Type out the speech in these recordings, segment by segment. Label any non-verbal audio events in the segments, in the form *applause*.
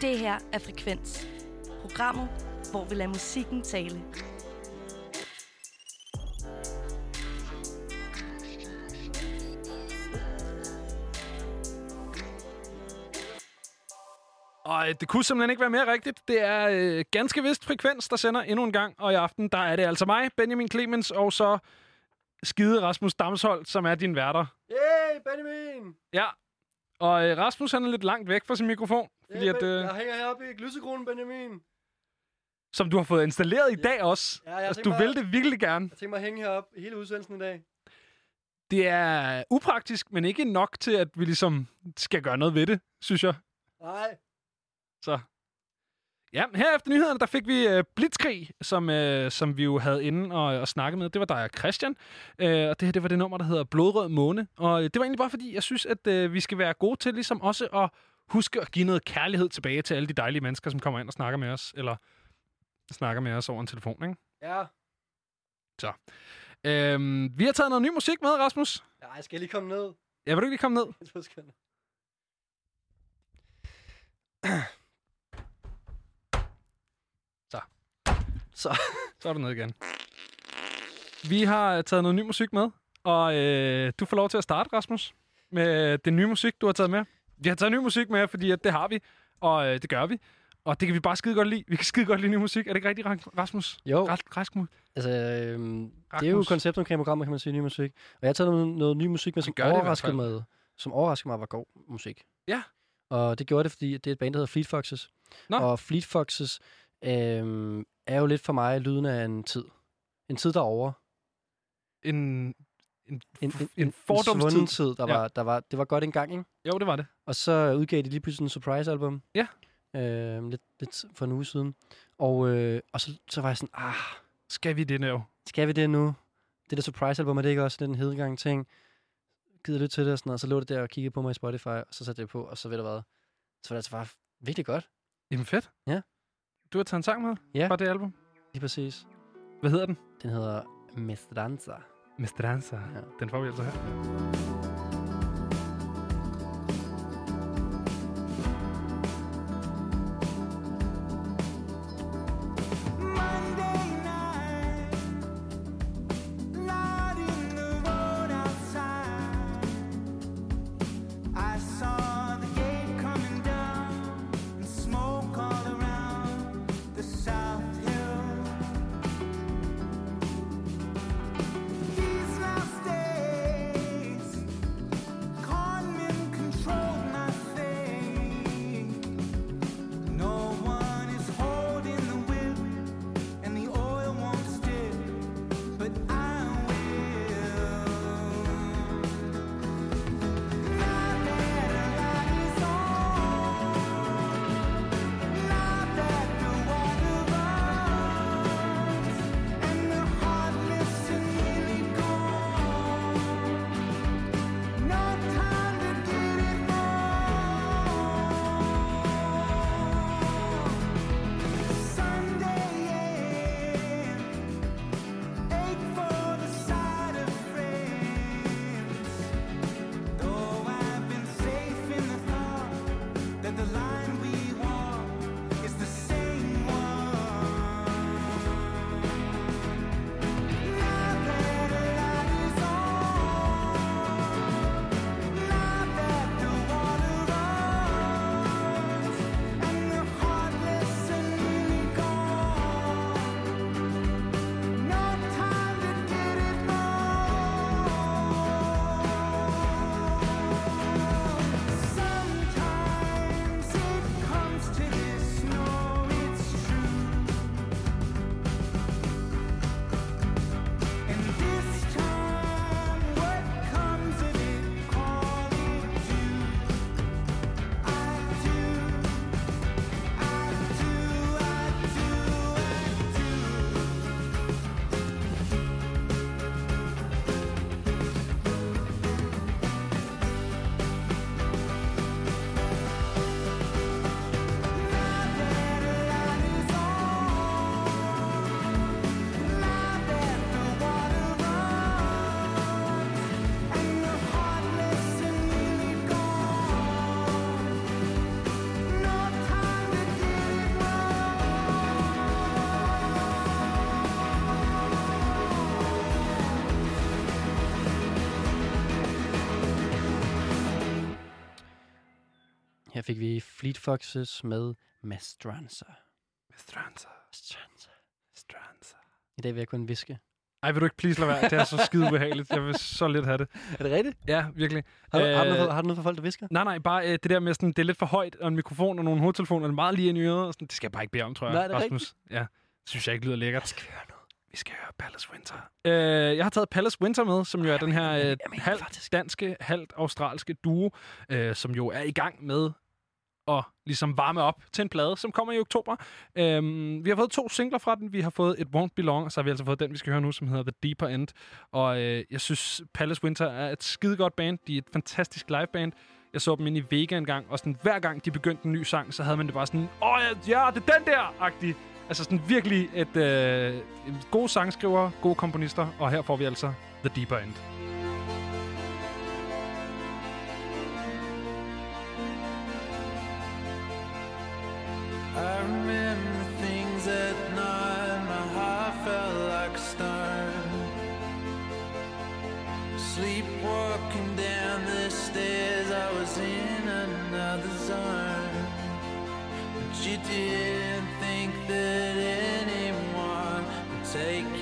Det her er Frekvens. Programmet, hvor vi lader musikken tale. Og øh, det kunne simpelthen ikke være mere rigtigt. Det er øh, ganske vist Frekvens, der sender endnu en gang. Og i aften, der er det altså mig, Benjamin Clemens, og så skide Rasmus Damshold, som er din værter. Yay, Benjamin! Ja. Og øh, Rasmus, han er lidt langt væk fra sin mikrofon. Fordi Hey, at, ben, øh, Jeg hænger heroppe i glysekronen, Benjamin. som du har fået installeret i dag også. Ja, jeg altså, du bare- vil det virkelig gerne. Jeg tænker mig at hænge heroppe hele udsendelsen i dag. Det er upraktisk, men ikke nok til, at vi ligesom skal gøre noget ved det, synes jeg. Nej. Så. Ja, her efter nyhederne, der fik vi uh, Blitzkrig, som, uh, som vi jo havde inde og, og snakke med. Det var dig og Christian. Uh, og det her, det var det nummer, der hedder Blodrød Måne. Og det var egentlig bare fordi, jeg synes, at uh, vi skal være gode til ligesom også at huske at give noget kærlighed tilbage til alle de dejlige mennesker, som kommer ind og snakker med os. Eller snakker med os over en telefon, ikke? Ja. Uh, vi har taget noget ny musik med, Rasmus. Ja, jeg skal lige komme ned. Ja, vil du ikke lige komme ned? *laughs* Sekunder. *clears throat* *clears throat* Så. Så. *laughs* Så er du nede igen. Vi har taget noget ny musik med, og øh, du får lov til at starte, Rasmus, med den nye musik, du har taget med. Vi har taget ny musik med, fordi at det har vi, og øh, det gør vi. Og det kan vi bare skide godt lide. Vi kan skide godt lide ny musik. Er det ikke rigtigt, Ra- Rasmus? Jo, mu- altså, øhm, det er jo Rasmus. konceptet omkring programmet, kan man sige, ny musik. Og jeg har taget noget, noget ny musik med, som overraskede mig, som overraskede mig var god musik. Ja. Og det gjorde det, fordi det er et band, der hedder Fleet Foxes. Nå. Og Fleet Foxes øhm, er jo lidt for mig lyden af en tid. En tid, der er over. En, en, En, en, en, en en fordomstid. svunden tid, der, Ja. var, der var, det var godt engang, ikke? Jo, det var det. Og så udgav de lige pludselig en surprise-album. Ja. Øh, lidt, lidt for en uge siden. Og, øh, og så, så var jeg sådan, ah, Skal vi det nu? skal vi det nu? Det der surprise-album, er det ikke også den hedegang ting? Gider lidt til det og sådan noget. Og så lå det der og kiggede på mig i Spotify, og så satte jeg det på, og så ved du hvad. Så var det altså bare virkelig godt. Jamen fedt. Ja. Du har taget en sang med Ja. fra det album. Lige præcis. Hvad hedder den? Den hedder Mestranza. Mestranza. Ja. Den får vi altså her. Fik vi Fleet Foxes med Mastranza. Stranza. Mastranza. Stranza. I dag vil jeg kun viske. Ej, vil du ikke please lade være? Det er så skide ubehageligt. Jeg vil så lidt have det. Er det rigtigt? Ja, virkelig. Har, du, har, du noget, Øh, for, har du noget for folk, der visker? Nej, nej, bare øh, det der med sådan, det er lidt for højt, og en mikrofon og nogle hovedtelefoner, og meget lige ind i øret. Og sådan, det skal jeg bare ikke bede om, tror jeg. Nej, er det Rasmus. Ja, det synes jeg ikke lyder lækkert. skal vi høre noget? Vi skal høre Palace Winter. Øh, jeg har taget Palace Winter med, som jo er den her øh, jeg halvt danske, halvt australske duo, øh, som jo er i gang med at ligesom varme op til en plade, som kommer i oktober. Øhm, vi har fået to singler fra den. Vi har fået It Won't Belong, og så har vi altså fået den, vi skal høre nu, som hedder The Deeper End. Og øh, jeg synes, Palace Winter er et skidegodt band. De er et fantastisk liveband. Jeg så dem ind i Vega en gang, og sådan, hver gang de begyndte en ny sang, så havde man det bare sådan, åh ja, ja, det er den der-agtig. Altså sådan virkelig et øh, gode sangskriver, gode komponister, og her får vi altså The Deeper End. You didn't think that anyone would take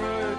I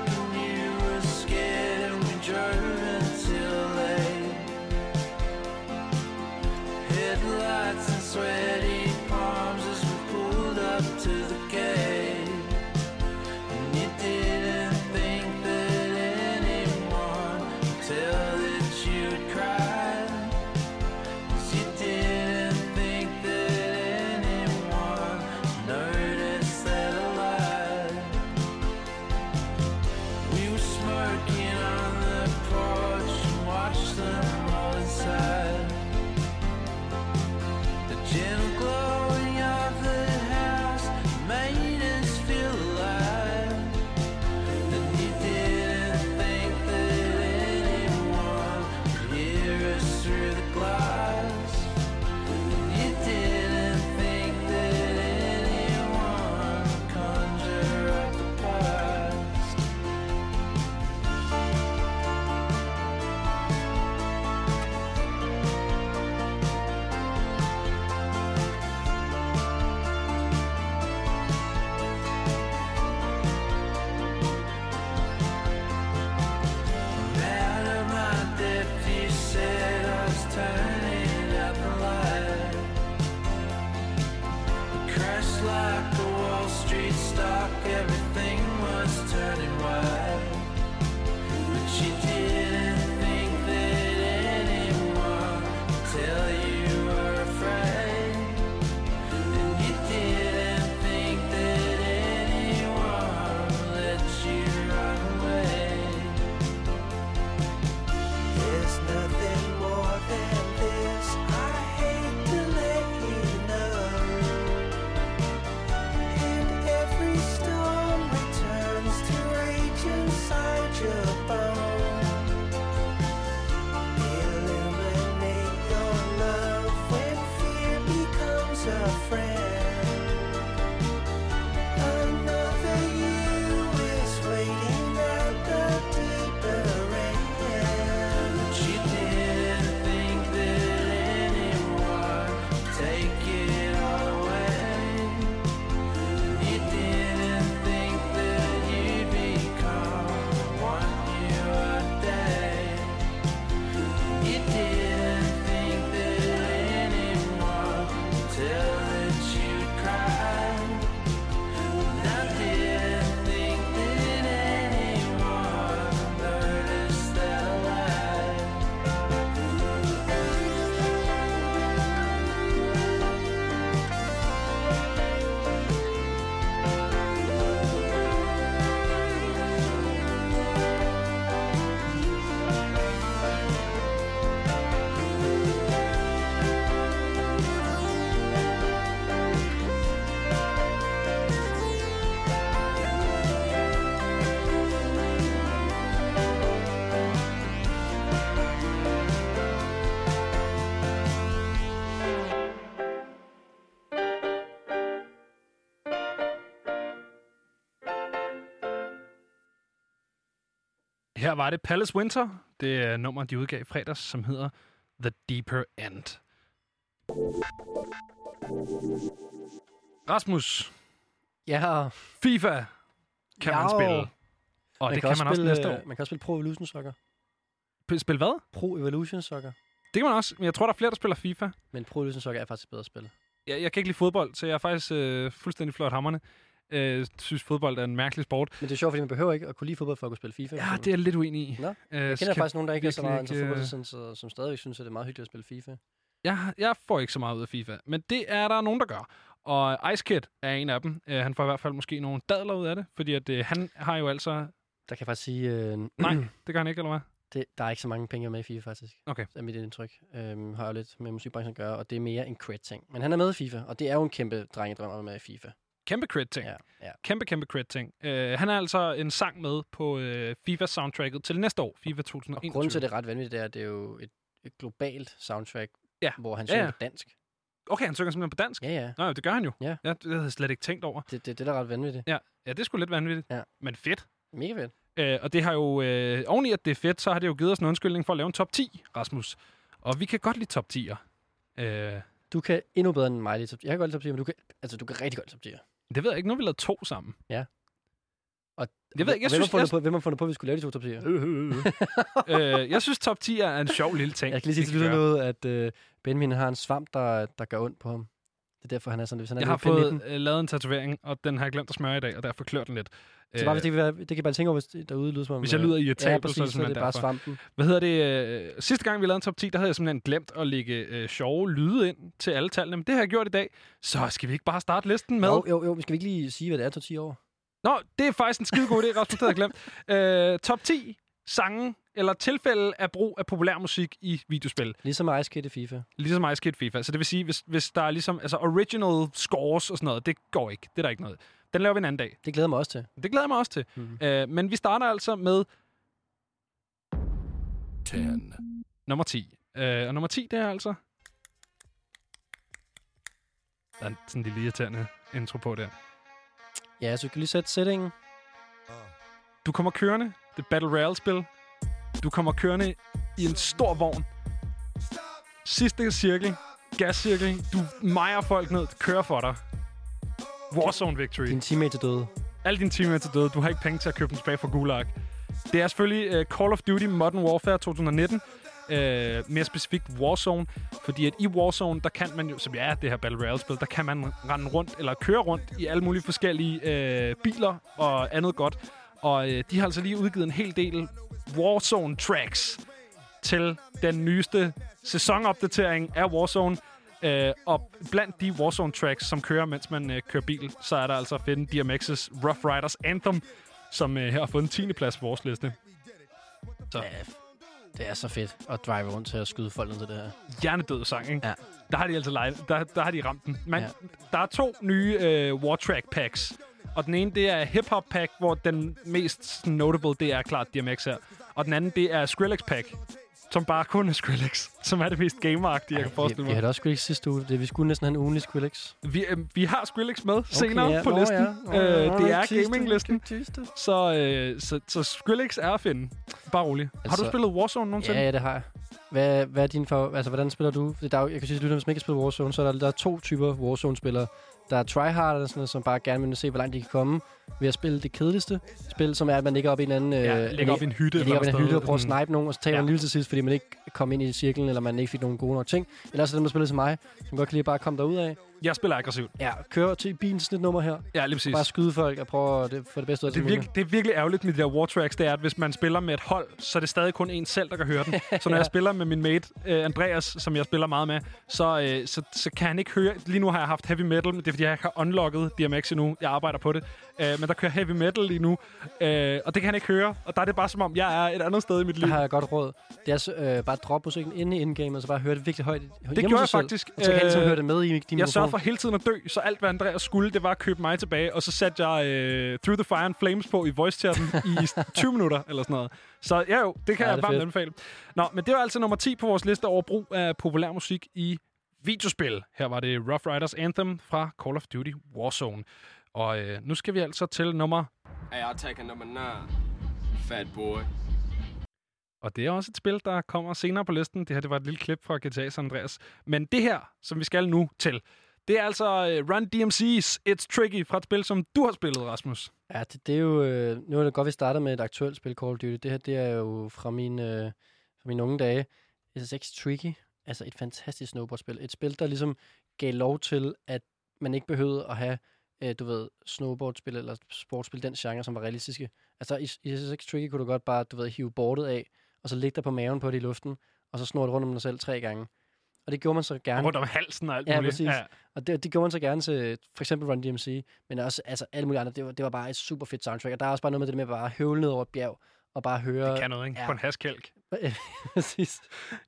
Her var det Palace Winter. Det er nummer, de udgav i fredags, som hedder The Deeper End. Rasmus, Ja, FIFA kan man Ja. spille. Og det kan man også spille, næste år. Man kan også spille Pro Evolution Soccer. Spil hvad? Pro Evolution Soccer. Det kan man også. Men jeg tror, der er flere, der spiller FIFA. Men Pro Evolution Soccer er faktisk et bedre spil. Jeg, jeg kan ikke lide fodbold, så jeg er faktisk øh, fuldstændig flot hammerne. Øh, synes, fodbold er en mærkelig sport. Men det er sjovt, fordi man behøver ikke at kunne lide fodbold for at kunne spille FIFA. Ja, det er jeg lidt uenig i. Nå, øh, Jeg kender faktisk nogen, der ikke er så meget ikke, ikke, øh, fodbold, så, som stadigvæk synes, at det er meget hyggeligt at spille FIFA. Jeg, jeg får ikke så meget ud af FIFA, men det er der nogen, der gør. Og Ice Kid er en af dem. Uh, han får i hvert fald måske nogle dadler ud af det, fordi at, uh, han har jo altså... Der kan jeg faktisk sige, øh, *clears throat* Nej, det gør han ikke, eller hvad? det, der er ikke så mange penge med i FIFA faktisk. Okay. Det er mit indtryk. Øhm, har jo lidt med musikbranchen at gøre, og det er mere en cred-ting. Men han er med i FIFA, og det er jo en kæmpe drengedrøm at være med i FIFA. Kæmpe crit ting. Ja, ja. Kæmpe, kæmpe crit ting. Uh, han er altså en sang med på uh, FIFA-soundtracket til næste år, FIFA Og 2021. grunden til, det er ret vanvittigt, det er, det er jo et, et globalt soundtrack, Ja. hvor han Ja, synger ja. på dansk. Okay, han synger simpelthen på dansk? Ja, ja. Nå, det gør han jo. Ja. ja det havde jeg slet ikke tænkt over. Det, det, det er da ret vanvittigt. Ja, det er sgu lidt vanvittigt. Ja. Men fedt. Mega fedt. Øh, og det har jo, øh, oven i at det er fedt, så har det jo givet os en undskyldning for at lave en top 10, Rasmus. Og vi kan godt lide top 10'er. Øh, Du kan endnu bedre end mig lide top 10. Jeg kan godt lide top 10, men du kan, altså, du kan rigtig godt lide top 10. det ved jeg ikke. Nu har vi lavet to sammen. Og, Jeg ved ikke, jeg hvem, synes- har jeg- på, hvem har fundet på, at vi skulle lave de to top 10? *laughs* øh, jeg synes, top 10 er en sjov lille ting. Jeg kan lige sige til kan lytter gøre. noget, at øh, Benjamin har en svamp, der, der gør ondt på ham. Det er derfor, han er sådan, hvis han er Jeg har lidt P19. fået øh, lavet en tatovering, og den har jeg glemt at smøre i dag, og derfor klør den lidt. Så bare, hvis det, kan være, det kan bare tænke over, hvis det derude lyder som om... hvis jeg øh, lyder Ja, irritabel, præcis, så er så er det bare svampen. Hvad hedder det? Øh, sidste gang, vi lavede en top 10, der havde jeg simpelthen glemt at lægge øh, sjove lyde ind til alle tallene. Men det har jeg gjort i dag. Så skal vi ikke bare starte listen med? Jo, jo, jo, men skal vi ikke lige sige, hvad det er top 10 år? Nå, det er faktisk en skide god idé, Rasmus, det havde jeg glemt. Øh, top 10 sange eller tilfælde af brug af populærmusik i videospil. Ligesom Ice Kid i FIFA. Ligesom Ice Kid FIFA. Så det vil sige, hvis, hvis der er ligesom altså original scores og sådan noget, det går ikke. Det er der ikke noget. Den laver vi en anden dag. Det glæder mig også til. Det glæder mig også til. Mm. Øh, men vi starter altså med 10. nummer 10. Øh, og nummer 10, det er altså... Der er sådan en lille irriterende intro på der. Ja, så du kan lige sætte settingen. Du kommer kørende. Det er Battle Royale-spil. Du kommer kørende i en stor vogn. Sidste cirkel. Gascirkel. Du mejer folk ned. Kører for dig. Warzone Victory. Din teammate er døde. Alle dine teammates er døde. Du har ikke penge til at købe dem tilbage fra Gulag. Det er selvfølgelig uh, Call of Duty Modern Warfare 2019. Uh, mere specifikt Warzone. Fordi at i Warzone, der kan man jo, som er det her Battle Royale-spil, der kan man rende rundt, eller køre rundt i alle mulige forskellige uh, biler og andet godt. Og uh, de har altså lige udgivet en hel del Warzone tracks til den nyeste sæsonopdatering af Warzone. Øh, og blandt de Warzone tracks, som kører, mens man øh, kører bil, så er der altså at finde DMX's Rough Riders Anthem, som øh, her har fået en 10. plads på vores liste. Så. Det er så fedt at drive rundt til at skyde folk ned til det her. Hjernedød sang, ikke? Ja. Der har de altså live, der, der har de ramt den. Man, Ja. Der er to nye øh, War Track packs. Og den ene, det er Hip Hop Pack, hvor den mest notable, det er klart DMX her. Og den anden, det er Skrillex Pack, som bare kun er Skrillex, som er det mest gameragtige, jeg kan vi, forestille vi mig. havde også Skrillex sidste uge. Det, vi skulle næsten have en ugenlig Skrillex. Vi, øh, vi har Skrillex med okay, senere ja. på Nå, listen. Ja. Nå, øh, det er gaminglisten, så, øh, så, så Skrillex er at finde. Bare rolig. Altså, har Altså- du spillet Warzone nogensinde? Ja, ja, det har jeg. Hvad, hvad er din for... Altså, hvordan spiller du? Det, der er, jeg kan sige lytterne, hvis man ikke spiller Warzone, så er der, der er to typer Warzone-spillere. Der er tryhard, sådan noget, som bare gerne vil se, hvor langt de kan komme ved at spille det kedeligste spil, som er, at man ligger op i en anden... Ja, øh, ligger op i en hytte. Ligger op i en hytte og prøver at snipe nogen, og så taber Ja. en lille til sidst, fordi man ikke kom ind i cirklen, eller man ikke fik nogen gode nok ting. Eller så dem, der spillede til mig, som godt kan lide bare komme derud af. Jeg spiller aggressivt. Ja, køre til bilen sådan et nummer her. Ja, lige præcis. Bare skyde folk og prøve at få det bedste ud af Det er, det virkelig, det er virkelig ærgerligt med de der war tracks, det er, at hvis man spiller med et hold, så er det stadig kun en selv, der kan høre den. *laughs* Så når Ja. jeg spiller med min mate, uh, Andreas, som jeg spiller meget med, så, uh, så, så kan han ikke høre... Lige nu har jeg haft heavy metal, men det er, fordi jeg ikke har unlocket DMX endnu. Jeg arbejder på det. Uh, men der kører heavy metal lige nu, uh, og det kan han ikke høre. Og der er det bare som om, jeg er et andet sted i mit Der liv. har jeg godt råd. Det er så, øh, bare at droppe musikken inde i indgame, og så bare høre det virkelig højt. Det gjorde jeg faktisk. Og så kan han ligesom Øh, høre det med i din Jeg. For hele tiden at dø, så alt hvad Andreas skulle, det var at købe mig tilbage, og så satte jeg uh, Through the Fire and Flames på i voice chatten i *laughs* 20 minutter eller sådan noget. Så ja jo, det kan Ja, jeg varmt anbefale. Nå, men det var altså nummer 10 på vores liste over brug af populær musik i videospil. Her var det Rough Riders Anthem fra Call of Duty Warzone. Og øh, nu skal vi altså til nummer... Hey, I'll take a number nine. Fat boy. Og det er også et spil, der kommer senere på listen. Det her det var et lille klip fra GTA San Andreas. Men det her, som vi skal nu til, det er altså øh, Run DMC's It's Tricky fra et spil, som du har spillet, Rasmus. Ja, det, det er jo... Øh, nu er det godt, vi starter med et aktuelt spil, Call of Duty. Det her, det er jo fra mine, øh, fra mine unge dage. SSX Tricky. Altså et fantastisk snowboardspil. Et spil, der ligesom gav lov til, at man ikke behøvede at have, øh, du ved, snowboardspil eller sportsspil, den genre, som var realistiske. Altså i, i SSX Tricky kunne du godt bare, du ved, hive bordet af, og så ligge der på maven på det i luften, og så snurre det rundt om dig selv tre gange. Og det gjorde man så gerne. Rundt om halsen og alt Ja, muligt. præcis. Og det, det gjorde man så gerne til for eksempel Run DMC, men også altså, alle mulige andre. Det var, det var bare et super fedt soundtrack. Og der er også bare noget med det med at bare høvle ned over et bjerg og bare høre... Det kan noget, ikke? Ja. På en haskælk. *laughs* præcis.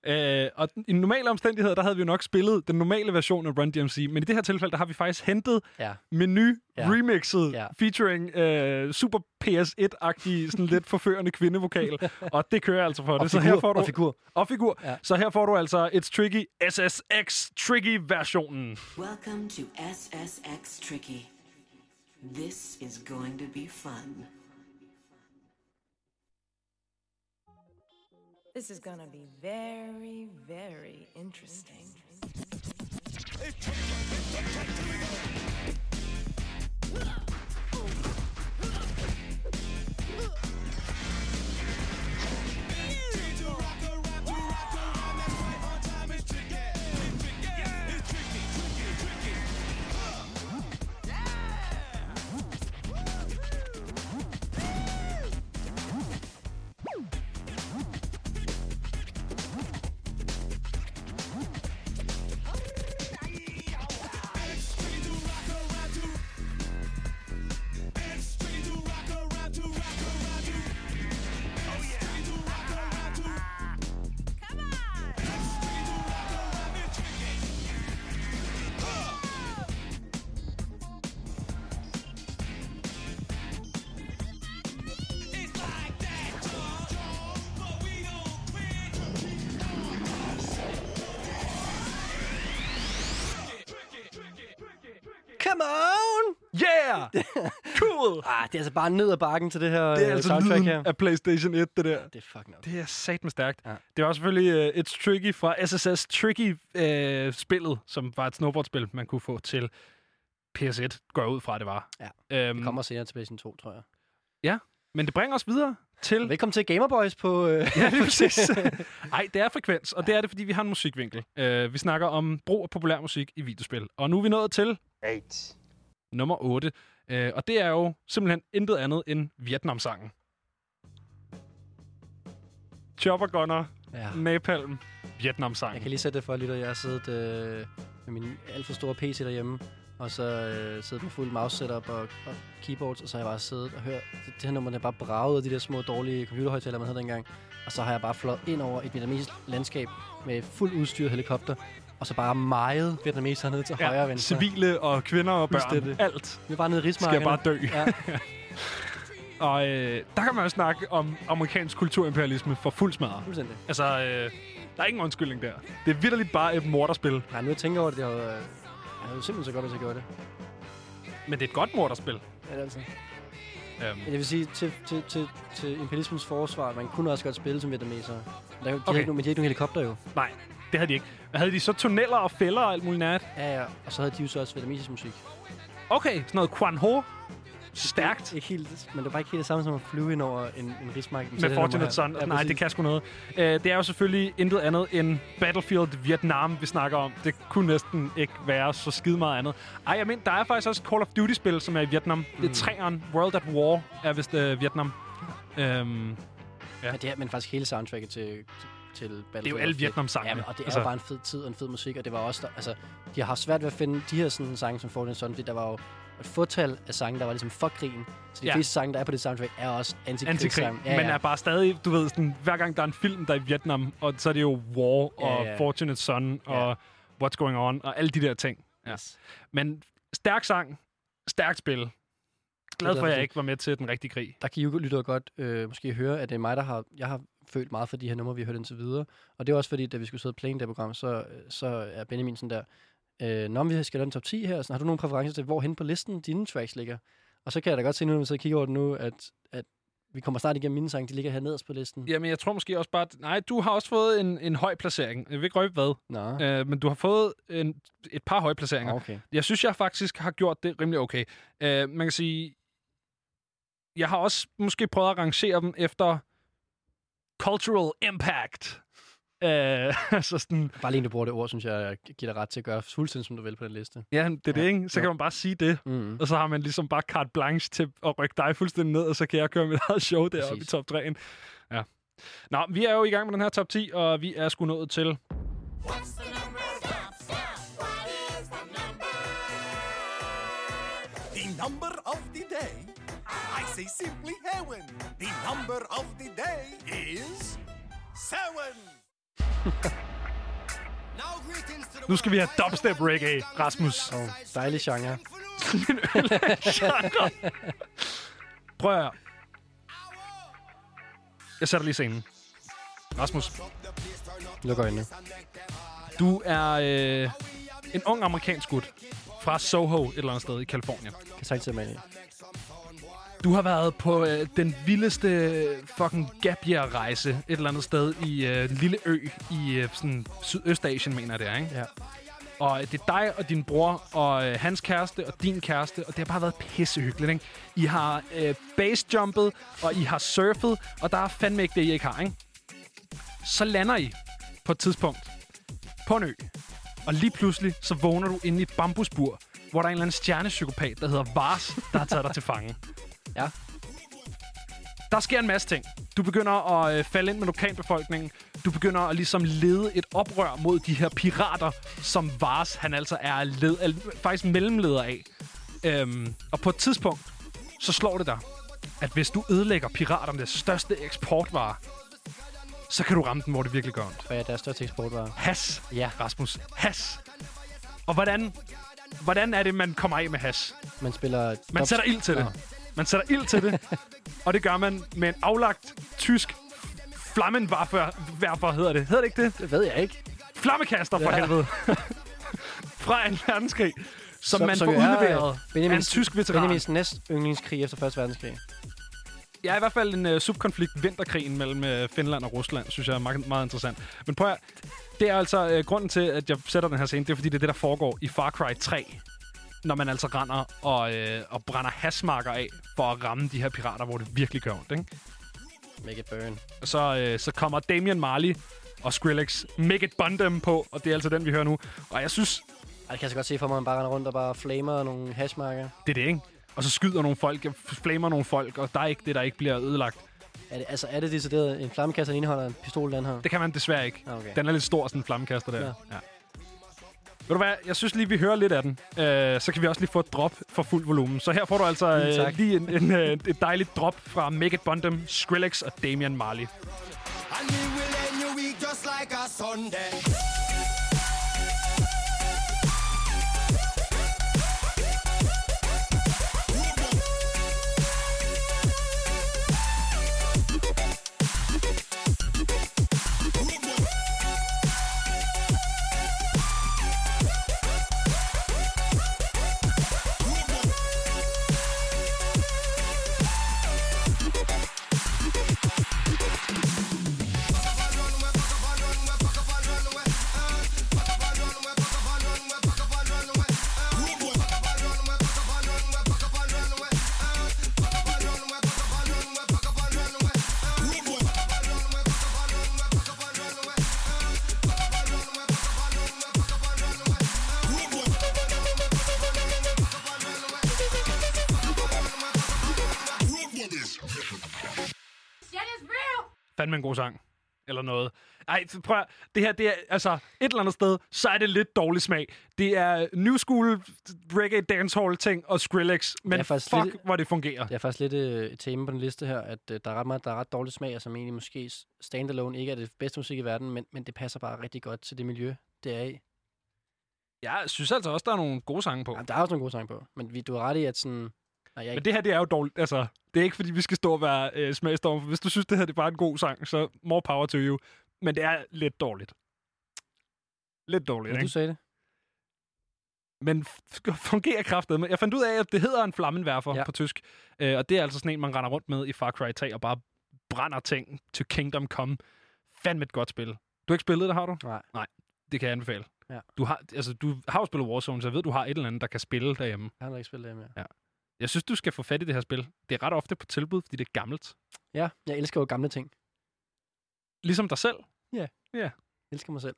Øh, og i normale omstændigheder, der havde vi jo nok spillet den normale version af Run DMC, men i det her tilfælde, der har vi faktisk hentet Ja. menu Ja. remixet Ja. featuring øh, super PS1-agtig, sådan lidt forførende kvindevokal, *laughs* og det kører altså for Og det. Så figur, her får du, og figur. og figur. Ja. Så her får du altså It's Tricky SSX Tricky-versionen. Welcome to SSX Tricky. This is going to be fun. This is gonna be very, very interesting. Come Ah, det er altså bare ned ad bakken til det her Det er øh, altså soundtrack lyden her. af PlayStation 1, det der. Det er fucking op. Det er sat med stærkt. Ja. Det var selvfølgelig uh, It's Tricky fra SSS Tricky-spillet, som var et snowboardspil, man kunne få til PS1, går jeg ud fra, det var. Ja, Øhm, Det kommer senere til PlayStation 2, tror jeg. Men det bringer os videre til... Velkommen til Gamerboys på... Øh, *laughs* Ja, lige præcis. *laughs* Ej, det er frekvens, og det er det, fordi vi har en musikvinkel. Uh, vi snakker om brug af populær musik i videospil. Og nu er vi nået til 8. nummer 8. Uh, og det er jo simpelthen intet andet end Vietnam-sangen. Chopper Gunner, ja. Napalm, Vietnam-sangen. Jeg kan lige sætte det for, lytter. Jeg har siddet øh, med min alt for store PC derhjemme, og så øh, siddet med fuld mouse setup og, og keyboards, og så har jeg bare siddet og hørt det, det her nummer, der bare braget af de der små dårlige computerhøjtaler, man havde dengang. Og så har jeg bare flået ind over et vietnamesisk landskab med fuldt udstyret helikopter, og så bare meget vietnamesere ned til ja, højre og venstre. civile og kvinder og børn. Fuldstændig. Alt Vi er bare nede i skal rismarkerne. bare dø. Ja, *laughs* Og øh, der kan man jo snakke om amerikansk kulturimperialisme for fuld smadre. fuldstændig. Altså, øh, der er ingen undskyldning der. Det er vidderligt bare et morderspil, Nej, nu jeg tænker over det, det jo, øh, jeg havde simpelthen så godt, hvis jeg gjorde det. men det er et godt morderspil. Ja, det er altså. Øhm, Men jeg vil sige, til, til, til, til imperialismens forsvar, man kunne også godt spille som vietnameser. Der, er de Okay. ikke, men de har ikke nogen helikopter jo. nej, det havde de ikke. Havde de så tunneller og fælder og alt muligt nat? Ja, ja. Og så havde de jo så også vietnamesisk musik. Okay, sådan noget Quan Ho. Stærkt. Ikke helt, men det var ikke helt det samme som at flyve ind over en, en rismark. Med Fortunate Son. Ja, Nej, det kan sgu noget. Uh, det er jo selvfølgelig intet andet end Battlefield Vietnam, vi snakker om. Det kunne næsten ikke være så skide meget andet. Ej, jeg mener, der er faktisk også Call of Duty-spil, som er i Vietnam. Mm. Det er træeren. World at War er vist uh, Vietnam. Um, Ja. det er, men faktisk hele soundtracket til, til, til Battlefield. det er jo alle fedt. Vietnam-sangene. Ja, og det er Altså- jo bare en fed tid og en fed musik, og det var også der, altså, de har haft svært ved at finde de her sådan, sange som Fortnite Son, fordi der var jo et fortal af sange, der var ligesom for krigen. Så de Ja. ja. fleste sange, der er på det soundtrack, er også Antikrig, antikrigssange. ja, men er bare stadig, du ved, sådan, hver gang der er en film, der er i Vietnam, og så er det jo War Ja, og ja. Fortunate Son Ja. og What's Going On og alle de der ting. Ja. Yes. Men stærk sang, stærkt spil. Glad for, at jeg ikke var med til den rigtige krig. Der kan I jo lytte godt øh, måske høre, at det er mig, der har, jeg har følt meget for de her numre, vi har hørt indtil videre. Og det er også fordi, da vi skulle sidde og play det program, så, så er Benjamin sådan der, øh, når vi skal lave en top 10 her, så har du nogle præferencer til, hvor hen på listen dine tracks ligger? Og så kan jeg da godt se nu, når vi sidder og kigger over det nu, at, at Vi kommer snart igennem mine sange. De ligger her nederst på listen. Jamen, jeg tror måske også bare... at- Nej, du har også fået en, en høj placering. Jeg vil ikke røbe hvad. Nå, Øh, men du har fået en, et par høje placeringer. okay. Jeg synes, jeg faktisk har gjort det rimelig okay. Øh, man kan sige... Jeg har også måske prøvet at rangere dem efter cultural impact. Øh, *laughs* altså sådan... Bare lige du bruger det ord, synes jeg, giver dig ret til at gøre fuldstændig, som du vil på den liste. Ja, det er det, Ja. ikke? Så Jo. kan man bare sige det. Mm. Og så har man ligesom bare carte blanche til at rykke dig fuldstændig ned, og så kan jeg køre mit *laughs* eget show deroppe i top 3'en. Ja. Nå, vi er jo i gang med den her top 10, og vi er sgu nået til... The number of the day. Say simply heaven. The number of the day is seven. Nu skal vi have dubstep reggae, Rasmus. Oh, dejlig genre. Prøv at høre. Jeg sætter lige scenen. Rasmus, Luk øjnene. du er øh, en ung amerikansk gut fra Soho, et eller andet sted i Kalifornien. Kan sagtens sætte mig ind i. Du har været på øh, den vildeste fucking gap rejse et eller andet sted i øh, en lille ø i øh, sådan Sydøstasien, mener jeg det er, ikke? Ja. Og det er dig og din bror og øh, hans kæreste og din kæreste, og det har bare været pissehyggeligt, ikke? I har øh, basejumpet, og I har surfet, og der er fandme ikke det, I ikke har, ikke? Så lander I på et tidspunkt på en ø, og lige pludselig så vågner du inde i et bambusbur, hvor der er en eller anden stjernepsykopat, der hedder Vars, der har taget dig til fange. Ja. Der sker en masse ting. Du begynder at øh, falde ind med lokalbefolkningen. Du begynder at ligesom lede et oprør mod de her pirater, som Vars han altså er led, al, faktisk mellemleder af. Øhm, og på et tidspunkt, så slår det dig, at hvis du ødelægger piraternes største eksportvare, så kan du ramme den, hvor det virkelig gør ondt. Hvad er deres største eksportvare? Has, Ja. Rasmus. Has. Og hvordan, hvordan er det, man kommer af med has? Man spiller... Man sætter ild til det. Nå. Man sætter ild til det, *laughs* og det gør man med en aflagt tysk flammenwerfer, hedder det. Hedder det ikke det? Det ved jeg ikke. Flammekaster for Ja. helvede. *laughs* Fra en verdenskrig, som, Som- man som får jo er, udleveret af en Benjamins- tysk veteran. Benjamins næst yndlingskrig efter 1. verdenskrig. Ja, i hvert fald en uh, subkonflikt, vinterkrigen mellem uh, Finland og Rusland, synes jeg er meget, meget interessant. Men prøv at, det er altså uh, grunden til, at jeg sætter den her scene, det er fordi, det er det, der foregår i Far Cry 3. Når man altså render og, øh, og brænder hasmarker af for at ramme de her pirater, hvor det virkelig gør ondt, ikke? Make it burn. Og så, øh, så kommer Damian Marley og Skrillex Make It Bun Them på, og det er altså den, vi hører nu. Og jeg synes, Ej, det kan jeg så godt se for mig, at man bare render rundt og bare flamer nogle hashmarker. det er det, ikke? Og så skyder nogle folk, flamer nogle folk, og der er ikke det, der ikke bliver ødelagt. Er det, altså, er det decideret en flammekasse, der indeholder en pistol, den her? Det kan man desværre ikke. Ah, Okay. Den er lidt stor, sådan en flammekaster der. Ja. Ja. Ved du hvad, jeg synes lige, vi hører lidt af den. Øh, så kan vi også lige få et drop for fuld volumen. Så her får du altså øh, lige en, en, øh, et dejligt drop fra Make It Bundem, Skrillex og Damian Marley. And we will end your week just like a Sunday. God sang. Eller noget. Ej, prøv at, det her, det er, altså, et eller andet sted, så er det lidt dårlig smag. Det er new school reggae dancehall ting og Skrillex, men er fuck, lidt- hvor det fungerer. Det er faktisk lidt øh, et tema på den liste her, at øh, der er ret meget, der er ret dårlig smag, og som egentlig måske standalone ikke er det bedste musik i verden, men, men det passer bare rigtig godt til det miljø, det er i. Jeg synes altså også, der er nogle gode sange på. Jamen, der er også nogle gode sange på, men vi, du har ret i, at sådan... Nej, jeg, Men det her, det er jo dårligt. Altså, det er ikke, fordi vi skal stå og være øh, smagstorm. Hvis du synes, det her det er bare en god sang, så more power to you. Men det er lidt dårligt. Lidt dårligt, men du ikke? sagde det. men fungerer kraftet. Jeg fandt ud af, at det hedder en flammenwerfer ja. Ja. på tysk. Øh, og det er altså sådan en, man render rundt med i Far Cry 3 og bare brænder ting to Kingdom Come. Fandme et godt spil. Du har ikke spillet det, har du? Nej, Det kan jeg anbefale. Ja. Du har, altså, du har jo spillet Warzone, så jeg ved, du har et eller andet, der kan spille derhjemme. jeg har ikke spillet det mere. Jeg synes, du skal få fat i det her spil. Det er ret ofte på tilbud, fordi det er gammelt. Ja, jeg elsker jo gamle ting. Ligesom dig selv. Jeg elsker mig selv.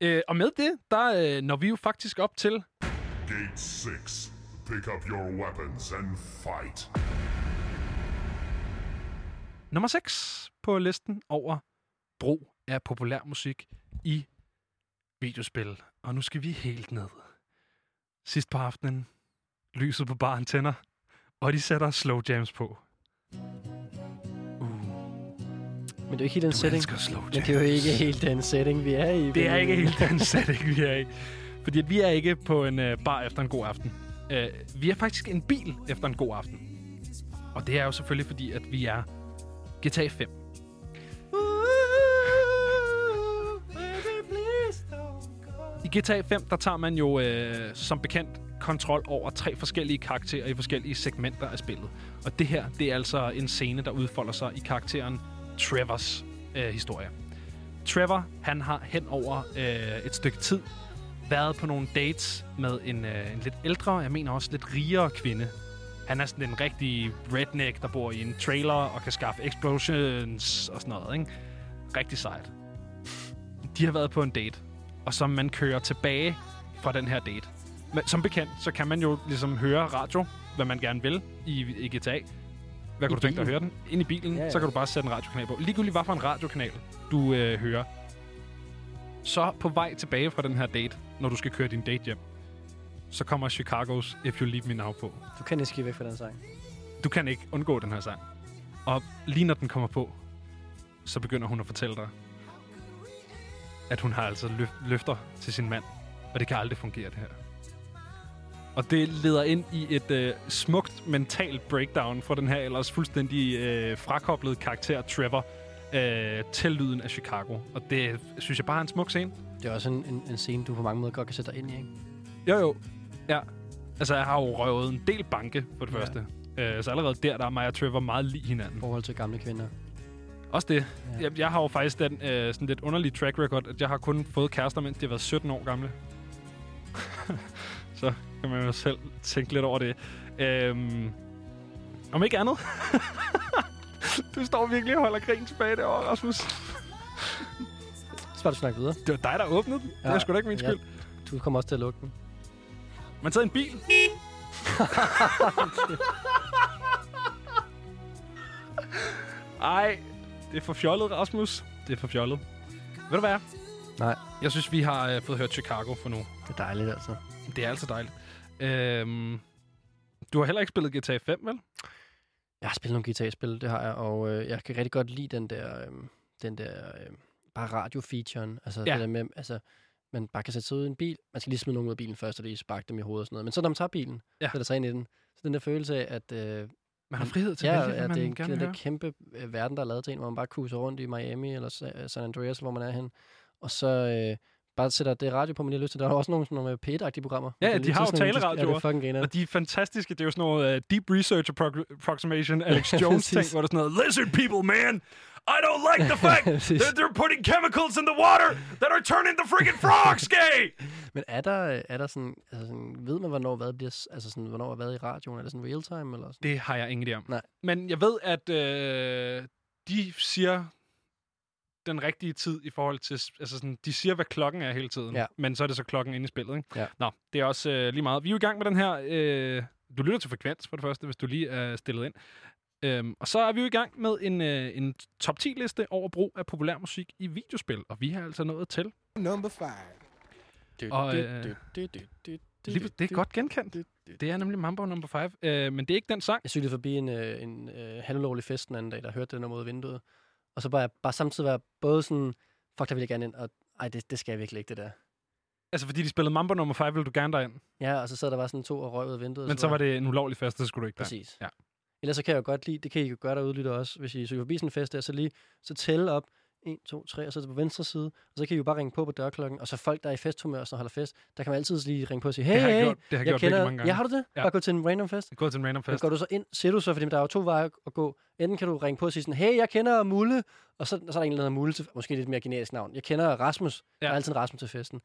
Øh, og med det, der øh, når vi jo faktisk op til Gate 6. Pick up your weapons and fight. nummer 6 på listen over brug af populær musik i videospil. Og nu skal vi helt ned. Sidst på aftenen, lyset på baren tænder, og de sætter slow jams på. Men det er jo ikke helt den Du setting. slow jams. Men det er jo ikke helt den setting, vi er i. Det er ikke helt den *laughs* setting, vi er i. Fordi at vi er ikke på en øh, bar efter en god aften. Øh, vi er faktisk en bil efter en god aften. Og det er jo selvfølgelig fordi, at vi er GTA 5. I GTA 5, der tager man jo øh, som bekendt kontrol over tre forskellige karakterer i forskellige segmenter af spillet. Og det her, det er altså en scene, der udfolder sig i karakteren Trevors øh, historie. Trevor, han har hen over øh, et stykke tid været på nogle dates med en, øh, en lidt ældre, jeg mener også lidt rigere kvinde. Han er sådan en rigtig redneck, der bor i en trailer og kan skaffe explosions og sådan noget, ikke? Rigtig sejt. De har været på en date, og som man kører tilbage fra den her date. Som bekendt, så kan man jo ligesom høre radio, hvad man gerne vil i, i GTA. Hvad kunne du tænke dig at høre den? Ind i bilen, ja, Ja, så kan du bare sætte en radiokanal på. Ligegyldigt hvad for en radiokanal, du øh, hører. Så på vej tilbage fra den her date, når du skal køre din date hjem, så kommer Chicago's If You Leave Me Now på. Du kan ikke skifte væk fra den sang. Du kan ikke undgå den her sang. Og lige når den kommer på, så begynder hun at fortælle dig, at hun har altså løf- løfter til sin mand, og det kan aldrig fungere det her. Og det leder ind i et øh, smukt mentalt breakdown for den her ellers fuldstændig øh, frakoblede karakter Trevor øh, til lyden af Chicago. Og det synes jeg bare er en smuk scene. Det er også en, en, en scene, du på mange måder godt kan sætte dig ind i, ikke? Jo, jo. Ja. Altså, jeg har jo røvet en del banke, for det Ja. første. Øh, så allerede der, der er mig og Trevor meget lige hinanden. I forhold til gamle kvinder. Også det. Ja. Jeg, jeg har jo faktisk den øh, sådan lidt underlige track record, at jeg har kun fået kærester, mens de har været 17 år gamle. *laughs* så kan man jo selv tænke lidt over det. Øhm, om ikke andet. *laughs* du står virkelig og holder grin tilbage derovre, Rasmus. Så bare du snakke videre. Det var dig, der åbnede den. Ja. Det er sgu da ikke min Ja. skyld. Du kommer også til at lukke den. Man tager en bil. Ej, det er for fjollet, Rasmus. Det er for fjollet. Ved du hvad? Nej. Jeg synes, vi har øh, fået hørt Chicago for nu. Det er dejligt, altså. Det er altså dejligt. Øhm, du har heller ikke spillet GTA 5, vel? Jeg har spillet nogle guitarspil, det har jeg, og øh, jeg kan rigtig godt lide den der, øh, den der øh, bare radio-featuren. Altså Ja. det der med, altså, man bare kan sætte sig ud i en bil. Man skal lige smide nogen ud af bilen først, og lige sparke dem i hovedet og sådan noget. Men så når man tager bilen, Ja. ja. sætter sig ind i den. Så den der følelse af, at øh, Man har frihed til ja, at vælge, at man det er gerne den der høre. kæmpe øh, verden, der er lavet til en, hvor man bare cruiser rundt i Miami eller Sa- San Andreas, hvor man er hen. Og så øh, bare sætter det radio på, man lige har lyst til. Der er også nogle sådan nogle P1-agtige programmer. Ja, de har jo taleradioer. Ja, det er. Og de er fantastiske. Det er jo sådan noget uh, deep research appro- approximation, *laughs* Alex Jones ting, Præcis. hvor der er sådan noget, lizard people, man! I don't like the *laughs* fact that they're putting chemicals in the water that are turning the freaking frogs gay! *laughs* Men er der, er der sådan, altså sådan, ved man, hvornår hvad bliver, altså sådan, hvornår hvad i radioen? Er det sådan real time, eller sådan? Det har jeg ingen idé om. Nej. Men jeg ved, at øh, de siger den rigtige tid i forhold til... Altså sådan, de siger, hvad klokken er hele tiden. Ja. Men så er det så klokken inde i spillet, ikke? Ja. Nå, det er også øh, lige meget. Vi er jo i gang med den her... Øh, du lytter til frekvens, for det første, hvis du lige er stillet ind. Øhm, og så er vi jo i gang med en, øh, en top 10-liste over brug af populær musik i videospil. Og vi har altså nået til... Number five. Og, øh, Lige, det er godt genkendt. Det er nemlig Mambo number 5. Øh, men det er ikke den sang. Jeg cyklede forbi en, øh, en øh, halvlovlig fest den anden dag, der hørte den nummer ud af vinduet. Og så bare, bare samtidig være både sådan, fuck, der vil jeg gerne ind, og ej, det, det skal jeg virkelig ikke, det der. Altså, fordi de spillede Mambo nummer 5, ville du gerne derind. Ja, og så sad der bare sådan to og røg ud af vinduet. Men så var det en ulovlig fest, så skulle du ikke der. Præcis. Ja. Ellers så kan jeg jo godt lide, det kan I jo gøre derude, lytter også, hvis I cykler forbi sådan en fest der, så lige så tælle op 1, 2, 3, og så er det på venstre side, og så kan I jo bare ringe på på dørklokken, og så folk, der er i festhumør og holder fest, der kan man altid lige ringe på og sige, hey, Det har jeg hey, gjort, det har jeg jeg gjort kender, mange gange. Ja, har du det? Ja. Bare gå til en random fest. Gå til en random Men fest. går du så ind, ser du så, fordi der er jo to veje at gå. Enten kan du ringe på og sige sådan, hey, jeg kender Mulle, og så, og så er der en, der hedder Mulle, til, måske lidt mere generisk navn. Jeg kender Rasmus, ja. Der er altid en Rasmus til festen.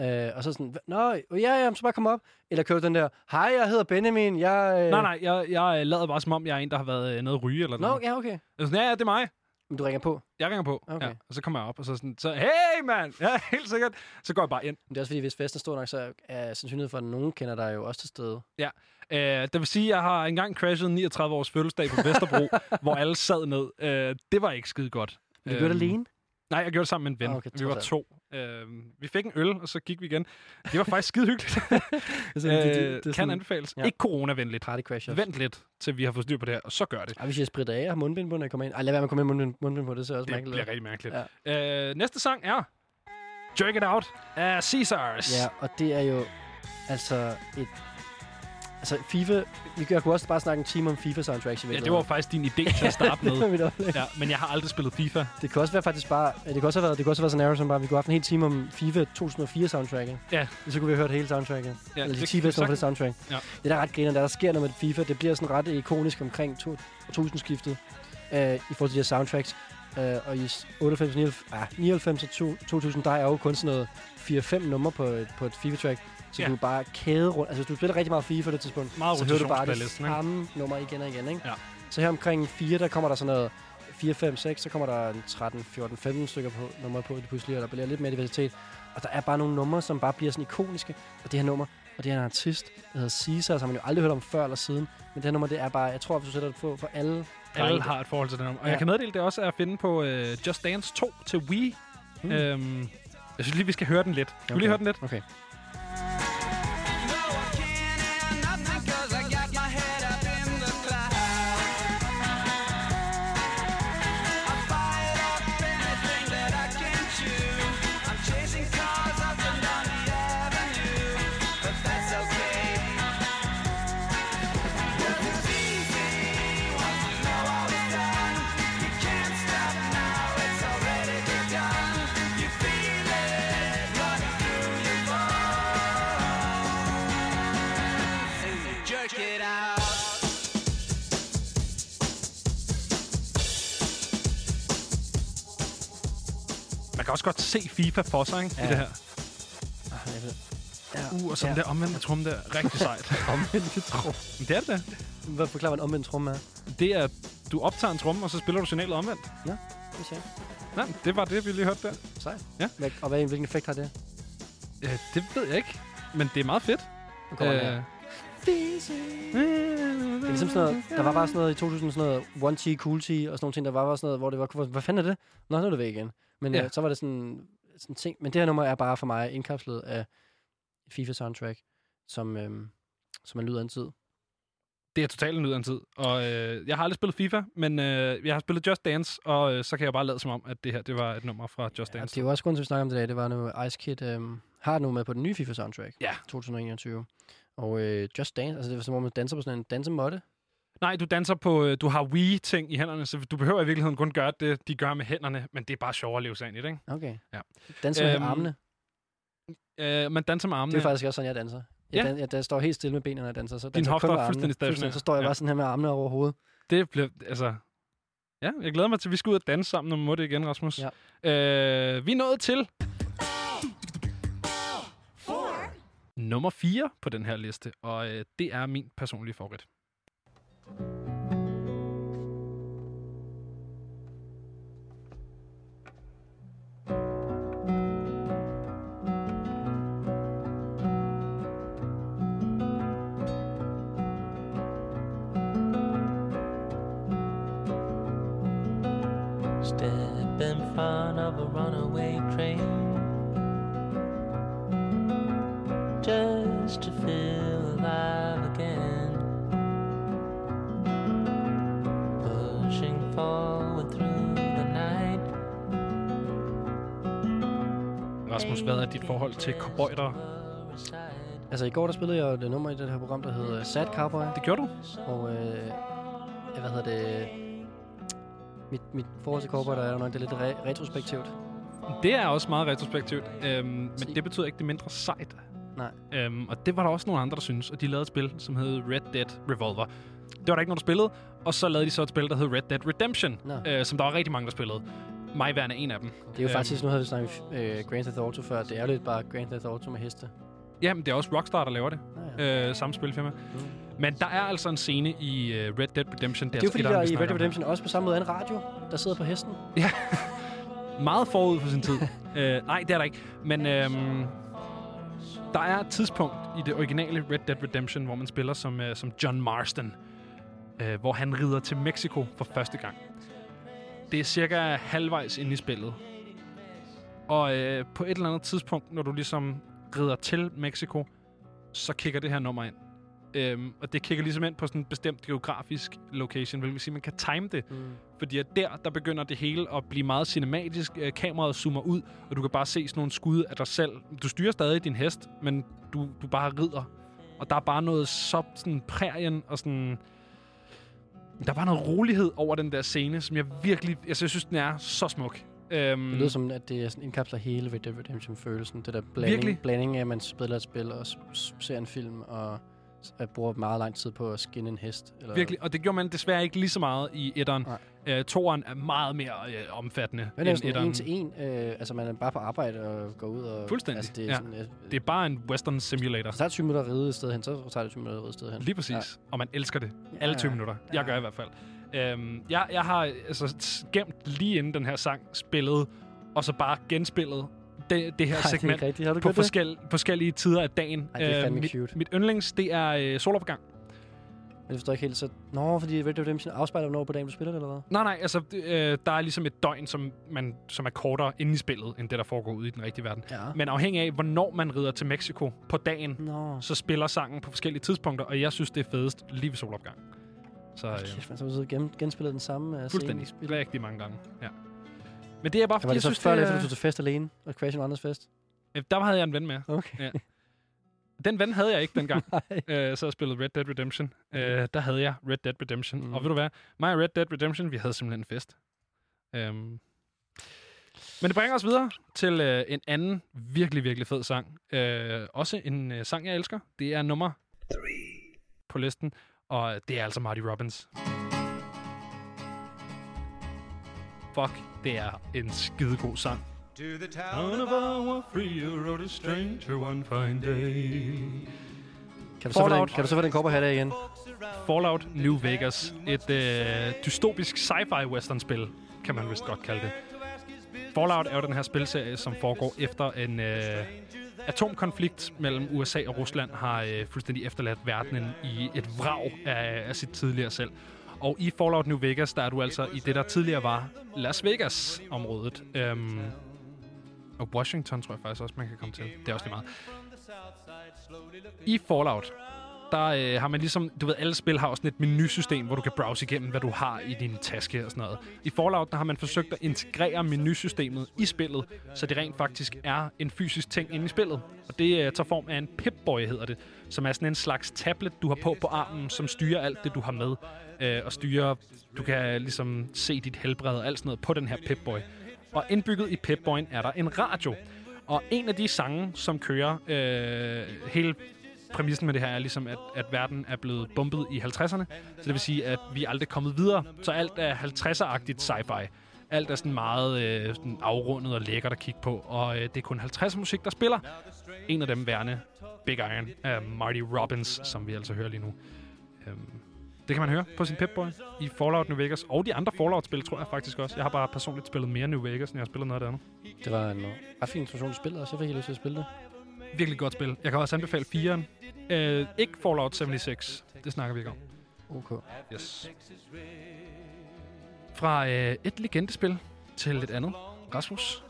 Øh, og så sådan, nå, ja, ja, så bare kom op. Eller kører den der, hej, jeg hedder Benjamin, jeg... Øh... Nej, nej, jeg, jeg lader bare som om, jeg er en, der har været øh, noget ryge eller Nå, noget. ja, okay. Er sådan, ja, ja, det er mig. Men du ringer på. Jeg ringer på. Okay. Ja, og så kommer jeg op, og så sådan, så, hey, mand! *laughs* Ja, helt sikkert. Så går jeg bare ind. Men det er også fordi, hvis festen er stor nok, så er sandsynligheden for, at nogen kender dig jo også til stede. Øh, det vil sige, at jeg har engang crashet 39 års fødselsdag på Vesterbro, *laughs* hvor alle sad ned. Øh, det var ikke skide godt. Men du gør det Øhm, alene? Nej, jeg gjorde det sammen med en ven. Ah, okay, vi var to. Øh, vi fik en øl, og så gik vi igen. Det var faktisk skide hyggeligt. *laughs* Det er sådan, øh, det, det, det kan sådan anbefales. ja. Ikke coronavenligt. party crashers. Vent lidt, til vi har fået styr på det her, og så gør det. Ej, hvis jeg spritter af og har mundbind på, når jeg kommer ind. Ej, lad være med at komme ind med mundbind, mundbind på, det ser også Det mærkeligt bliver ud. rigtig mærkeligt. Ja. Øh, næste sang er Jerk It Out af Caesars. Ja, og det er jo altså et... Altså FIFA... Vi kan, kunne også bare snakke en time om FIFA soundtracks. i ja, det var faktisk din idé til at starte med. *laughs* Ja, men jeg har aldrig spillet FIFA. Det kan også være faktisk bare... Det kan også have været, det kan også have været sådan som bare, vi kunne have haft en hel time om FIFA 2004 soundtracket. Ja. Så kunne vi have hørt hele soundtracket. Ja, Eller de det 10 kan bedste numre for det soundtrack. Ja. Det der er ret griner, der, der sker noget med FIFA. Det bliver sådan ret ikonisk omkring 2000-skiftet øh, i forhold til de her soundtracks. Øh, og i 98, 99, ah, 99 og to- 2000, der er jo kun sådan noget 4-5 numre på et, på et FIFA-track. Så Ja. du bare kæde rundt. Altså, hvis du spiller rigtig meget FIFA på det tidspunkt, Meget så hører du bare det samme nummer igen og igen. Ikke? Ja. Så her omkring 4, der kommer der sådan noget 4, 5, 6, så kommer der en 13, 14, 15 stykker på, numre på det pludselig, og der bliver lidt mere diversitet. Og der er bare nogle numre, som bare bliver sådan ikoniske. Og det her nummer, og det er en artist, der hedder Caesar, som man jo aldrig hørt om før eller siden. Men det her nummer, det er bare, jeg tror, hvis du sætter det på for alle Alle har et forhold til den nummer. Og Ja. jeg kan meddele, det også er at finde på uh, Just Dance 2 til Wii. Mm. Mm. Øhm, jeg synes lige, vi skal høre den lidt. Skal vi lige høre den lidt? Okay. Jerk kan også godt se FIFA for sig, ikke? Ja. I Ja. det her. Ah, jeg ved. Ja. Uh, og sådan Ja. der omvendte trum der. Rigtig sejt. *laughs* Omvendt trum. Men det er det da. Hvad forklarer, en omvendt trum er? Det er, du optager en tromme, og så spiller du signalet omvendt. Det ser jeg. Nej, det var det, vi lige hørte der. Sejt. Ja. Hvad, og hvad, hvilken effekt har det? Uh, det ved jeg ikke. Men det er meget fedt. Nu kommer øh. Det er ligesom sådan noget, der var bare sådan noget i 2000, sådan noget One T, Cool T og sådan nogle ting, der var bare sådan noget, hvor det var, hvad fanden er det? Nå, nu er det væk igen. Men Ja. øh, så var det sådan, sådan ting. Men det her nummer er bare for mig indkapslet af et FIFA soundtrack, som, øhm, som man lyder af en tid. Det er totalt en af en tid. Og øh, jeg har aldrig spillet FIFA, men øh, jeg har spillet Just Dance, og øh, så kan jeg bare lade som om, at det her det var et nummer fra Just Ja, Dance. det er jo også grund til, at vi snakker om det i dag. Det var nu, Ice Kid øhm, har nu med på den nye FIFA soundtrack. Ja. 2021. Og øh, Just Dance, altså det var som om man danser på sådan en dansemåtte. Nej, du danser på, øh, du har Wii-ting i hænderne, så du behøver i virkeligheden kun gøre det, de gør med hænderne, men det er bare sjovere at leve sig ind i det, ikke? Okay. Ja. Danser med Øhm, armene. Øh, man danser med armene. Det er faktisk også sådan, jeg danser. Jeg, Ja. dan- jeg, jeg står helt stille med benene, når jeg danser. Så jeg hofter er fuldstændig stationære. Så står jeg Ja. bare sådan her med armene over hovedet. Det bliver, altså... Ja, jeg glæder mig til, at vi skal ud og danse sammen, når vi må det igen, Rasmus. Ja. Øh, vi er nået til... Nummer 4 på den her liste, og øh, det er min personlige favorit. Hvad er dit forhold til cowboyter? Altså i går der spillede jeg det nummer i det her program, der hedder Sad Cowboy. Det gjorde du? Og øh, hvad hedder det? Mit, mit forhold til Cowboy, der er jo nok det er lidt re- retrospektivt. Det er også meget retrospektivt, øhm, men det betyder ikke, det mindre sejt. Nej. Øhm, og det var der også nogle andre, der synes, og de lavede et spil, som hed Red Dead Revolver. Det var der ikke nogen, der spillede, og så lavede de så et spil, der hed Red Dead Redemption, øh, som der var rigtig mange, der spillede. Mig værende en af dem. Det er jo faktisk, nu havde vi snakket øh, Grand Theft Auto før, det er jo lidt bare Grand Theft Auto med heste. Jamen, det er også Rockstar, der laver det. Ah, ja. Øh, samme spilfirma. Men der er altså en scene i uh, Red Dead Redemption. Det er jo altså fordi, etteren, der i Red Dead. Redemption også på samme måde er en radio, der sidder på hesten. meget forud for sin tid. *laughs* øh, nej, det er der ikke. Men øhm, der er et tidspunkt i det originale Red Dead Redemption, hvor man spiller som, øh, som John Marston, øh, hvor han rider til Mexico for første gang. Det er cirka halvvejs ind i spillet. Og øh, på et eller andet tidspunkt, når du ligesom rider til Mexico, så kigger det her nummer ind. Øhm, og det kigger ligesom ind på sådan en bestemt geografisk location, hvilket vil sige, at man kan time det. Mm. Fordi at der, der begynder det hele at blive meget cinematisk. Øh, Kameraet zoomer ud, og du kan bare se sådan nogle skud af dig selv. Du styrer stadig din hest, men du, du bare rider. Og der er bare noget så sådan prærien og sådan... Der er bare noget rolighed over den der scene, som jeg virkelig... Altså, jeg synes, den er så smuk. Øhm, Det lyder som, at det er sådan indkapsler hele Red Dead Redemption-følelsen. Det der blanding, Virkelig. blanding af, at man spiller et spil og ser en film, og bruger meget lang tid på at skinne en hest. Eller Virkelig, og det gjorde man desværre ikke lige så meget i etteren. Nej. Øh, toeren er meget mere øh, omfattende Men det er end sådan en til en. Øh, altså, man er bare på arbejde og går ud og... Fuldstændig, Altså, det er ja. sådan, øh, Det er bare en western simulator. Det tager 20 minutter at ride et sted hen, så tager det 20 minutter at ride et sted hen. Lige præcis. Ja. Og man elsker det. Alle 20 Ja. minutter. Jeg gør i hvert fald. Øhm, jeg, jeg har altså gemt lige inden den her sang spillet, og så bare genspillet det, det her det er segment du på gjort det? forskel, forskellige tider af dagen. Ej, det er fandme mit, cute. mit yndlings, det er øh, solopgang. Men det forstår ikke helt. Så... Nå, fordi Red Dead Redemption afspejler, hvornår på dagen du spiller det, eller hvad? Nej, nej, altså, det, øh, der er ligesom et døgn, som, man, som er kortere inde i spillet, end det, der foregår ude i den rigtige verden. Ja. Men afhængig af, hvornår man rider til Mexico på dagen, Nå. så spiller sangen på forskellige tidspunkter, og jeg synes, det er fedest lige ved solopgang. Så, øh, Kæft, man så har gen, genspillet den samme uh, scene Fuldstændig. spillet. Rigtig mange gange, ja. Men det er bare, Ja, fordi var det jeg så synes, før det efter, er... du tog til fest alene og crashede en andres fest? Øh, Der havde jeg en ven med. Okay. Ja. Den ven havde jeg ikke dengang, *laughs* øh, så jeg spillede Red Dead Redemption. Øh, der havde jeg Red Dead Redemption. Mm. Og ved du hvad? Mig og Red Dead Redemption, vi havde simpelthen en fest. Øhm. Men det bringer os videre til øh, en anden virkelig, virkelig fed sang. Øh, også en øh, sang, jeg elsker. Det er nummer 3 på listen. Og det er altså Marty Robbins. Fuck, det er en skidegod sang. To the Town of our free rode a stranger one fine day. Kan du, så den, kan du så få den kopper her igen? Fallout New Vegas. Et øh, dystopisk sci-fi western-spil, kan man vist godt kalde det. Fallout er jo den her spilserie, som foregår efter en øh, atomkonflikt mellem USA og Rusland har øh, fuldstændig efterladt verdenen i et vrag af, af sit tidligere selv. Og i Fallout New Vegas, der er du altså i det, der tidligere var Las Vegas-området. Øhm, og Washington tror jeg faktisk også, man kan komme til. Det er også lige meget. I Fallout, der øh, har man ligesom, du ved, alle spil har også sådan et menusystem, hvor du kan browse igennem, hvad du har i din taske og sådan noget. I Fallout, der har man forsøgt at integrere menusystemet i spillet, så det rent faktisk er en fysisk ting inde i spillet. Og det øh, tager form af en Pip-Boy, hedder det, som er sådan en slags tablet, du har på på armen, som styrer alt det, du har med. Øh, og styrer, du kan ligesom se dit helbred og alt sådan noget på den her Pip-Boy. Og indbygget i Pepboy'en er der en radio. Og en af de sange, som kører øh, hele præmissen med det her er ligesom, at, at verden er blevet bumpet i 50'erne. Så det vil sige, at vi er aldrig kommet videre. Så alt er 50'er-agtigt sci-fi. Alt er sådan meget øh, sådan afrundet og lækkert at kigge på. Og øh, det er kun 50'er musik, der spiller. En af dem værende Big Iron af Marty Robbins, som vi altså hører lige nu. Øhm, det kan man høre på sin Pip-Boy i Fallout New Vegas. Og de andre Fallout-spil tror jeg faktisk også. Jeg har bare personligt spillet mere New Vegas, end jeg har spillet noget andet. Det var en ret fin introduktion til spillet, og så fik jeg lyst til at spille det. Virkelig godt spil. Jeg kan også anbefale 4'eren. Øh, ikke Fallout 76. Det snakker vi ikke om. OK. Yes. Fra øh, et legendespil til et andet. Rasmus.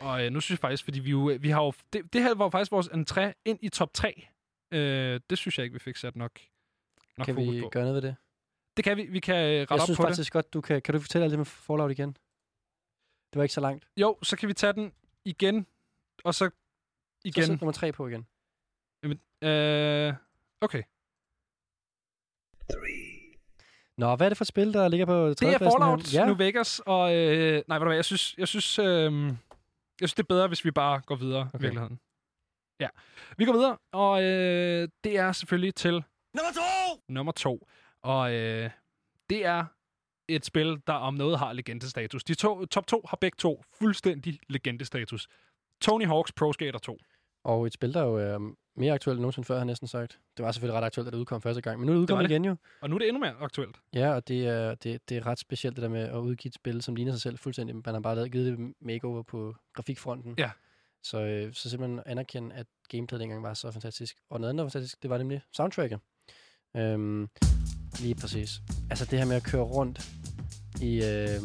Og øh, nu synes jeg faktisk, fordi vi jo, vi har jo, det, det her var jo faktisk vores entré ind i top 3. Øh, det synes jeg ikke, vi fik sat nok, nok Kan fokus vi på. gøre noget ved det? Det kan vi. Vi kan øh, rette Jeg op synes på faktisk godt, du kan... Kan du fortælle alt det med Fallout igen? Det var ikke så langt. Jo, så kan vi tage den igen, og så igen. Så sæt nummer tre på igen. Jamen, øh, okay. Nå, hvad er det for et spil, der ligger på Det er? Fallout Ja, New Vegas, og... Øh, nej, ved du hvad, jeg synes, jeg synes, øh, jeg synes, det er bedre, hvis vi bare går videre okay. i virkeligheden. Ja. Vi går videre, og øh, det er selvfølgelig til Nummer to! nummer to. Og øh, det er et spil, der om noget har legendestatus. De to, top to har begge to fuldstændig legendestatus. Tony Hawk's Pro Skater 2. og et spil, der jo er mere aktuelt end nogensinde før, har jeg næsten sagt. Det var selvfølgelig ret aktuelt, da det udkom første gang, men nu er det udkommet det. igen jo. Og nu er det endnu mere aktuelt. Ja, og det er, det, det er ret specielt, det der med at udgive et spil, som ligner sig selv fuldstændig. Man har bare lavet, givet det makeover på grafikfronten. Ja. Så, øh, så simpelthen anerkende, at gameplayet dengang var så fantastisk. Og noget andet, der var fantastisk, det var nemlig soundtracket. Øhm, lige præcis. Altså det her med at køre rundt i øh,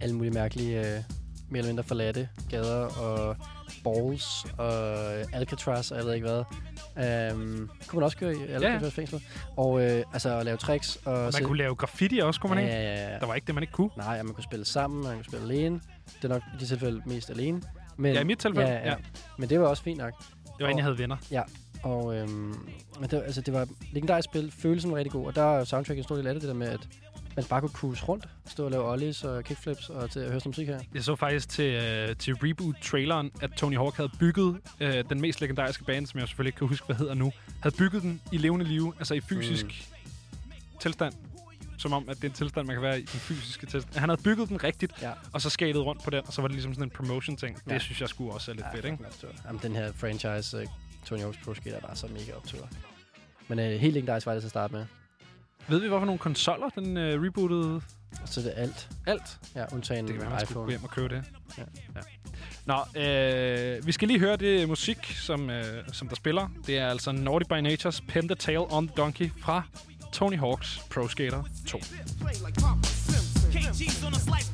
alle mulige mærkelige, øh, mere eller mindre forladte gader og balls og Alcatraz og jeg ved ikke hvad. Øhm, kunne man også køre i Alcatraz ja. fængsel. Og øh, altså at lave tricks. Og, Og man se- kunne lave graffiti også, kunne man ja, ikke? ja, ja, ja. Der var ikke det, man ikke kunne. Nej, og man kunne spille sammen, man kunne spille alene. Det er nok i de tilfælde mest alene. Men, Ja, i mit tilfælde, Ja, ja. ja. Men det var også fint nok. Det var inden jeg havde venner. Og øhm, men det, altså, det var et legendarisk spil. Følelsen var rigtig god. Og der er soundtrack en stor del af det, det der med, at man bare kunne cruise rundt. Stå og lave ollies og kickflips og til at høre sådan musik her. Jeg så faktisk til, øh, til reboot-traileren, at Tony Hawk havde bygget øh, den mest legendariske bane, som jeg selvfølgelig ikke kan huske, hvad hedder nu, havde bygget den i levende live, altså i fysisk mm. tilstand. Som om, at det er en tilstand, man kan være i den fysiske tilstand. Han havde bygget den rigtigt, Ja. og så skatet rundt på den, og så var det ligesom sådan en promotion-ting. Ja. Det synes jeg skulle også er lidt fedt, ikke? Jamen, den her franchise, uh, Tony Hawk's Pro Skater, er bare så mega optur. Men uh, helt legendarisk var det til at starte med. Ved vi, hvorfor nogle konsoller den øh, rebootede så er det alt. alt? Ja, undtagen Det kan være, man skulle gå iPhone. hjem og købe det. Ja. ja. Nå, øh, vi skal lige høre det musik, som, øh, som der spiller. Det er altså Naughty by Nature's Pin the Tail on the Donkey fra Tony Hawk's Pro Skater 2. KG's on a slice,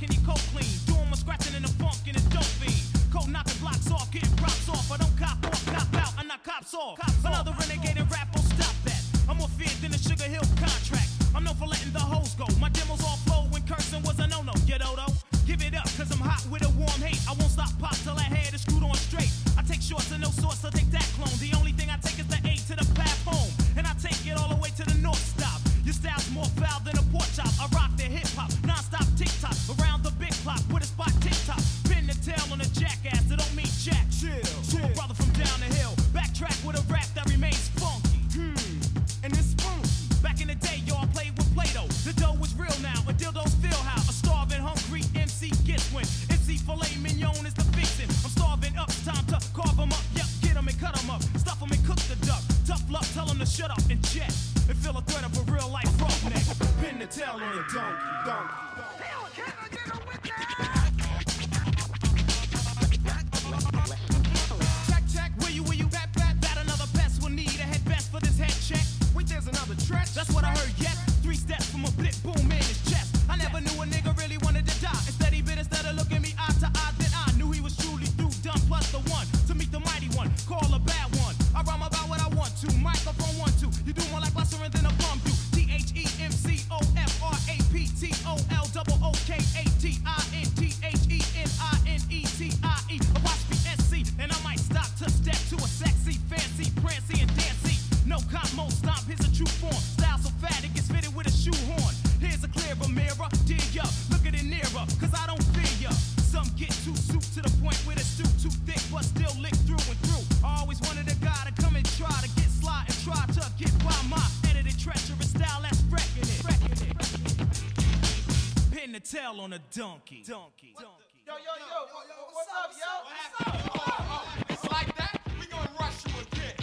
I cops off. Another renegade and rap stop that. I'm more feared than the Sugar Hill contract. I'm known for letting the hoes go. My demos all flow when cursing was a no-no. You know? Give it up, cause I'm hot with a warm hate. I won't stop pop till I had is screwed on straight. I take shorts and no sorts, so take that clone. The Tail on a donkey. Donkey. Donkey. Yo, yo, yo, what's up, yo? What's up? It's like that? We gonna rush you again.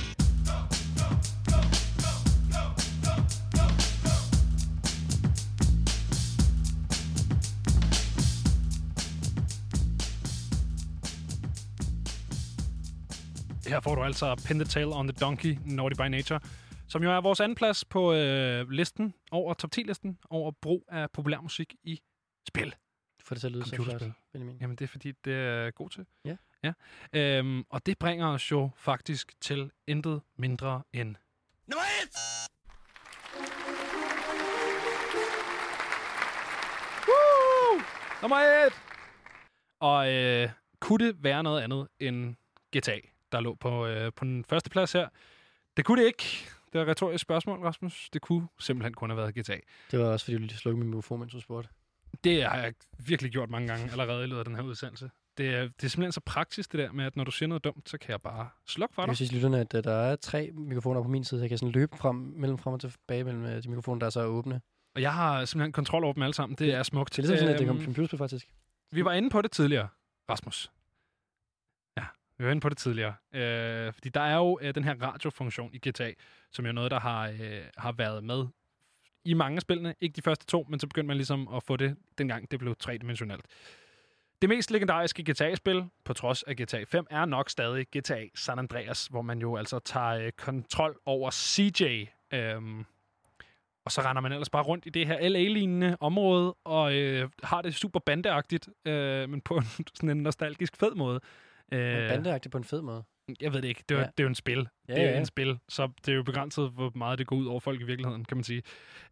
Her får du altså Pin the Tail on the Donkey, Naughty by Nature, som jo er vores anden plads på øh, listen over top 10-listen over brug af populærmusik i spil. Du får det til at lyde så flot, Computerspil. Benjamin. Jamen, det er fordi, det er god til. Ja. ja. Øhm, og det bringer os jo faktisk til intet mindre end... Nummer et! Woo! Nummer et! Og øh, kunne det være noget andet end GTA, der lå på, øh, på den første plads her? Det kunne det ikke. Det er et retorisk spørgsmål, Rasmus. Det kunne simpelthen kun have været GTA. Det var også, fordi du lige slukkede min mikrofon, mens du spurgte. Det har jeg virkelig gjort mange gange allerede i løbet af den her udsendelse. Det er, det er simpelthen så praktisk, det der med, at når du siger noget dumt, så kan jeg bare slukke for Jeg dig. sige til lytterne, at øh, der er tre mikrofoner på min side. Jeg kan sådan løbe frem, mellem frem og tilbage mellem øh, de mikrofoner, der er så er åbne. Og jeg har simpelthen kontrol over dem alle sammen. Det er smukt. Det er ligesom sådan, at det Øhm, kommer computerspil, faktisk. Vi var inde på det tidligere, Rasmus. Ja, vi var inde på det tidligere. Øh, fordi der er jo øh, den her radiofunktion i GTA, som er noget, der har, øh, har været med i mange af spillene. Ikke de første to, men så begyndte man ligesom at få det, dengang det blev tredimensionelt. Det mest legendariske GTA-spil, på trods af GTA 5, er nok stadig GTA San Andreas, hvor man jo altså tager øh, kontrol over CJ. Øhm, og så render man ellers bare rundt i det her LA-lignende område, og øh, har det super bandeagtigt, øh, men på en, *laughs* sådan en nostalgisk fed måde. Øh. Bandeagtigt på en fed måde. Jeg ved det ikke. Det er, ja. Det er jo en spil. Ja, det er ja. en spil, så det er jo begrænset, hvor meget det går ud over folk i virkeligheden, kan man sige.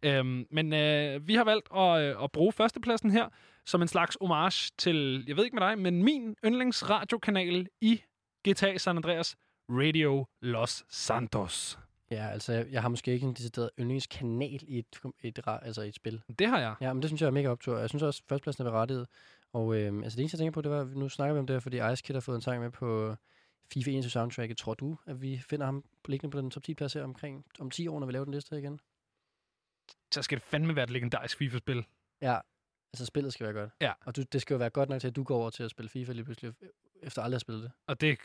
Øhm, men øh, vi har valgt at, øh, at bruge førstepladsen her som en slags homage til, jeg ved ikke med dig, men min yndlingsradiokanal i GTA San Andreas, Radio Los Santos. Ja, altså, jeg, har måske ikke en decideret yndlingskanal i et, et, altså et spil. Det har jeg. Ja, men det synes jeg er mega optur. Jeg synes også, at førstepladsen er berettiget. Og øh, altså, det eneste, jeg tænker på, det var, nu snakker vi om det her, fordi Ice Kid har fået en sang med på FIFA 21 soundtracket. Tror du, at vi finder ham liggende på den top 10 plads her omkring om 10 år, når vi laver den liste igen? Så skal det fandme være et legendarisk FIFA-spil. Ja, altså spillet skal være godt. Ja. Og du, det skal jo være godt nok til, at du går over til at spille FIFA lige pludselig, efter aldrig at have spillet det. Og det,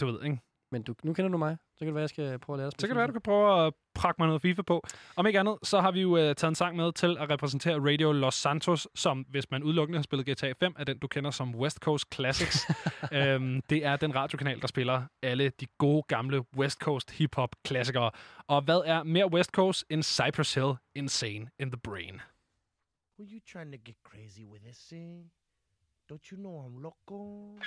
du ved, ikke? Men du, nu kender du mig, så kan det være, at jeg skal prøve at lære at Så kan det være, du kan prøve at prakke mig noget FIFA på. Om ikke andet, så har vi jo uh, taget en sang med til at repræsentere Radio Los Santos, som hvis man udelukkende har spillet GTA 5, er den, du kender som West Coast Classics. *laughs* øhm, det er den radiokanal, der spiller alle de gode gamle West Coast hip-hop klassikere. Og hvad er mere West Coast end Cypress Hill Insane in the Brain? Who you trying to get crazy with this scene? Don't you know I'm loco?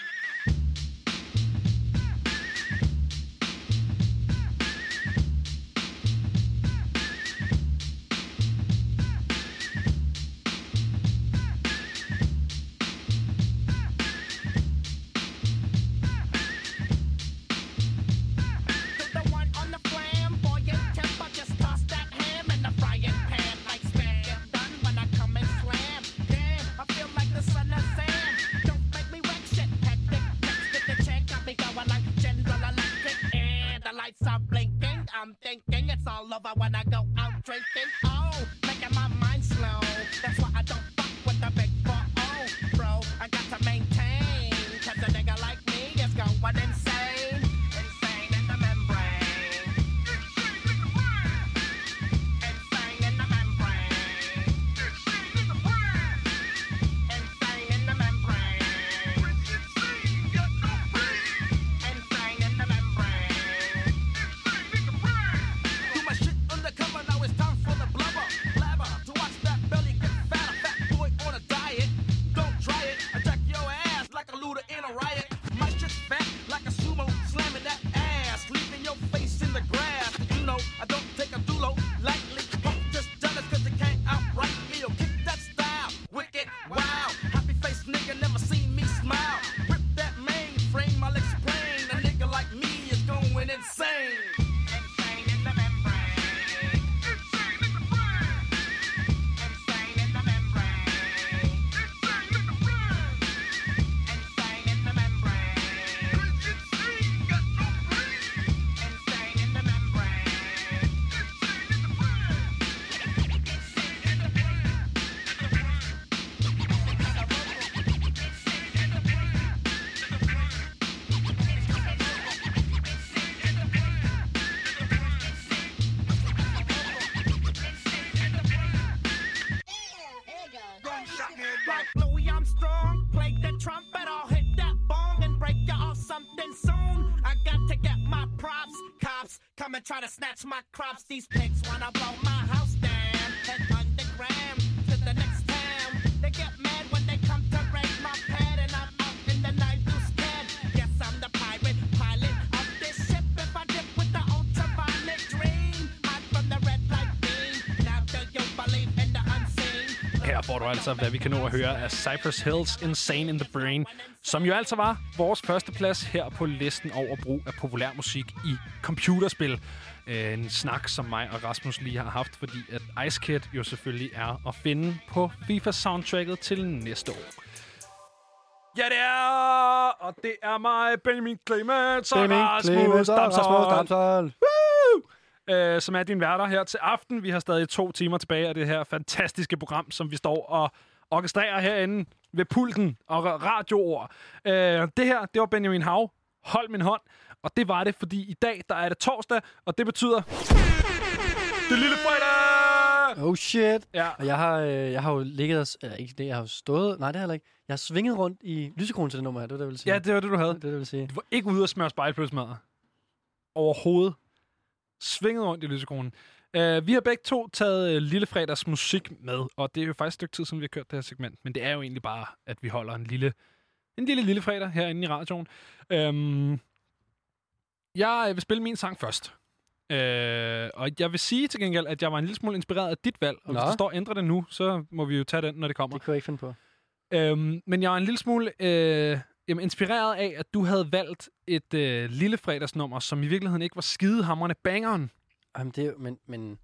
These pigs wanna blow my house down, head underground to the next town. They get mad when they come to raid my pad, and I'm out in the night, you scared. Yes, I'm the pirate pilot of this ship. If I dip with the ultraviolet dream, hide from the red light beam. Now do you believe in the unseen? Her får du altså, hvad vi kan nå at høre af Cypress Hills Insane in the Brain, som jo altså var vores første plads her på listen over brug af populær musik i computerspil øh, en snak, som mig og Rasmus lige har haft, fordi at Ice Kid jo selvfølgelig er at finde på FIFA-soundtracket til næste år. Ja, det er! Og det er mig, Benjamin Clemens og Benjamin Rasmus Clemens og Damsholm. Øh, som er din værter her til aften. Vi har stadig to timer tilbage af det her fantastiske program, som vi står og orkestrerer herinde ved pulten og ra- radioord. Øh, det her, det var Benjamin Hav. Hold min hånd. Og det var det, fordi i dag, der er det torsdag, og det betyder... Det lille fredag! Oh shit. Ja. Og jeg har, øh, jeg har jo ligget, og eller ikke det, jeg har jo stået, nej det har jeg heller ikke. Jeg har svinget rundt i lysekronen til det nummer her, det var det, jeg ville sige. Ja, det var det, du havde. Det det, vil sige. Du var ikke ude og smøre spejlpølsemad. Overhovedet. Svinget rundt i lysekronen. Uh, vi har begge to taget uh, Lille Fredags musik med, og det er jo faktisk et stykke tid, siden vi har kørt det her segment, men det er jo egentlig bare, at vi holder en lille, en lille Lille Fredag herinde i radioen. Um, jeg vil spille min sang først. Uh, og jeg vil sige til gengæld, at jeg var en lille smule inspireret af dit valg, og hvis Nå. der står ændre det nu, så må vi jo tage den, når det kommer. Det kunne jeg ikke finde på. Øhm, men jeg var en lille smule øh, jamen, inspireret af, at du havde valgt et øh, lille fredagsnummer, som i virkeligheden ikke var skidehamrende bangeren. Jamen, det er, jo- men, men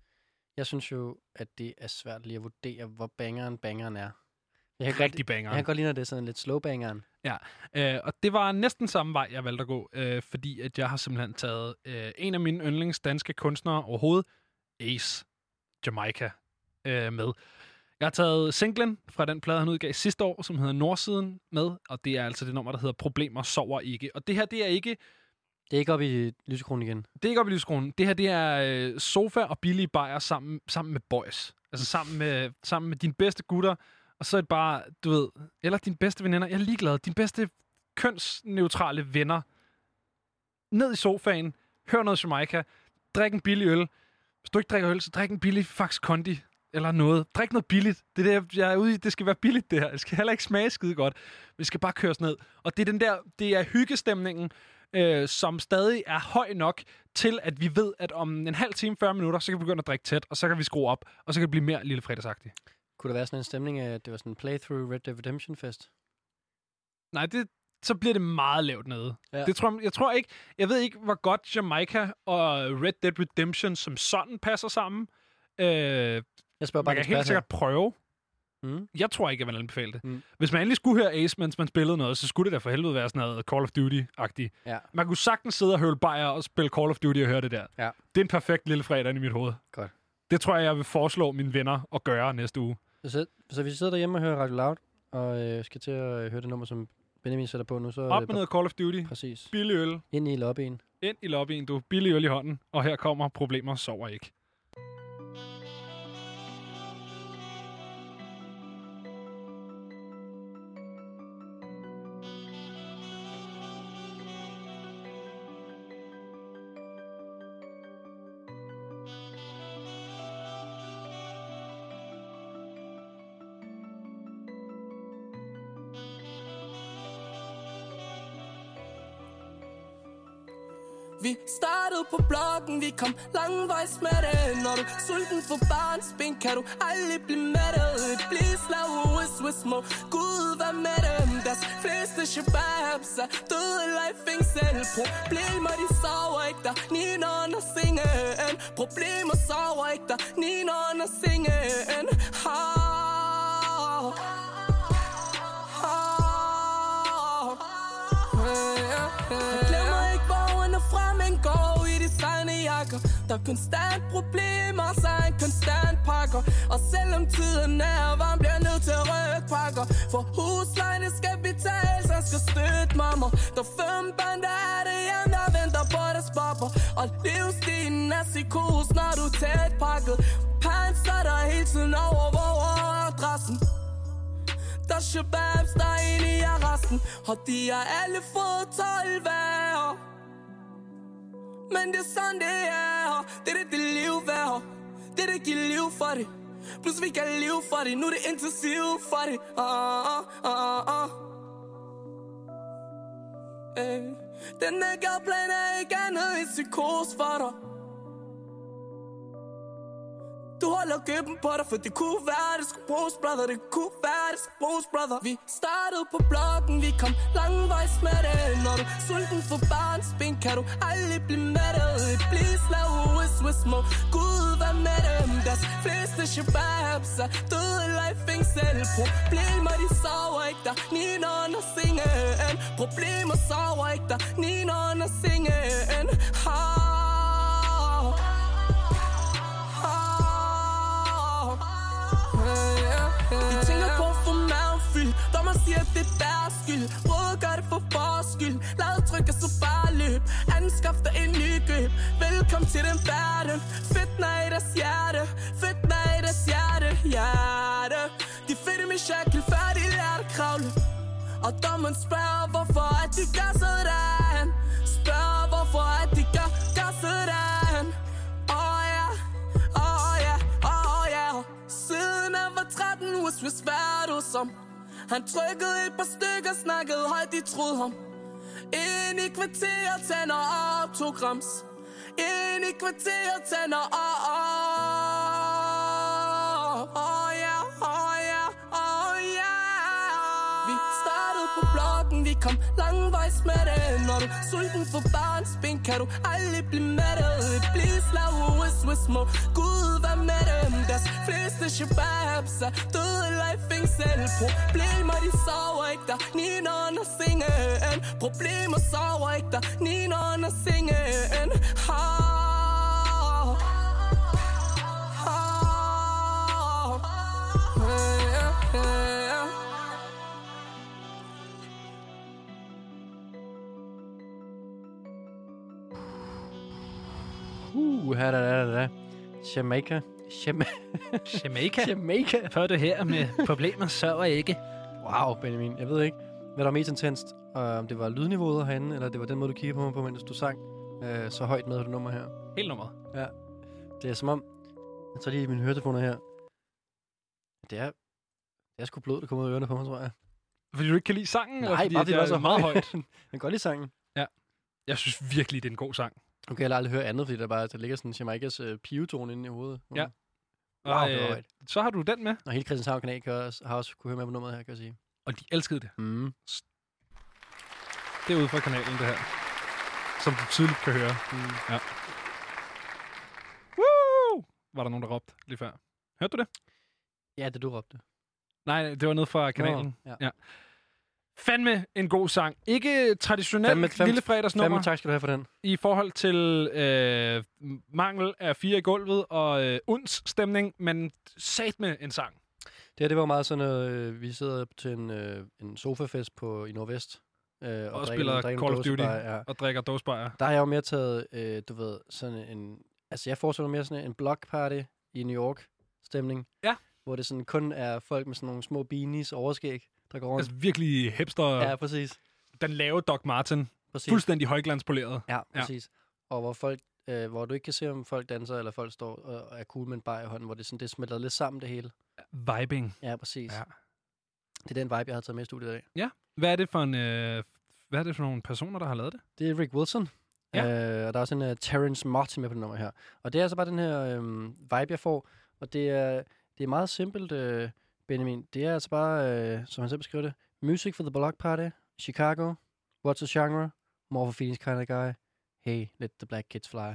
jeg synes jo, at det er svært lige at vurdere, hvor bangeren bangeren er. Jeg kan Rigtig bangeren. Jeg kan godt lide, når det er sådan lidt slow bangeren. Ja, øh, og det var næsten samme vej, jeg valgte at gå, øh, fordi at jeg har simpelthen taget øh, en af mine yndlings danske kunstnere overhovedet, Ace Jamaica, øh, med. Jeg har taget singlen fra den plade, han udgav sidste år, som hedder Nordsiden, med, og det er altså det nummer, der hedder Problemer sover ikke. Og det her, det er ikke Det er ikke oppe i lysekronen igen. Det er ikke op i lyskronen. Det her, det er øh, sofa og billige bajer sammen, sammen med boys. Altså sammen med, sammen med dine bedste gutter. Og så er det bare, du ved, eller dine bedste veninder. Jeg er ligeglad. Dine bedste kønsneutrale venner. Ned i sofaen. Hør noget Jamaica. Drik en billig øl. Hvis du ikke drikker øl, så drik en billig Fax Kondi. Eller noget. Drik noget billigt. Det er det, jeg er ude i. Det skal være billigt, det her. Det skal heller ikke smage skide godt. Vi skal bare køres ned. Og det er den der, det er hyggestemningen, øh, som stadig er høj nok til, at vi ved, at om en halv time, 40 minutter, så kan vi begynde at drikke tæt, og så kan vi skrue op, og så kan det blive mere lille fredagsagtigt. Kunne der være sådan en stemning af, at det var sådan en playthrough Red Dead Redemption Fest? Nej, det, så bliver det meget lavt nede. Ja. Det tror jeg, jeg tror ikke, jeg ved ikke, hvor godt Jamaica og Red Dead Redemption som sådan passer sammen. Øh, Jeg spørger bare man kan helt sikkert prøve. Mm. Jeg tror ikke, jeg vil anbefale det. Mm. Hvis man endelig skulle høre Ace, mens man spillede noget, så skulle det da for helvede være sådan noget Call of Duty-agtigt. Ja. Man kunne sagtens sidde og høle bajer og spille Call of Duty og høre det der. Ja. Det er en perfekt lille fredag i mit hoved. Godt. Det tror jeg, jeg vil foreslå mine venner at gøre næste uge. Så, så vi sidder derhjemme og hører Radio Loud, og øh, skal til at øh, høre det nummer, som Benjamin sætter på nu, så er Op med noget Call of Duty. Præcis. Billig øl. Ind i lobbyen. Ind i lobbyen, du. Billig øl i hånden. Og her kommer problemer, sover ikke. På bloggen, vi kom langvejs med det. Når du sulten for barnsben, kan du aldrig blive mættet Please lav us wish må Gud være med dem. Deres fleste shababs er døde eller i fængsel. Problemer de sover ikke der Nina under sengen Problemer sover ikke der Nina under sengen ha. Jeg glemmer ikke, hvor under fremmen går i de sejne jakker. Der er konstant problemer, så en konstant pakker. Og selvom tiden er varm, bliver jeg nødt til at rykke pakker. For huslejene skal betales, jeg skal støtte mamma. Der er fem børn, der er det hjem, der venter på deres papper Og livsstilen er psykos, når du er tæt pakket. Panser der hele tiden over, hvor adressen? Der er shababs, der er inde i arresten. Og de har alle fået 12 værre. Men det er sådan det er her. Det er det, det liv værd Det er det, giver liv for det Plus vi kan leve for det Nu er det intensiv for det ah, ah, ah, ah. Hey. Øh, den her gadeplan er ikke andet end psykos for dig du holder gøben på dig, for det kunne være, det skulle bruges, brother. Det kunne være, det skulle bruges, brother. Vi startede på bloggen, vi kom langvejs med det. Når du sulten for barns ben, kan du aldrig blive mættet Please lad US with små Gud, hvad med dem? Deres fleste shababs er døde eller i fængsel. Problemer, de sover ikke der ni Nina under sengen Problemer sover ikke der ni Nina under sengen ha. De tænker på at få maven Dommer siger, at det er deres skyld. Prøv at gøre det for vores skyld. Lad trykket så bare løb. Anskaf dig en ny køb Velkommen til den verden. Fitna i deres hjerte. Fitna i deres hjerte. Hjerte. De fedte med shackle Før de lærte at kravle. Og dommeren spørger hvorfor at de gør sådan? Spørger var 13 was was svært hos ham Han trykkede et par stykker Snakkede højt, de troede ham. Ind i kvarteret tænder op to grams Ind i kvarteret tænder op. Oh yeah, oh yeah, oh yeah startede på bloggen Vi kom langvejs med det Når du er sulten for barnsben Kan du aldrig blive mættet Please lad OS with små Gud, hvad med dem? Deres fleste shababs er døde eller i fængsel Problemer, de sover ikke der Nina under sengen Problemer sover ikke der Nina under sengen ha. Ha. Yeah, yeah. Uh, her da, da, da, da. Jamaica. Jama Jamaica. *laughs* Jamaica. Før det her med problemer, sørger ikke. Wow, Benjamin. Jeg ved ikke, hvad der var mest intenst. Og om det var lydniveauet herinde, eller det var den måde, du kiggede på mig på, mens du sang øh, så højt med det nummer her. Helt nummeret. Ja. Det er som om... Jeg tager lige mine høretelefoner her. Det er... Det er sgu blod, der kommer ud af ørerne på mig, tror jeg. Fordi du ikke kan lide sangen? eller Nej, fordi, bare fordi det var er så meget højt. højt. *laughs* jeg kan godt lide sangen. Ja. Jeg synes virkelig, det er en god sang. Nu kan jeg aldrig høre andet, fordi der bare der ligger sådan en Jamaicas øh, pivetone inde i hovedet. Ja. Wow, Og, øh, så har du den med. Og hele Christianshavn kanal kan også, har også kunne høre med på nummeret her, kan jeg sige. Og de elskede det. Mm. Det er ude fra kanalen, det her. Som du tydeligt kan høre. Mm. Ja. Woo! Var der nogen, der råbte lige før? Hørte du det? Ja, det du råbte. Nej, det var nede fra kanalen. Nå, ja. ja. Fandme en god sang. Ikke traditionel Fandme- fandme- lille fredagsnummer. fandme tak skal du have for den. I forhold til øh, mangel af fire i gulvet og øh, uns stemning, men sat med en sang. Det her, det var meget sådan øh, vi sidder til en, øh, en sofafest på, i Nordvest. Øh, Og, og drikker- spiller drikker Call of Duty ja. og drikker dåsebajer. Der har jeg jo mere taget, øh, du ved, sådan en... Altså, jeg forestiller mig mere sådan en block party i New York-stemning. Ja. Hvor det sådan kun er folk med sådan nogle små beanies, overskæg, der går rundt. Altså virkelig hipster. Ja, præcis. Den lave Doc Martin. Præcis. Fuldstændig højglanspoleret. Ja, præcis. Ja. Og hvor, folk, øh, hvor du ikke kan se, om folk danser, eller folk står og er cool med en bar i hånden, hvor det, sådan, det smelter lidt sammen, det hele. Vibing. Ja, præcis. Ja. Det er den vibe, jeg har taget med i studiet i dag. Ja. Hvad er det for en... Øh, hvad er det for nogle personer, der har lavet det? Det er Rick Wilson. Ja. Øh, og der er også en uh, Terrence Martin med på det nummer her. Og det er altså bare den her øh, vibe, jeg får. Og det er, det er meget simpelt, øh, Benjamin. Det er altså bare, øh, som han selv beskriver det, Music for the Block Party, Chicago, What's the Genre, More for Feelings kind of guy, Hey, let the black kids fly.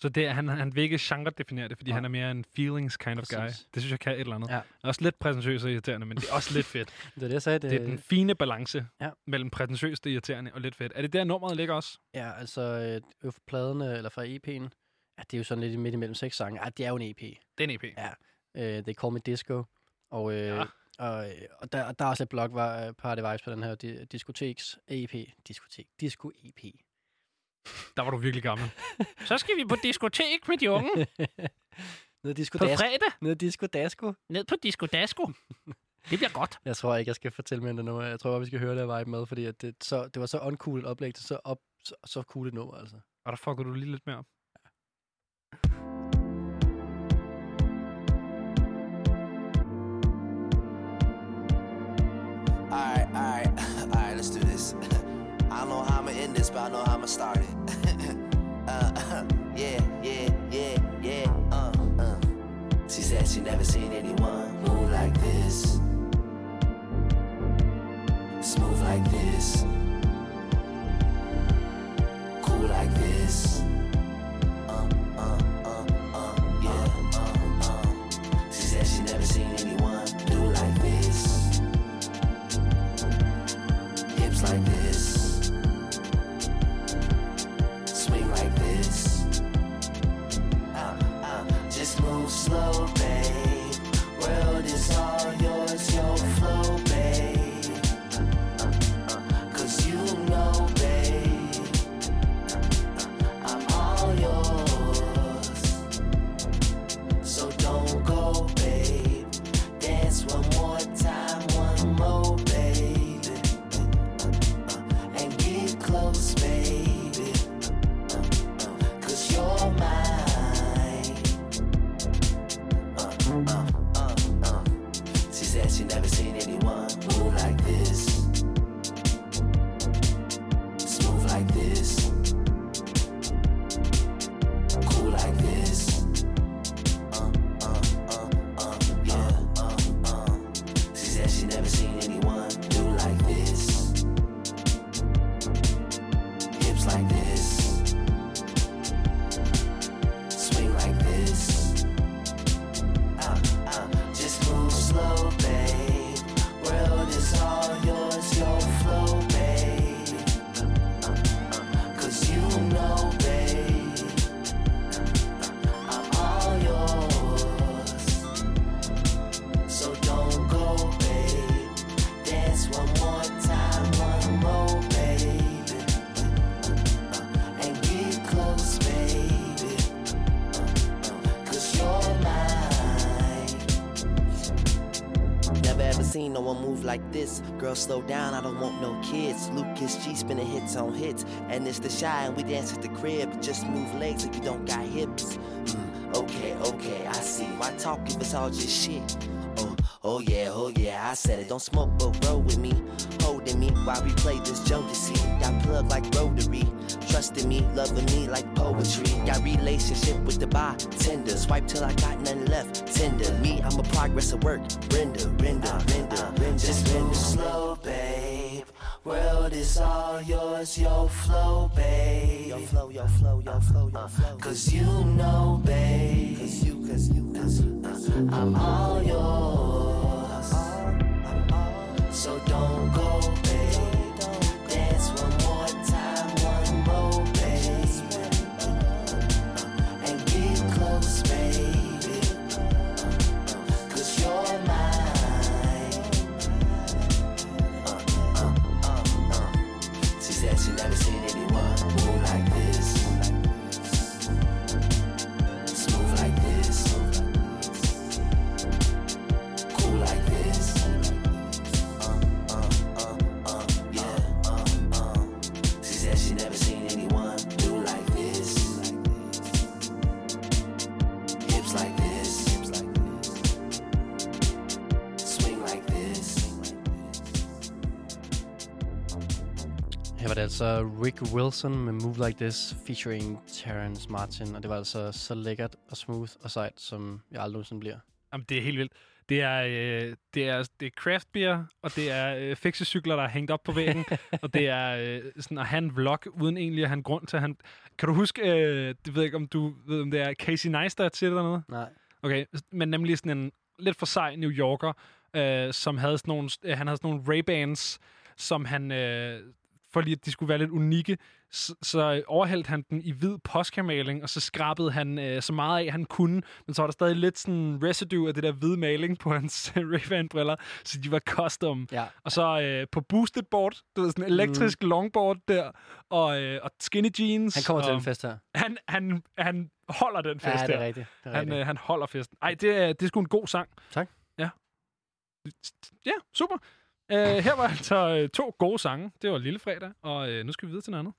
Så det er, han, han vil ikke genre definere det, fordi Nej. han er mere en feelings kind of guy. Præcis. Det synes jeg kan et eller andet. Ja. Også lidt præsentøst og irriterende, men det er også lidt fedt. *laughs* Det er det, jeg sagde. Det, det er den fine balance Ja. mellem prætentiøst og irriterende og lidt fedt. Er det der, nummeret ligger også? Ja, altså øh, øh, fra pladen, øh, eller fra EP'en, ja, det er jo sådan lidt midt imellem seks sange. Ja, det er jo en EP. Det er en EP. Ja. Øh, They Call Me Disco. Og, øh, Ja. og, øh, og der, der er også et blog var, party vibes på den her di- diskoteks EP. Diskotek. Disco E EP. Der var du virkelig gammel. Så skal vi på diskotek med de unge. *laughs* Ned disco På fredag. Ned disco Dasko. Ned på Disco Dasko. Det bliver godt. *laughs* Jeg tror ikke, jeg skal fortælle mere det nummer. Jeg tror vi skal høre det vibe med, fordi at det, så, det var så uncool et oplæg til så, op, så, så cool et nummer, altså. Og der fucker du lige lidt mere op. Alright, but I know how I'ma start it. *laughs* uh, yeah, yeah, yeah, yeah, uh, uh. She said she never seen anyone move like this. Smooth like this. Cool like this. Slow, like this. Girl, slow down, I don't want no kids. Lucas G spinning hits on hits. And it's the shy, and we dance at the crib. Just move legs like you don't got hips. Mm, okay, okay, I see. Why talk if it's all just shit? Oh, yeah, oh yeah, I said it. Don't smoke, but roll with me. Holding me while we play this Jodeci. Got plug like rotary. Trusting me, loving me like poetry. Got relationship with the bartender. Swipe till I got nothing left. Tender. Me, I'm a progress of work. Render, render, uh, render, uh, render. Just move slow, babe. World is all yours, your flow, babe. Your flow, your flow, your flow, your uh, flow. Cause you know, babe. Cause you, cause you, cause you, cause you. I'm all yours. So don't go, babe. Dance one Rick Wilson med Move Like This featuring Terrence Martin, og det var altså så lækkert og smooth og sejt, som jeg aldrig nogensinde bliver. Jamen, det er helt vildt. Det er, øh, det er, det er craft beer, og det er øh, fiksecykler, der er hængt op på væggen, *laughs* og det er øh, sådan at have en vlog, uden egentlig at have en grund til at han... Kan du huske, øh, det ved jeg ikke, om du ved, om det er Casey Neistat, det der noget? Nej. Okay, men nemlig sådan en lidt for sej New Yorker, øh, som havde sådan nogle, øh, han havde sådan nogle Ray-Bans, som han, øh, for lige at de skulle være lidt unikke, så, så overhældte han den i hvid postkamaling, og så skrabede han øh, så meget af, han kunne, men så var der stadig lidt sådan residue af det der hvide maling på hans *laughs* Ray-Ban-briller, så de var custom. Ja. Og så øh, på boosted board, du ved, sådan en elektrisk mm. longboard der, og, øh, og skinny jeans. Han kommer til og, den fest her. Han, han, han holder den fest Ja, det er rigtigt. Det er han, rigtigt. øh, han holder festen. Ej, det er, det er sgu en god sang. Tak. Ja. Ja, super. Uh, her var altså uh, to gode sange. Det var Lille Fredag, og uh, nu skal vi videre til noget andet.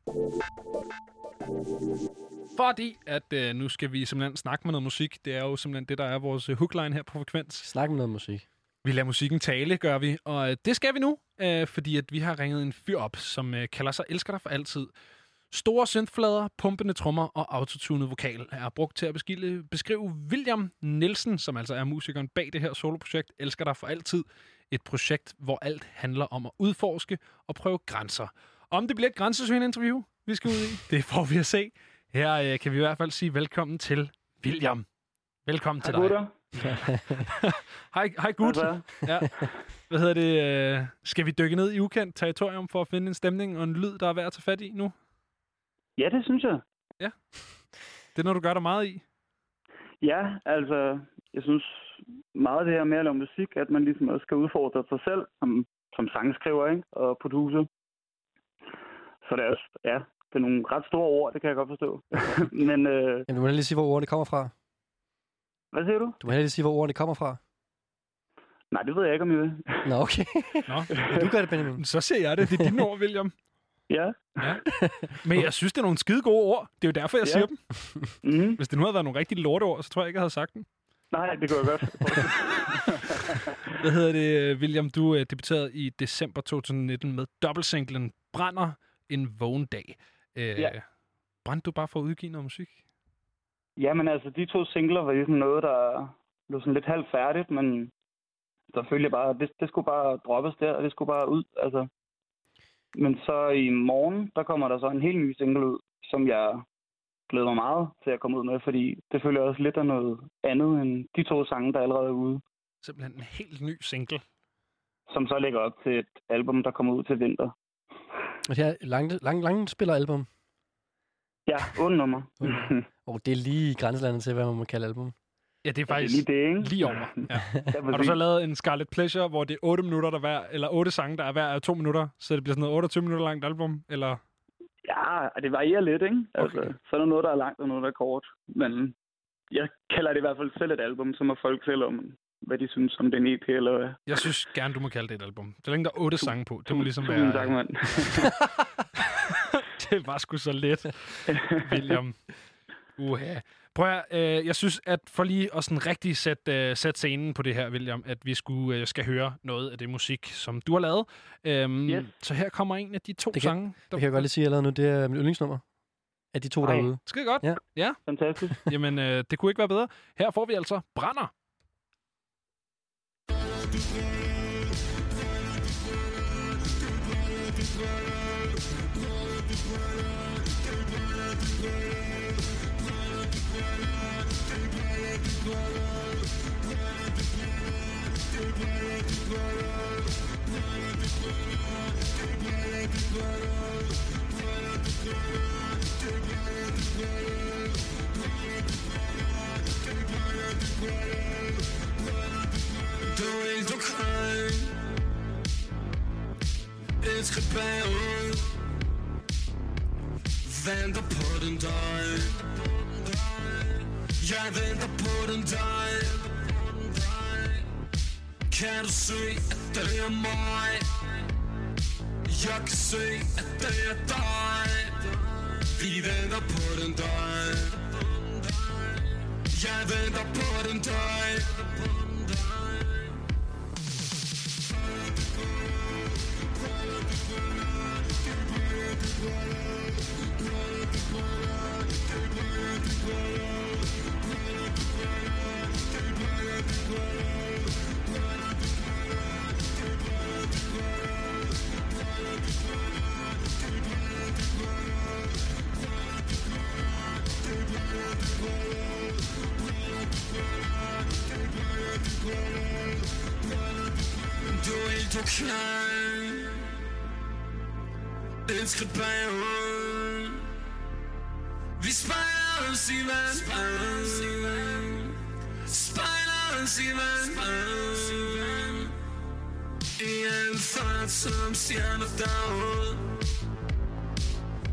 Fordi at uh, nu skal vi simpelthen snakke med noget musik. Det er jo simpelthen det, der er vores uh, hookline her på Frekvens. Snak med noget musik. Vi lader musikken tale, gør vi. Og uh, det skal vi nu, uh, fordi at vi har ringet en fyr op, som uh, kalder sig Elsker dig for altid. Store synthflader, pumpende trommer og autotunet vokal er brugt til at beskrive William Nielsen, som altså er musikeren bag det her soloprojekt, Elsker dig for altid. Et projekt, hvor alt handler om at udforske og prøve grænser. Om det bliver et grænsesøgende interview, vi skal ud i, *laughs* det får vi at se. Her øh, kan vi i hvert fald sige velkommen til William. Velkommen til dig. gutter. hej, hej gut. Hvad Ja. Hvad hedder det? Øh, skal vi dykke ned i ukendt territorium for at finde en stemning og en lyd, der er værd at tage fat i nu? Ja, det synes jeg. Ja. Det er noget, du gør dig meget i. Ja, altså, jeg synes meget af det her med at lave musik, at man ligesom også skal udfordre sig selv som, som sangskriver ikke? og producer. Så det er også, ja, det er nogle ret store ord, det kan jeg godt forstå. *laughs* Men øh, Jamen, du må lige sige, hvor ordene kommer fra. hvad siger du? Du må lige sige, hvor ordene kommer fra. Nej, det ved jeg ikke, om I vil. Nå, okay. Nå, Ja, *laughs* du gør det, Benjamin. Så ser jeg det. Det er dine ord, William. Ja. ja. Men jeg synes, det er nogle skide gode ord. Det er jo derfor, jeg Ja. siger dem. Mm-hmm. Hvis det nu havde været nogle rigtig lorteord, så tror jeg ikke, jeg havde sagt dem. Nej, det kunne jeg godt. *laughs* Hvad hedder det, William? Du uh, debuterede i december 2019 med dobbeltsinglen Brænder en vågen dag. Uh, Ja. Brændte du bare for at udgive noget musik? Jamen altså, de to singler var ligesom noget, der blev sådan lidt halvt færdigt, men så følte jeg bare, det, det skulle bare droppes der, og det skulle bare ud. Altså. Men så i morgen, der kommer der så en helt ny single ud, som jeg glæder mig meget til at komme ud med, fordi det føler jeg også lidt af noget andet end de to sange, der allerede er ude, Simpelthen en helt ny single. som så lægger op til et album, der kommer ud til vinter. Og det her langt, lang, lang spillealbum. Ja, otte nummer. *laughs* Og det er lige i grænselandet til, hvad man må kalde album. Ja, det er Ja, det er faktisk lige det, ikke? lige over. *laughs* Ja. Ja, Har du så lavet en Scarlet Pleasure, hvor det er 8 minutter, der hver, eller 8 sange, der er hver af 2 minutter, så det bliver sådan noget 28 minutter langt album, eller... Ja, det varierer lidt, ikke? Altså, Okay. Så er der noget, der er langt, og noget, der er kort. Men jeg kalder det i hvert fald selv et album, så må folk selv om, hvad de synes om den EP, eller hvad. Jeg synes gerne, du må kalde det et album. Så længe der er 8 sange på, det må ligesom Tusind være... tak, mand. *laughs* det var sgu så let, William. Uha. Prøv at, øh, jeg synes, at for lige at sådan rigtig sætte, øh, sætte scenen på det her, William, at vi skulle, øh, skal høre noget af det musik, som du har lavet. Øhm, Yes. Så her kommer en af de to Det kan, sange. det kan jeg godt lige sige allerede nu. Det er mit yndlingsnummer. Af de to Ej. derude. Skide godt. Ja. ja. Fantastisk. *laughs* Jamen, øh, det kunne ikke være bedre. Her får vi altså Brænder. Du er helt okay Et skridt bagud Venter på den dag Jeg venter på den dag Kan du se, at det er mig Jeg kan se, at det er dig Vi venter på den dag Jeg venter på den dag er helt okay Et skridt bagud Vi spejler os i vand Spejler os i vand Spejler I en fart som stjerner derud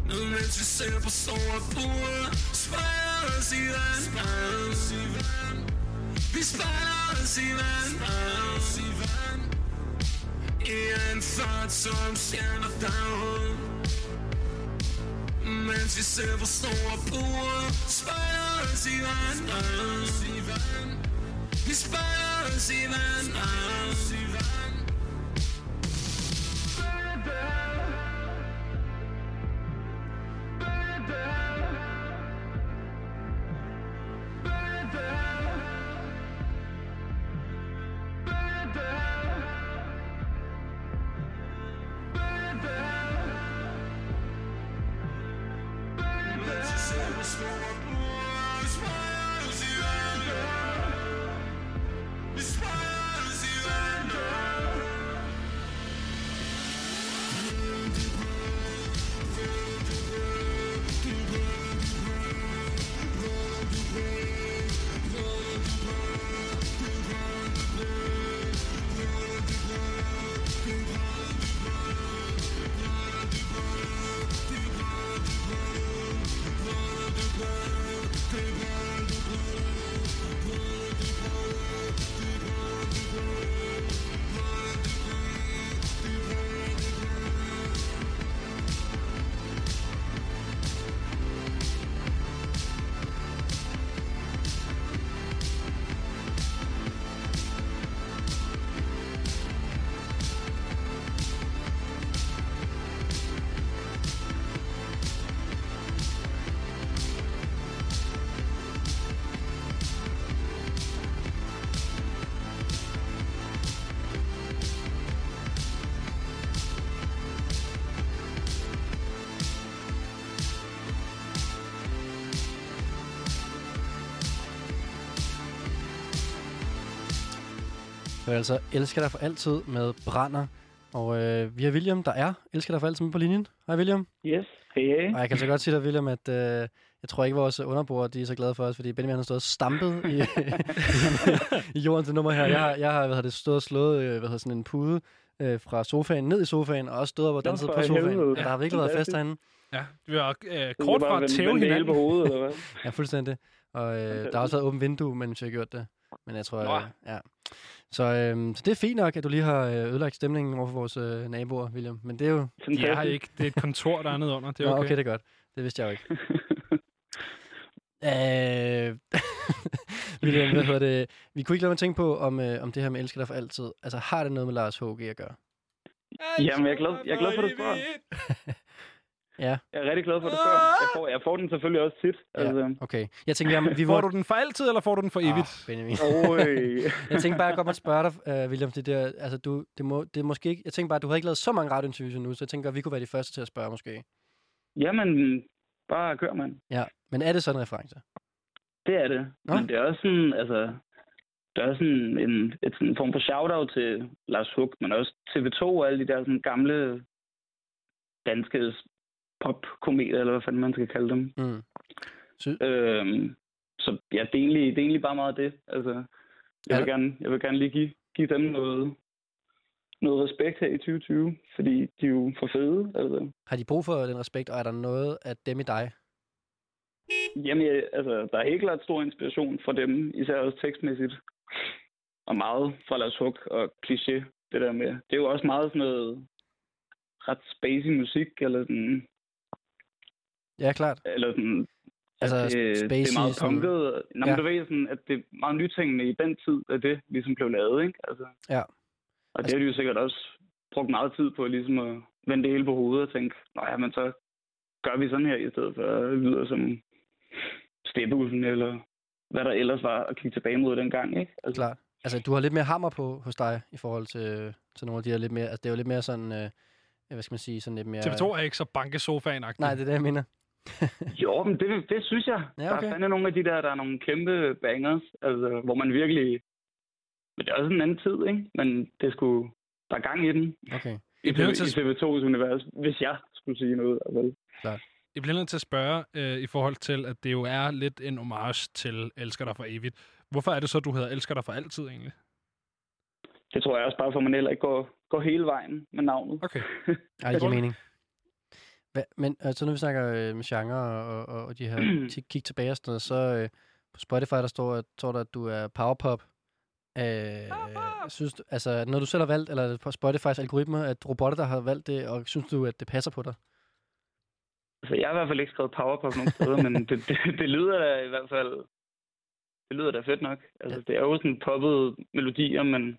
Nu mens vi ser på store bruger Spejler os i vand Spejler os i vand Vi spejler os i vand Spejler os I vand i en fart som skælder dig ud Mens vi ser på store bruger Spejler os i vand. Vi spejler os i vand. Baby. Baby. Var altså Elsker dig for altid med Brander. Og øh, vi har William, der er Elsker dig for altid med på linjen. Hej William. Yes, hey hey. Og jeg kan så godt sige dig, William, at øh, jeg tror ikke, vores underbrugere de er så glade for os, fordi Benjamin har stået og stampet i, *laughs* i jorden til nummer her. Jeg har, jeg har hvad hedder det, stået og slået øh, hvad hedder, sådan en pude øh, fra sofaen ned i sofaen, og også stået op og danset på sofaen. helvede. Ja, der har virkelig været fest herinde. Ja, vi har øh, kort fra at tæve hinanden. på hovedet, eller hvad? Ja, fuldstændig. Og øh, der har også været åbent vindue, mens vi har gjort det. Men jeg tror, Nå. øh, ja. Så, øh, så det er fint nok, at du lige har øh, ødelagt stemningen over for vores øh, naboer, William. Men det er jo... De er her ikke. Det er et kontor, der er nede under. Det er Nå, okay. okay, det er godt. Det vidste jeg jo ikke. *laughs* øh, *laughs* William, hvad hedder det? Vi kunne ikke lade mig tænke på, om, øh, om det her med Elsker dig for altid. Altså, har det noget med Lars H.G. at gøre? Jamen, jeg er glad, jeg er glad for, at du spørger. *laughs* Ja. Jeg er rigtig glad for, at du spørger. Jeg får, jeg får den selvfølgelig også tit. Altså. Okay. Jeg tænker, jamen, vi Får var... du den for altid, eller får du den for evigt? Oh, Benjamin. *laughs* Jeg tænkte bare, at jeg godt måtte spørge dig, uh, William, det der, altså du, det, må, det er måske ikke, jeg tænkte bare, at du har ikke lavet så mange radiointerviews endnu, så jeg tænker, at vi kunne være de første til at spørge måske. Jamen, bare kør, mand. Ja, men er det sådan en reference? Det er det. Nå. Men det er også sådan, altså... Der er sådan en, et sådan form for shout-out til Lars Huck, men også TV2 og alle de der sådan gamle danske popkomedier, eller hvad fanden man skal kalde dem. Mm. Så... Øhm, så ja, det er, egentlig, det er egentlig bare meget det. Altså, jeg, vil Ja. gerne, jeg vil gerne lige give, give dem noget, noget respekt her i 2020, fordi de er jo for fede. Altså. Har de brug for den respekt, og er der noget af dem i dig? Jamen, jeg, altså, der er helt klart stor inspiration fra dem, især også tekstmæssigt. Og meget fra Lars Huck og kliché, det der med. Det er jo også meget sådan noget ret spacey musik, eller sådan, Ja, klart. eller sådan Altså, at det, det er meget sådan- punket. Nå, Ja. du ved sådan, at det er meget nytænkende i den tid, at det ligesom blev lavet, ikke? Altså, Ja. og det har de jo sikkert også brugt meget tid på, ligesom at vende det hele på hovedet og tænke, nej, men så gør vi sådan her, i stedet for at lyder som Steppeulsen, eller hvad der ellers var at kigge tilbage mod dengang, ikke? Altså, Klart. Altså, du har lidt mere hammer på hos dig, i forhold til, til nogle af de her lidt mere... Altså, det er jo lidt mere sådan... Øh, hvad skal man sige? Sådan lidt mere... TV2 er ikke så bankesofaen -agtig. Nej, det er det, jeg mener. Jo, men det, det synes jeg. Ja, Der okay. er fandme nogle af de der, der er nogle kæmpe bangers, altså, hvor man virkelig... Men det er også en anden tid, ikke? Men det skulle... Der er gang i den. Okay. I, TV, til i TV2's univers, hvis jeg skulle sige noget. Altså. Klart. Jeg bliver nødt til at spørge øh, i forhold til, at det jo er lidt en homage til Elsker dig for evigt. Hvorfor er det så, du hedder Elsker dig for altid egentlig? Det tror jeg også bare, for man heller ikke går, går hele vejen med navnet. Okay. *laughs* Ej, det giver mening. Hva, men altså, når vi snakker øh, med genre og, og, og de her *clears throat* ti- kig tilbage og sådan noget, så øh, på Spotify, der står, at, står der, at du er powerpop. Øh, synes du, altså, når du selv har valgt, eller på Spotifys algoritmer, at robotter, der har valgt det, og synes du, at det passer på dig? Altså, jeg har i hvert fald ikke skrevet powerpop nogen steder, men det, det, det, lyder da i hvert fald... Det lyder da fedt nok. Altså, det er jo sådan poppet melodier, men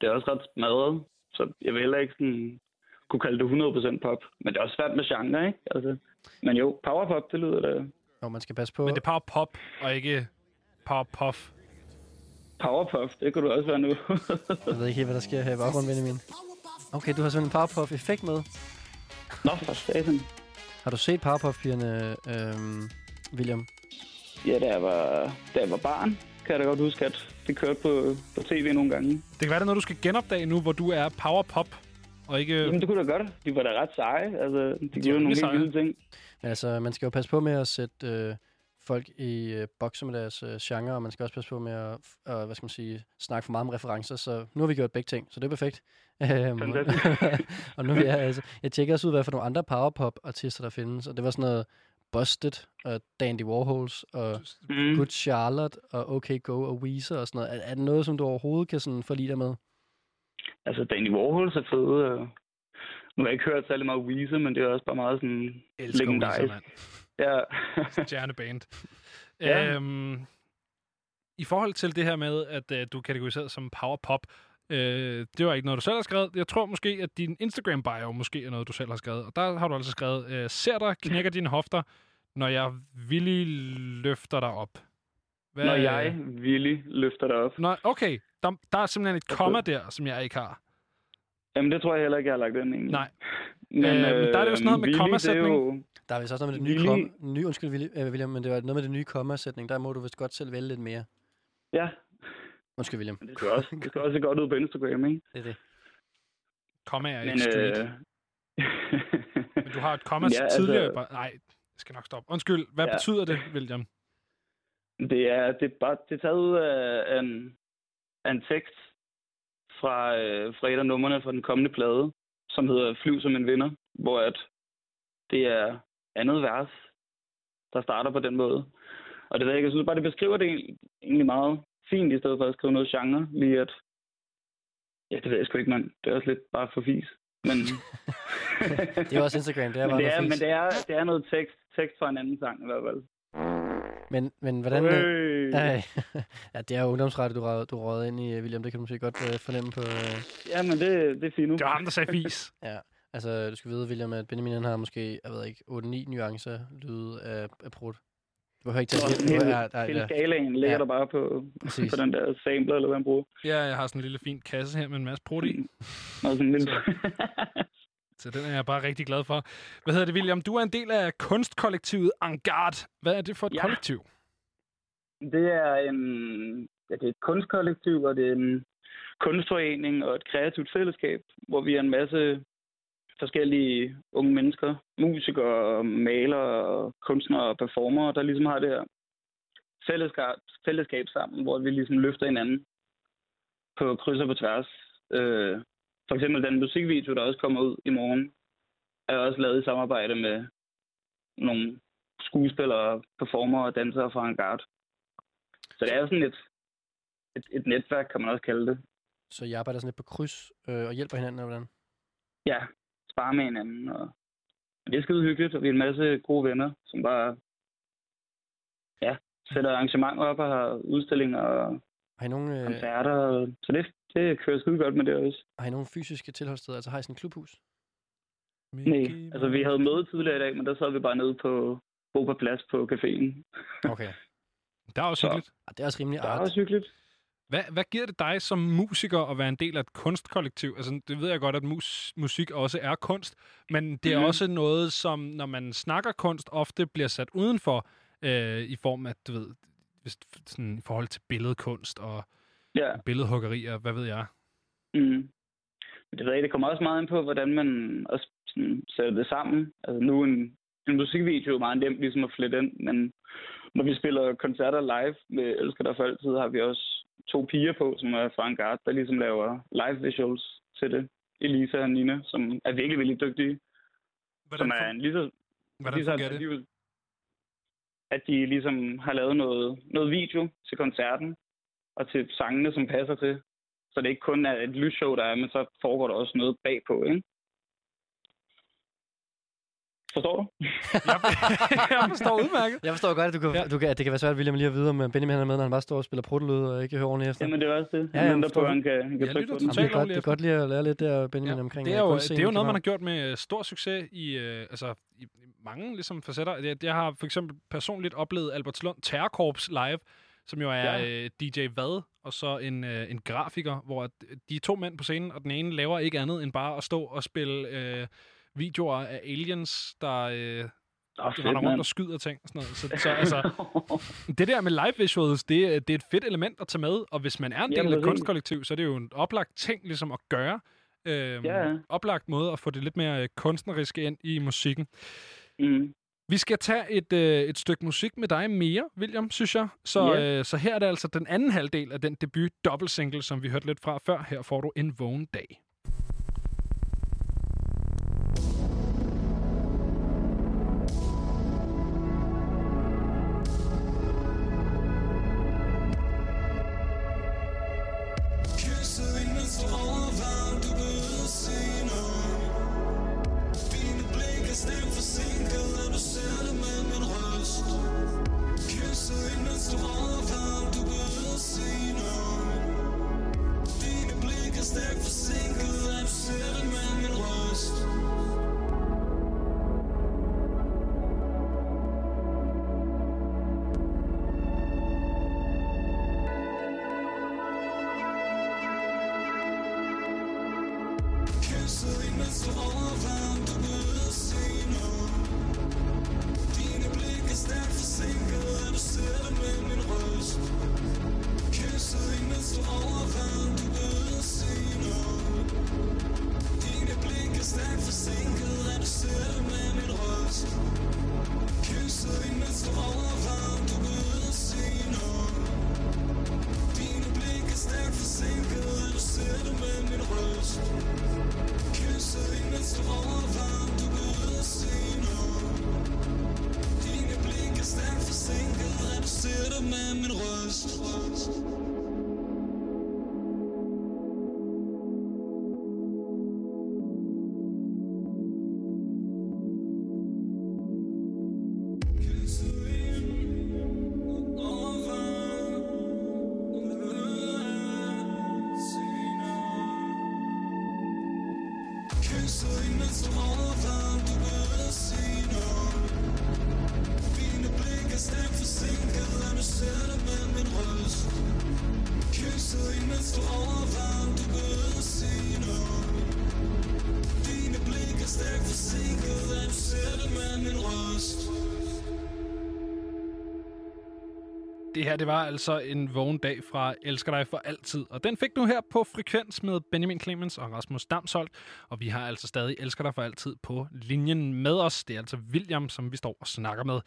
det er også ret smadret. Så jeg vil heller ikke sådan kunne kalde det 100% pop. Men det er også svært med genre, ikke? Altså, men jo, powerpop, det lyder da... Når man skal passe på... Men det er power pop, og ikke power puff. Powerpop, det kunne du også være nu. *laughs* Jeg ved ikke helt, hvad der sker her i baggrunden, Benjamin. Okay, du har sådan en Powerpuff-effekt med. Nå, for satan. Har du set Powerpuff-pigerne, øhm, William? Ja, da jeg var, da jeg var barn, kan jeg da godt huske, at det kørte på, på tv nogle gange. Det kan være, det er noget, du skal genopdage nu, hvor du er power pop, og ikke... Jamen, det kunne da godt. De var da ret seje. Altså, de gjorde nogle helt vilde ting. Men altså, man skal jo passe på med at sætte øh, folk i øh, bokser med deres øh, genre, og man skal også passe på med at, øh, hvad skal man sige, snakke for meget om referencer, så nu har vi gjort begge ting, så det er perfekt. *laughs* Øhm, *laughs* og nu vil jeg, altså, jeg tjekker også ud, hvad for nogle andre powerpop-artister, der findes, og det var sådan noget Busted, og Dandy Warhols, og Mm. Good Charlotte, og OK Go, og Weezer, og sådan noget. Er, er det noget, som du overhovedet kan sådan forlige dig med? Altså, Danny Warhol er fed. Og... Nu har jeg ikke hørt særlig meget Weezer, men det er også bare meget sådan legendarisk. Ja. Stjerneband. *laughs* Ja. Øhm, I forhold til det her med, at øh, du er kategoriseret som power pop, øh, det var ikke noget, du selv har skrevet. Jeg tror måske, at din Instagram-bio måske er noget, du selv har skrevet. Og der har du altså skrevet, øh, ser dig, knækker dine hofter, når jeg villig løfter dig op. Hvad, Når jeg villig løfter dig op. Nå, okay, der, der er simpelthen et komma der, som jeg ikke har. Jamen, det tror jeg heller ikke, jeg har lagt ind egentlig. Nej. Men, Øh, men der er det jo sådan noget med villig, kommasætning. Er jo... Der er vist også noget med det nye komma. Nye, undskyld, øh, William, men det var noget med det nye kommasætning. Der må du vist godt selv vælge lidt mere. Ja. Undskyld, William. Men det skal også, det skal også se godt ud på Instagram, ikke? Det er det. Komma er Men, ikke street. øh, Men du har et komma *laughs* Ja, altså- tidligere. Nej, jeg skal nok stoppe. Undskyld, hvad Ja. betyder det, William? Det er, det er, bare, det er taget ud af en, af en tekst fra, øh, fra et af numrene fra den kommende plade, som hedder Flyv som en vinder, hvor at det er andet vers, der starter på den måde. Og det ved jeg ikke, jeg synes bare, det beskriver det egentlig- meget fint, i stedet for at skrive noget genre, lige at... Ja, det ved jeg sgu ikke, mand. Det er også lidt bare for fis. Men, *laughs* Det er også Instagram, det er men, bare det er, men det, er, det er noget tekst, tekst fra en anden sang i hvert fald. Men, men hvordan... øh, Øh. *laughs* Ja, det er jo ungdomsrettet, du, rød- du røget ind i, William. Det kan du måske godt øh, fornemme på... Øh... Ja, men det, det er fint nu. Det var ham, der sagde fis. *laughs* ja, altså, du skal vide, William, at Benjamin han har måske, jeg ved ikke, 8-9 nuancer lyde af, af brud. Du behøver ikke tage det. hele, Ja, ja, hele ja. skalaen ligger Ja. der bare på, Præcis. på den der sampler, eller hvad man bruger. Ja, jeg har sådan en lille fin kasse her med en masse prut i. Og sådan en lille... *laughs* Så den er jeg bare rigtig glad for. Hvad hedder det, William? Du er en del af kunstkollektivet Angard. Hvad er det for et Ja. kollektiv? Det er en, ja, det er et kunstkollektiv, og det er en kunstforening og et kreativt fællesskab, hvor vi er en masse forskellige unge mennesker, musikere, malere, kunstnere og performere, der ligesom har det her fællesskab, fællesskab sammen, hvor vi ligesom løfter hinanden på kryds og på tværs. Øh, for eksempel den musikvideo, der også kommer ud i morgen, er også lavet i samarbejde med nogle skuespillere, performere og dansere fra Angard. Så det er sådan et, et, et netværk, kan man også kalde det. Så I arbejder sådan lidt på kryds øh, og hjælper hinanden, eller hvordan? Ja, spare med hinanden. Og det er skide hyggeligt, og vi er en masse gode venner, som bare ja, sætter arrangementer op og har udstillinger og Har I nogle, øh, koncerter. og- Så det, det kører skide godt med det også. har I nogle fysiske tilholdssteder? Altså har I sådan et klubhus? Nej, altså vi havde møde tidligere i dag, men der sad vi bare nede på Bo på plads på caféen. Okay. *laughs* Der er også Så- hyggeligt. Ah, det er også rimelig Det er art. også hyggeligt. Hvad, hvad giver det dig som musiker at være en del af et kunstkollektiv? Altså, det ved jeg godt, at mus, musik også er kunst, men det er Mhm. også noget, som når man snakker kunst, ofte bliver sat udenfor øh, i form af, du ved, hvis, sådan, i forhold til billedkunst og Ja. billedhuggeri og hvad ved jeg. Mm. Det ved jeg, det kommer også meget ind på, hvordan man også sådan, sætter det sammen. Altså nu en, en musikvideo er meget nemt ligesom at flette ind, men når vi spiller koncerter live med Elsker dig for altid, har vi også to piger på, som er fra Angard, der ligesom laver live visuals til det. Elisa og Nina, som er virkelig, virkelig dygtige. Hvordan, som er en lige så... hvordan lige så det? At de ligesom har lavet noget, noget video til koncerten, og til sangene, som passer til. Så det ikke kun er et lysshow, der er, men så foregår der også noget bagpå, ikke? Forstår du? *laughs* jeg forstår udmærket. Jeg forstår godt, at, du kan, ja. du kan, at det kan være svært, William, lige at vide, om øh, Benjamin han er med, når han bare står og spiller pruttelyd og ikke hører ordentligt efter. Jamen, det er også det. Ja, jeg på, han kan, han kan Jeg lytter totalt det, er godt, det er godt lige at lære lidt der, Benjamin, ja, omkring Det er, øh, jo, det er jo noget, man har gjort med stor succes i, øh, altså, i mange ligesom, facetter. Jeg, jeg har for eksempel personligt oplevet Albertslund Terrorkorps live, som jo er Ja. øh, DJ Vad, og så en, øh, en grafiker, hvor at de er to mænd på scenen, og den ene laver ikke andet end bare at stå og spille øh, videoer af aliens, der øh, oh, render rundt og skyder ting og sådan noget. Så, så altså, det der med live visuals, det, er- det er et fedt element at tage med, og hvis man er en Jamen, del af et kunstkollektiv, så er det jo en oplagt ting ligesom at gøre. Øhm, Ja. Oplagt måde at få det lidt mere øh, kunstneriske ind i musikken. Mm. Vi skal tage et, øh, et stykke musik med dig mere, William, synes jeg. Så, Ja. øh, så her er det altså den anden halvdel af den debut dobbeltsingle, som vi hørte lidt fra før. Her får du en vågen dag. Imens du overvejer, du behøver se noget Dine blik er stemt forsinket, og zu ihnen zu Det her, det var altså en vågen dag fra Elsker dig for altid. Og den fik du her på Frekvens med Benjamin Clemens og Rasmus Damsholdt. Og vi har altså stadig Elsker dig for altid på linjen med os. Det er altså William, som vi står og snakker med.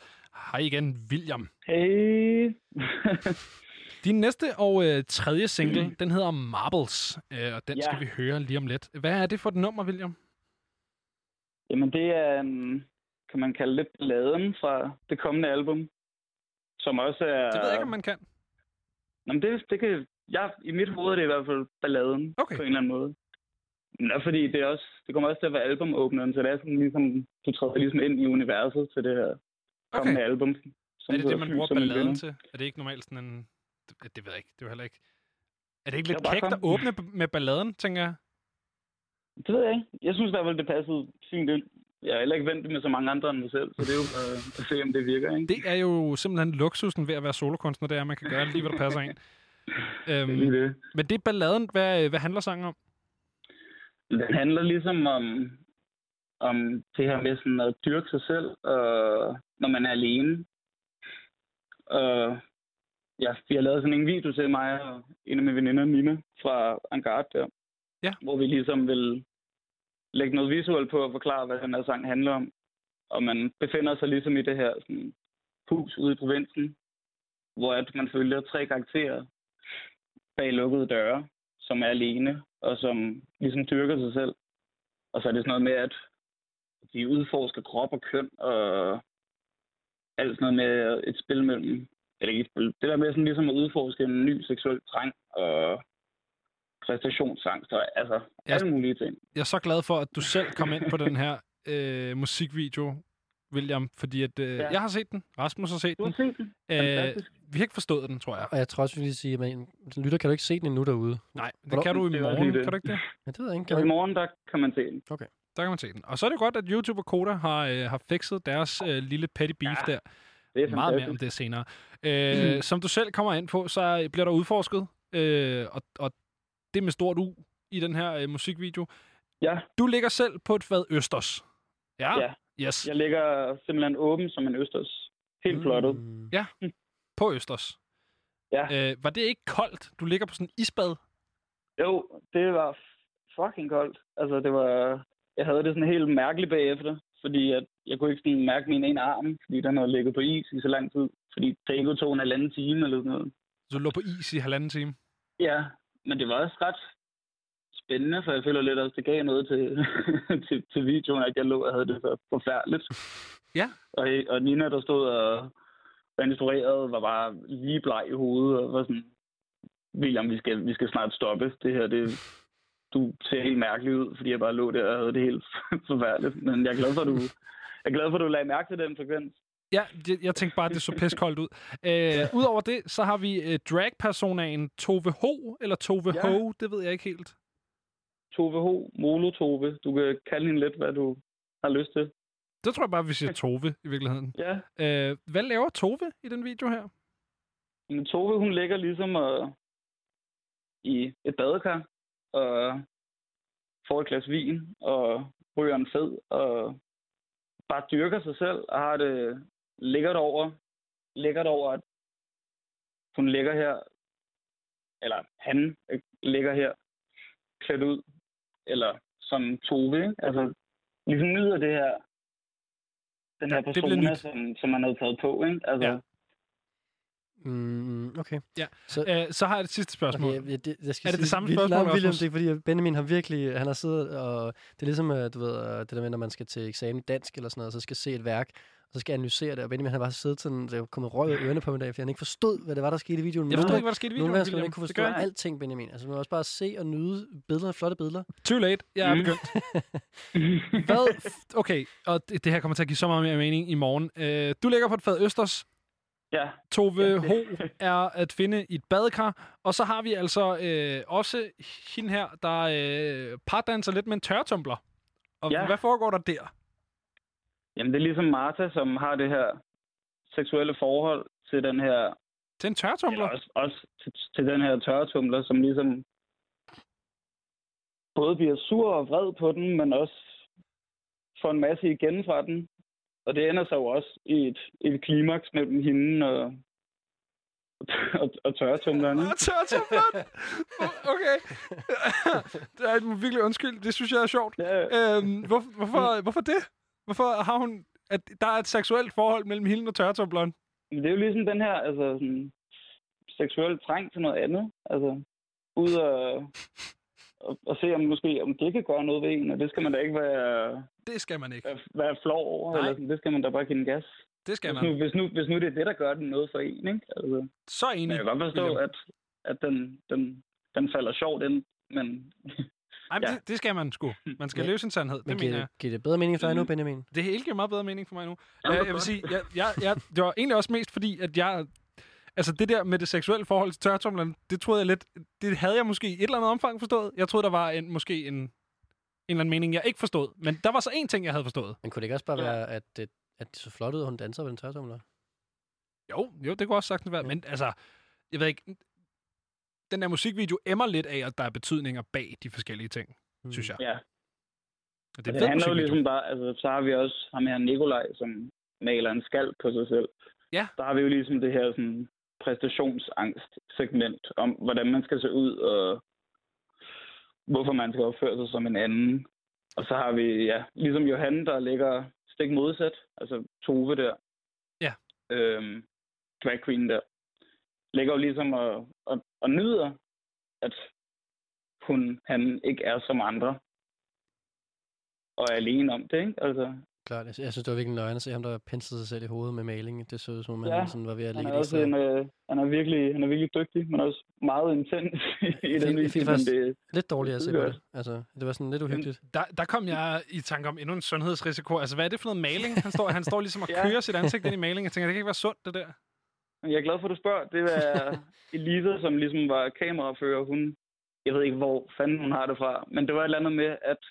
Hej igen, William. Hey. *laughs* Din næste og øh, tredje single, *clears throat* den hedder Marbles. Øh, og den Ja. skal vi høre lige om lidt. Hvad er det for et nummer, William? Jamen, det er, um, kan man kalde det, laden fra det kommende album. Som også er... Det ved jeg ikke, om man kan. Nå, men det, det kan... Jeg, I mit hoved er det i hvert fald balladen okay. på en eller anden måde. Men også fordi det, er også, det kommer også til at være albumåbneren, så det er sådan ligesom, du træder ligesom ind i universet til det her kommende album. som er det det, man bruger balladen til? Er det ikke normalt sådan en... Det, det ved jeg ikke. Det er jo heller ikke... Er det ikke lidt kægt at åbne med balladen, tænker jeg? Det ved jeg ikke. Jeg synes i hvert fald, det passede fint ind. Jeg er heller ikke vendt med så mange andre end mig selv, så det er jo øh, at se, om det virker. Ikke? Det er jo simpelthen luksusen ved at være solokunstner, det er, at man kan gøre lige, hvad der passer ind. *laughs* Øhm, lige det. Men det er balladen. Hvad, hvad handler sangen om? Den handler ligesom om, om det her med sådan at dyrke sig selv, og når man er alene. Og ja, vi har lavet sådan en video til mig og en af mine veninder, Nina, fra Angard der. Ja. Hvor vi ligesom vil lægge noget visuelt på og forklare, hvad den her sang handler om. Og man befinder sig ligesom i det her sådan, hus ude i provinsen, hvor at man følger tre karakterer bag lukkede døre, som er alene, og som ligesom dyrker sig selv. Og så er det sådan noget med, at de udforsker krop og køn, og alt sådan noget med et spil mellem, eller ikke et spil, det der med sådan ligesom at udforske en ny seksuel trang, og præstationsangst, og altså alle mulige ting. Jeg er så glad for, at du selv kom ind på den her *laughs* øh, musikvideo, William, fordi at, øh, ja. jeg har set den. Rasmus har set du den. Har set den. Øh, Fantastisk. vi har ikke forstået den, tror jeg. Og jeg tror også, vi vil sige, at man, lytter kan du ikke se den endnu derude. Nej, det Hvornår- kan du i morgen, lige det. kan du ikke det? Ja, det ved jeg ikke. Så i morgen, der kan man se den. Okay. Der kan man se den. Og så er det godt, at YouTube og Koda har, øh, har fikset deres øh, lille petty beef ja, der. det er Meget mere om det senere. Øh, Mm. Som du selv kommer ind på, så bliver der udforsket, øh, og, og det er med stort U i den her øh, musikvideo. Ja. Du ligger selv på et fad Østers. Ja? Ja. Yes. Jeg ligger simpelthen åben som en østers. Helt flottet. Ja, på Østers. Ja. Øh, var det ikke koldt? Du ligger på sådan en isbad? Jo, det var fucking koldt. Altså, det var... Jeg havde det sådan helt mærkeligt bagefter, fordi at jeg kunne ikke sådan mærke min ene arm, fordi den havde ligget på is i så lang tid. Fordi det tog en halvanden time eller sådan noget. Så du lå på is i halvanden time? Ja, men det var også ret spændende, for jeg føler lidt også, det gav noget til, *laughs* til, til videoen, at jeg lå og havde det så forfærdeligt. Ja. Og, og Nina, der stod og instrueret, var bare lige bleg i hovedet, og var sådan, William, vi skal, vi skal snart stoppe. Det her, det, du ser helt mærkelig ud, fordi jeg bare lå der og havde det helt *laughs* forfærdeligt. Men jeg er glad for, at du, jeg er glad for, at du lagde mærke til den frekvens. Ja, jeg, jeg tænkte bare, at det så piskoldt ud. Øh, Udover det, så har vi øh, drag-personagen Tove H, eller Tove Ja. Ho, det ved jeg ikke helt. Tove H, Molo Tove. Du kan kalde hende lidt, hvad du har lyst til. Det tror jeg bare, vi siger Tove i virkeligheden. Ja. Øh, hvad laver Tove i den video her? Men Tove, hun ligger ligesom uh, i et badekar og får et glas vin og ryger en fed og bare dyrker sig selv og har det lækkert over, lækkert over, at hun ligger her, eller han øh, ligger her klædt ud, eller som Tove, ikke? Altså, ligesom nyder det her, den her det bliver persona, som, som man havde taget på, ikke? Altså, Ja. Mm, okay. Ja. Så, øh, så har jeg et sidste spørgsmål. Okay, jeg, det, jeg skal er det det sige- samme Vil- spørgsmål, Nej, William, det er fordi, Benjamin har virkelig, han har siddet og, det er ligesom, øh, du ved, øh, det der med, når man skal til eksamen i dansk eller sådan noget, så skal se et værk, og så skal jeg analysere det, og Benjamin han har bare siddet sådan, det er kommet røg i ørerne på mig dag, fordi han ikke forstod, hvad det var, der skete i videoen. Jeg forstod ikke, hvad der skete i videoen, Nogle gange skal man William. ikke kunne forstå alting, Benjamin. Altså, man må også bare se og nyde billeder, flotte billeder. Too late. Jeg er Mm. begyndt. *laughs* Hvad? Okay, og det, det her kommer til at give så meget mere mening i morgen. Øh, du ligger på et fad Østers. Ja. Tove H. er at finde i et badekar. Og så har vi altså øh, også hende her, der øh, pardanser lidt med en tørretumbler. Og Ja. hvad foregår der der? Jamen, det er ligesom Martha, som har det her seksuelle forhold til den her... Til en tørretumbler? Også, også til, til den her tørretumbler, som ligesom både bliver sur og vred på den, men også får en masse igen fra den. Og det ender så jo også i et, et klimaks mellem hende og, og, og tørretumbleren. ikke? Og tørretumbleren! okay. det er, virkelig undskyld. Det synes jeg er sjovt. Ja. Øhm, hvor, hvorfor, hvorfor det? Hvorfor har hun... At der er et seksuelt forhold mellem hende og tørretumbleren? Det er jo ligesom den her altså, sådan, seksuel trang til noget andet. Altså, ud og, og, og se, om måske om det kan gøre noget ved en, og det skal man da ikke være, Det skal man ikke. være, være flov over. Nej. Eller sådan. Det skal man da bare give den gas. Det skal hvis man. Nu, hvis, nu, hvis nu det er det, der gør den noget for en, ikke? Altså, Så enig. men jeg kan godt forstå, William. at, at den, den, den falder sjovt ind, men... Ej, men Ja. det, det skal man sgu. Man skal Ja. løse en sandhed. Det Men mener giver, jeg. det- giver det bedre mening for dig nu, Mm. Benjamin? Det hele giver meget bedre mening for mig nu. Ja, det er jeg vil sige, jeg, jeg, jeg, det var egentlig også mest fordi, at jeg... Altså det der med det seksuelle forhold til tørretumbleren, det troede jeg lidt... Det havde jeg måske i et eller andet omfang forstået. Jeg troede, der var en, måske en, en eller anden mening, jeg ikke forstod. Men der var så en ting, jeg havde forstået. Men kunne det ikke også bare Ja. være, at det, at det så flot ud, at hun danser på den tørretumbler? Jo, jo, det kunne også sagtens være. Men altså, jeg ved ikke... Den der musikvideo emmer lidt af, at der er betydninger bag de forskellige ting, Mm. synes jeg. Ja, Og det, er det handler jo ligesom bare... Altså, så har vi også ham her Nikolaj, som maler en skal på sig selv. Ja. Der har vi jo ligesom det her sådan, præstationsangst-segment om, hvordan man skal se ud, og hvorfor man skal opføre sig som en anden. Og så har vi, ja, ligesom Johan, der ligger stik modsat, altså Tove der. Ja. Øhm, drag queen der. Ligger jo ligesom og, og, og nyder, at hun, han ikke er som andre. Og er alene om det, ikke? Altså, Klart, jeg, jeg synes, det var virkelig nøjende at se ham, der penslede sig selv i hovedet med maling. Det så ud som om, Ja, han sådan var ved at han lægge er, også en, øh, han, er virkelig, han er virkelig dygtig, men også meget intens *laughs* i Jeg den video. faktisk det, lidt dårligt at se det på det. Altså, det var sådan lidt uhyggeligt. Der, der kom jeg i tanke om endnu en sundhedsrisiko. Altså, hvad er det for noget maling? Han står, han står ligesom og *laughs* kører sit ansigt ind i maling. Jeg tænker, det kan ikke være sundt, det der. Jeg er glad for, at du spørger. Det *laughs* var Elisa, som ligesom var kamerafører. Hun, jeg ved ikke, hvor fanden hun har det fra, men det var et eller andet med, at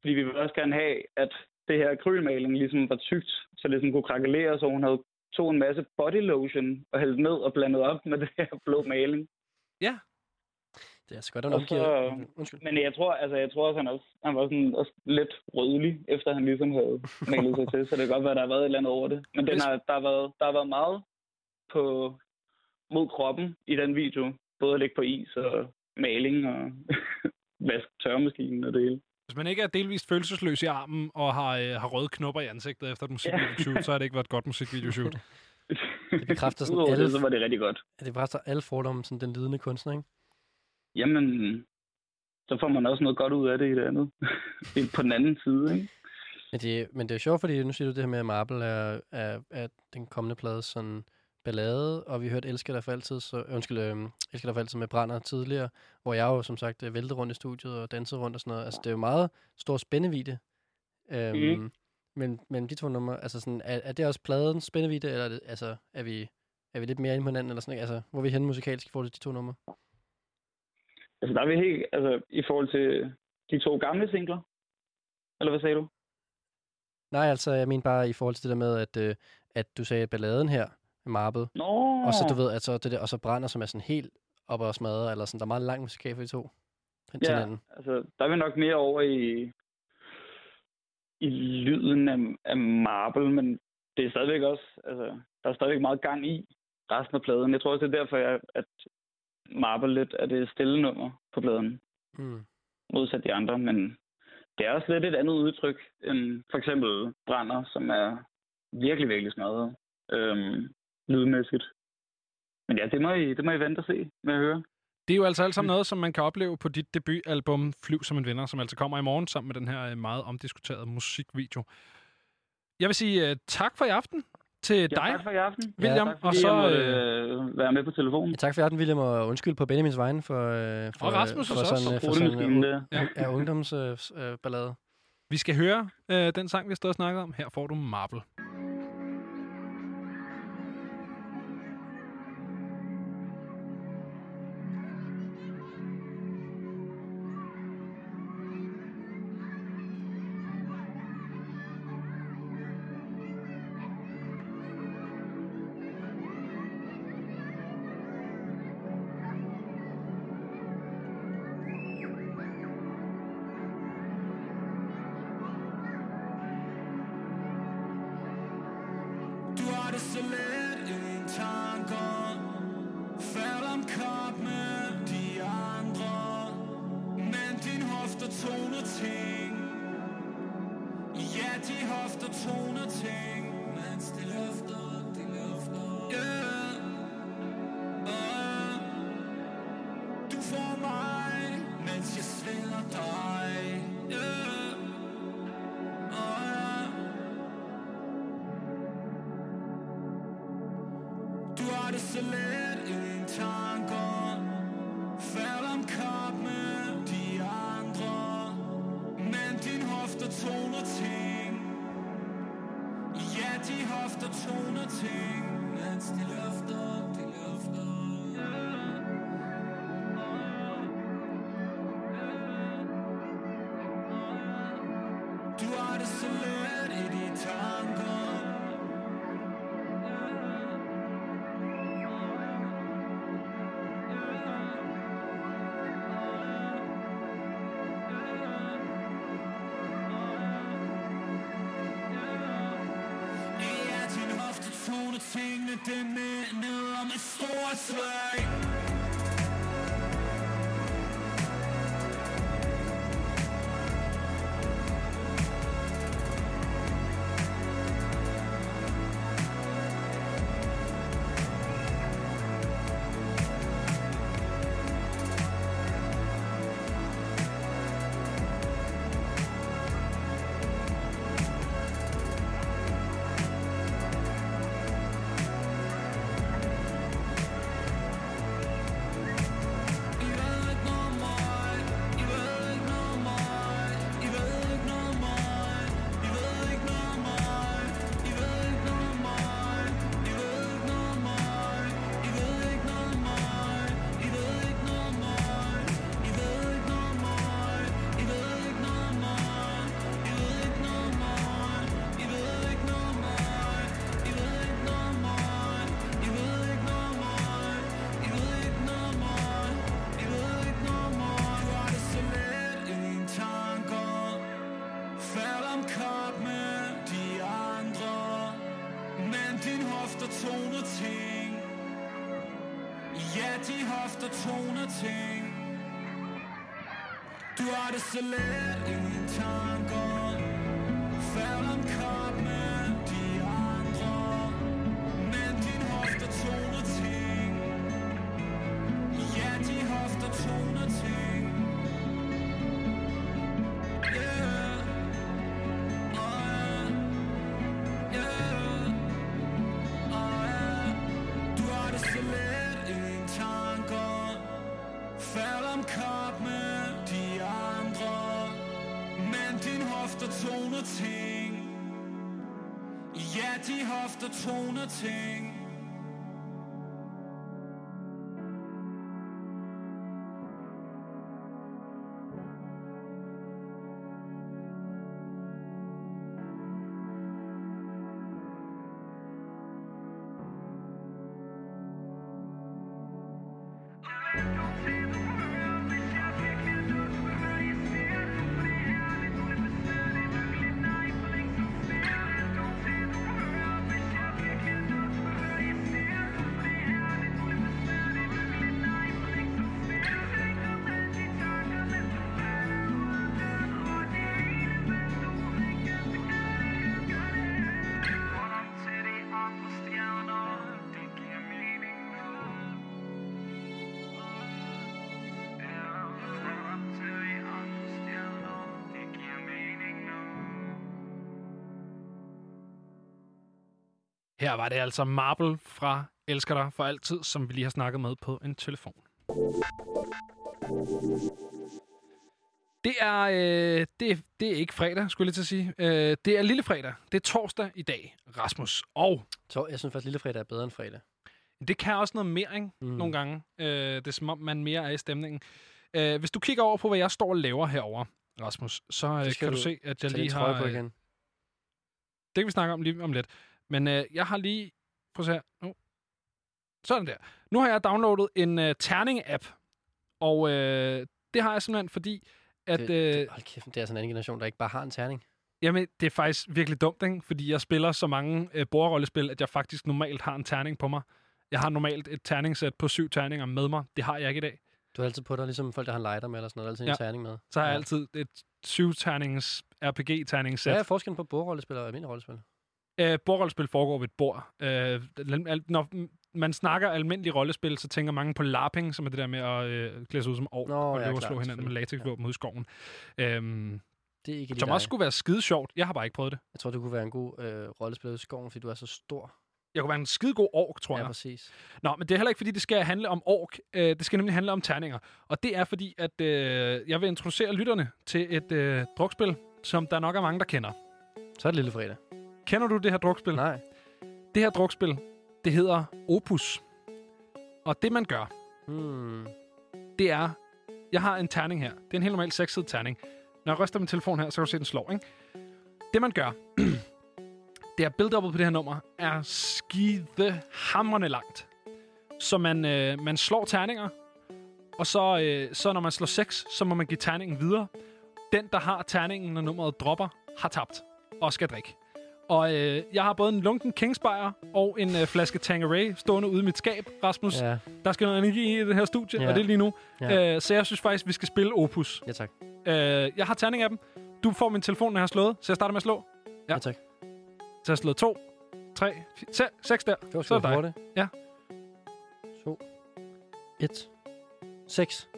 fordi vi ville også gerne have, at det her akrylmaling ligesom var tykt, så det ligesom kunne krakelere, så hun havde tog en masse body lotion og hældt ned og blandet op med *laughs* det her blå maling. Ja. Det er så godt, at omgiver... så, Undskyld. men jeg tror, altså, jeg tror også, han, også, han var sådan også lidt rødlig, efter han ligesom havde malet sig til, så det kan godt være, der har været et eller andet over det. Men den har, der, har været, der har været meget på, mod kroppen i den video. Både at ligge på is og maling og *laughs* vask tørremaskinen og det hele. Hvis man ikke er delvist følelsesløs i armen og har, øh, har røde knopper i ansigtet efter et musikvideoshoot, så har det ikke været et godt musikvideoshoot. *laughs* Det bekræfter sådan Udover alle, det, så var det rigtig godt. det bekræfter alle fordomme om sådan den lidende kunstner, ikke? Jamen, så får man også noget godt ud af det i det andet. *laughs* Det er på den anden side, ikke? Men det, men det er jo sjovt, fordi nu siger du det her med, at Marble er, er, er den kommende plade sådan ballade, og vi hørte Elsker dig for altid, så, undskyld, øh, Elsker dig for altid med Brænder tidligere, hvor jeg jo som sagt øh, væltede rundt i studiet og dansede rundt og sådan noget. Altså det er jo meget stor spændevide. Øhm, Mhm. men, men de to numre, altså sådan, er, er det også pladens spændevide, eller er, det, altså, er, vi, er vi lidt mere inde på hinanden, eller sådan, ikke? altså, hvor er vi henne musikalsk i forhold til de to numre? Altså, der er vi helt, altså, i forhold til de to gamle singler. Eller hvad sagde du? Nej, altså, jeg mener bare i forhold til det der med, at, øh, at du sagde balladen her, Marble, Nå! og så du ved, at så det der, og så brænder, som er sådan helt op og smadret, eller sådan, der er meget lang musikal for de to. Til Ja, hinanden. altså, der er vi nok mere over i, i lyden af, af Marble, men det er stadigvæk også, altså, der er stadigvæk meget gang i resten af pladen. Jeg tror også, det er derfor, jeg, at Marble lidt er det stille nummer på pladen, Mm. modsat de andre, men det er også lidt et andet udtryk end for eksempel Brænder, som er virkelig, virkelig smadret øhm, lydmæssigt. Men ja, det må, I, det må I vente og se med at høre. Det er jo altså alt sammen noget, som man kan opleve på dit debutalbum Flyv som en vinder, som altså kommer i morgen sammen med den her øh, meget omdiskuterede musikvideo. Jeg vil sige uh, tak for i aften til Ja, dig, tak for i aften. William, ja, tak, og så... jeg måtte øh, øh, være med på telefonen. Ja, tak for hjerten, William, og undskyld på Benjamins vegne for, øh, for, Og Rasmus for sådan, øh, Og for sådan Brudemaskinen øh, der. ja. ja, ungdomsballade. Øh, ballade. Vi skal høre øh, den sang, vi har stået og snakket om. Her får du Marble. toner ting. Du har det så let, ingen tanker. Fald om kop med de andre. Men din hofter toner ting. Ja, de hofter toner ting. toner ting Ja, de hofter toner ting Her var det altså Marble fra Elsker dig for altid, som vi lige har snakket med på en telefon. Det er, øh, det, det er ikke fredag, skulle jeg til at sige. Øh, det er lille fredag. Det er torsdag i dag, Rasmus. Og... Så jeg synes faktisk, lille fredag er bedre end fredag. Det kan også noget mere, ikke? Mm. Nogle gange. Øh, det er som om, man mere er i stemningen. Øh, hvis du kigger over på, hvad jeg står og laver herover, Rasmus, så øh, kan du, du se, at jeg lige har... Øh, det kan vi snakke om lige om lidt. Men øh, jeg har lige... Prøv at se her. Oh. Sådan der. Nu har jeg downloadet en øh, terning-app. Og øh, det har jeg simpelthen, fordi... At, det, øh, det, hold kæft, det er sådan en anden generation, der ikke bare har en terning. Jamen, det er faktisk virkelig dumt, ikke? fordi jeg spiller så mange øh, bordrollespil, at jeg faktisk normalt har en terning på mig. Jeg har normalt et terningsæt på syv terninger med mig. Det har jeg ikke i dag. Du har altid på dig, ligesom folk, der har en lighter med, eller sådan noget, altid ja. en terning med. Så har jeg ja. altid et syv ternings RPG terningsæt. Hvad er forskellen på bordrollespil og almindelig rollespil? Øh, bordrollespil foregår ved et bord. Øh, når man snakker almindelig rollespil, så tænker mange på larping, som er det der med at øh, klæde sig ud som år Nå, og ja, løbe og klart, slå hinanden med latexvåben ud i skoven. Øhm, Det er ikke som også skulle være skide sjovt. Jeg har bare ikke prøvet det. Jeg tror, du kunne være en god øh, rollespiller i skoven, fordi du er så stor. Jeg kunne være en skide god ork, tror Ja, jeg. præcis. Nå, men det er heller ikke, fordi det skal handle om ork. Øh, det skal nemlig handle om terninger. Og det er fordi, at øh, jeg vil introducere lytterne til et øh, drukspil, som der nok er mange, der kender. Så er det lille fredag. Kender du det her drukspil? Nej. Det her drukspil, det hedder Opus. Og det, man gør, Hmm. det er... Jeg har en terning her. Det er en helt normal sekssidet terning. Når jeg ryster min telefon her, så kan du se, den slår, ikke? Det, man gør, *clears throat* det er build på det her nummer, er skide hammerne langt. Så man, øh, man slår terninger, og så, øh, så når man slår 6, så må man give terningen videre. Den, der har terningen, når nummeret dropper, har tabt og skal drikke. Og øh, jeg har både en lunken Kingsbayer og en øh, flaske Tangeray stående ude i mit skab, Rasmus. Ja. Der skal noget energi i det her studie, Ja. og det er lige nu. Ja. Øh, så jeg synes faktisk, vi skal spille Opus. Ja, tak. Øh, jeg har terning af dem. Du får min telefon, når jeg har slået, så jeg starter med at slå. Ja, tak. Så jeg har slået to, tre, fire, se, seks der. Det var så er det dig. Ja. 2, 1, 6.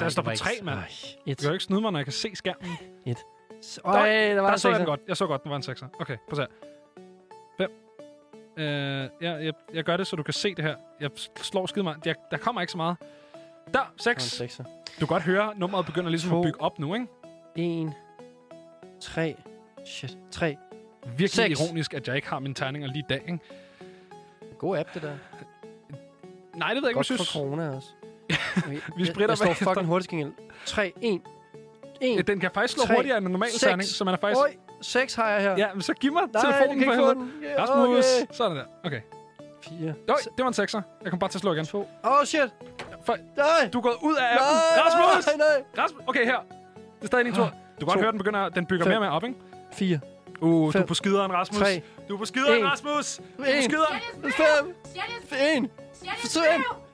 Der står på tre, mand. Et. Du kan jo ikke snyde mig, når jeg kan se skærmen. Et. Der, Øj, der var der en så jeg den godt. Jeg så godt, den var en sekser. Okay, prøv at se. Fem. Øh, ja, jeg, jeg gør det, så du kan se det her. Jeg slår skide meget. Jeg, der kommer ikke så meget. Der, Der var en seks. sekser. Du kan godt høre, nummeret begynder ligesom To. at bygge op nu, ikke? 1, 3, shit, 3. Virkelig Seks. ironisk, at jeg ikke har mine terninger lige i dag, ikke? God app, det der. Nej, det ved jeg ikke, Godt for synes. corona også. *laughs* Vi spritter Jeg står bagefter. fucking hurtigt til gengæld. 3, 1, 1. Den kan faktisk slå tre, hurtigere end en normal seks. terning, så man er faktisk... Øj, 6 har jeg her. Ja, men så giv mig Nej, telefonen for ikke få helvede. den. Ja, Rasmus, okay. sådan der. Okay. 4. Øj, det var en sekser. Jeg kom bare til at slå igen. 2. Åh, shit. For, Nej. du er gået ud af appen. Nej, Rasmus! nej, nej. Rasmus! Okay, her. Det er stadig din tur. Du kan godt høre, den begynder, den bygger Fem. mere og mere op, ikke? 4. Uh, du er på skideren, Rasmus. Tre. Du er på skideren, En. Rasmus. Du er på 1. skideren. 5. 1.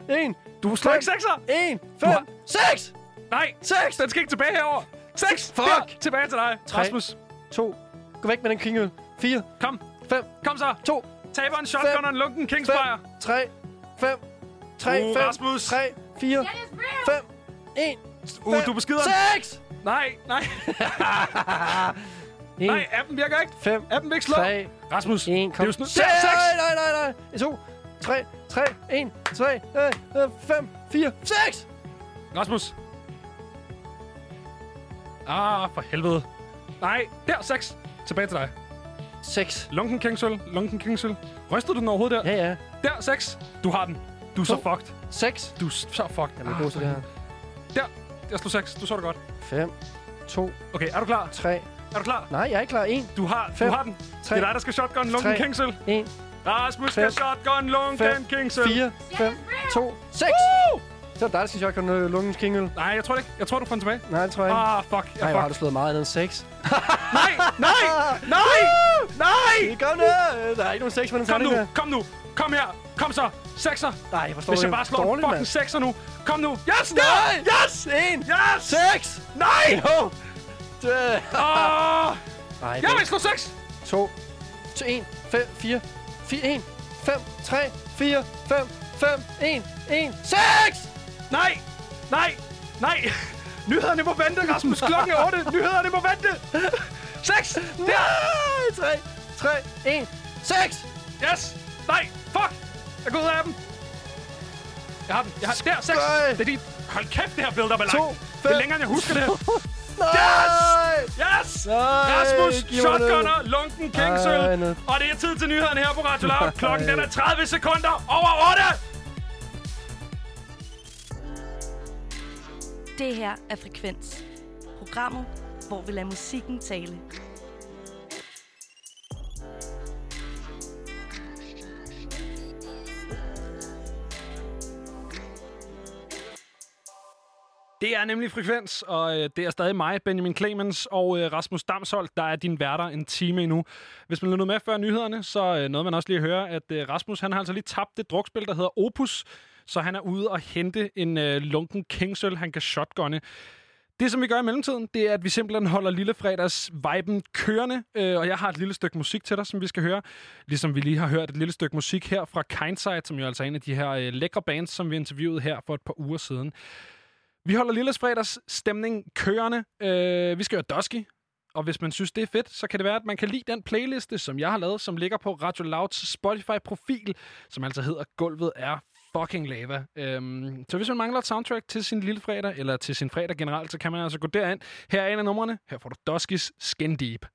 5. 1. Du slår ikke sekser. 1. 5. har- 6. Nej, 6. den skal ikke tilbage herover. 6. Fuck. Der. Tilbage til dig, Tre. Rasmus. 2. Gå væk med den kringøl. 4. Kom. 5. Kom så. 2. Taber en shotgun Fem. og en lunken Kingsfire. 3. 5. 3. Uh, 5. Rasmus. 3. 4. 5. 1. Uh, du er på skideren. 6. Nej, nej. *laughs* Nej, appen virker ikke. 5. Appen vil ikke slå. 3. Rasmus, 1. det er Kom. jo sådan... 6. Der, seks. Nej, nej, nej. 2. 3. 3. 1. 3. 5. 4. 6. Rasmus. Ah, for helvede. Nej, der, 6. Tilbage til dig. 6. Lunken Kingsøl, Lunken Kingsøl. Rystede du den overhovedet der? Ja, ja. Der, 6. Du har den. Du er så To. fucked. 6. Du er så fucked. Jeg er god til det her. Der, jeg slog 6. Du så det godt. 5. 2. Okay, er du klar? 3. Er du klar? Nej, jeg er ikke klar. 1. Du har, Fem. du har den. Tre. Det er dig, der skal shotgun Lunken. Kingsøl. 1. Rasmus skal shotgun Lunken. Kingsøl. 4. 5. 2. 6. Så det dig, der skal shotgun øh, lungens kingel. Nej, jeg tror det ikke. Jeg tror, du får den tilbage. Nej, det tror jeg ikke. Ah, fuck. Jeg Nej, har du slået meget andet end 6. Nej, nej, nej, nej. Kom nu! Der er ikke nogen 6 på den Kom nu, kom nu. Kom her. Kom så. Sekser. Nej, jeg forstår Hvis jeg bare slår dårligt, en fucking sekser nu. Kom nu. Yes, Nej! Yes! 1. Yes! 6. Nej! Jo! Det- Åh! Nej, Jeg vil slå seks. 2. 1. 5. 4. 4. 1. 5. 3. 4. 5. 5. 1. 1. 6! Nej! Nej! Nej! *laughs* Nyhederne må vente, Rasmus. Klokken er 8. Nyhederne må vente. 6. Der. Nej! 3. 3. 1. 6! Yes! Nej! Fuck! Jeg går ud af dem. Jeg har den. Jeg har den. Der, 6. Nej. Det er dit. Hold kæft, det her build-up er To, langt. Det er længere, end jeg husker det. *laughs* Nej! Yes! Nej, Rasmus, shotgunner, lunken Kingsøl. Og det er tid til nyhederne her på Radio Loud. Klokken den er 30 sekunder over 8. Det her er Frekvens. Programmet, hvor vi lader musikken tale. Det er nemlig Frekvens, og øh, det er stadig mig, Benjamin Clemens, og øh, Rasmus Damsholdt, der er din værter en time endnu. Hvis man lyttede med før nyhederne, så øh, nåede man også lige at høre, at øh, Rasmus han har altså lige tabt det drukspil, der hedder Opus, så han er ude og hente en øh, lunken kingsøl, han kan shotgunne. Det, som vi gør i mellemtiden, det er, at vi simpelthen holder Lille Fredags viben kørende, øh, og jeg har et lille stykke musik til dig, som vi skal høre. Ligesom vi lige har hørt et lille stykke musik her fra Kindside, som jo altså er en af de her øh, lækre bands, som vi interviewede her for et par uger siden. Vi holder Lille Fredags stemning kørende. Øh, vi skal høre Dusky, og hvis man synes, det er fedt, så kan det være, at man kan lide den playliste, som jeg har lavet, som ligger på Radio Louds Spotify-profil, som altså hedder Gulvet er fucking lava. Øhm, så hvis man mangler et soundtrack til sin lille fredag, eller til sin fredag generelt, så kan man altså gå derind. Her er en af numrene. Her får du Duskys Skin Deep.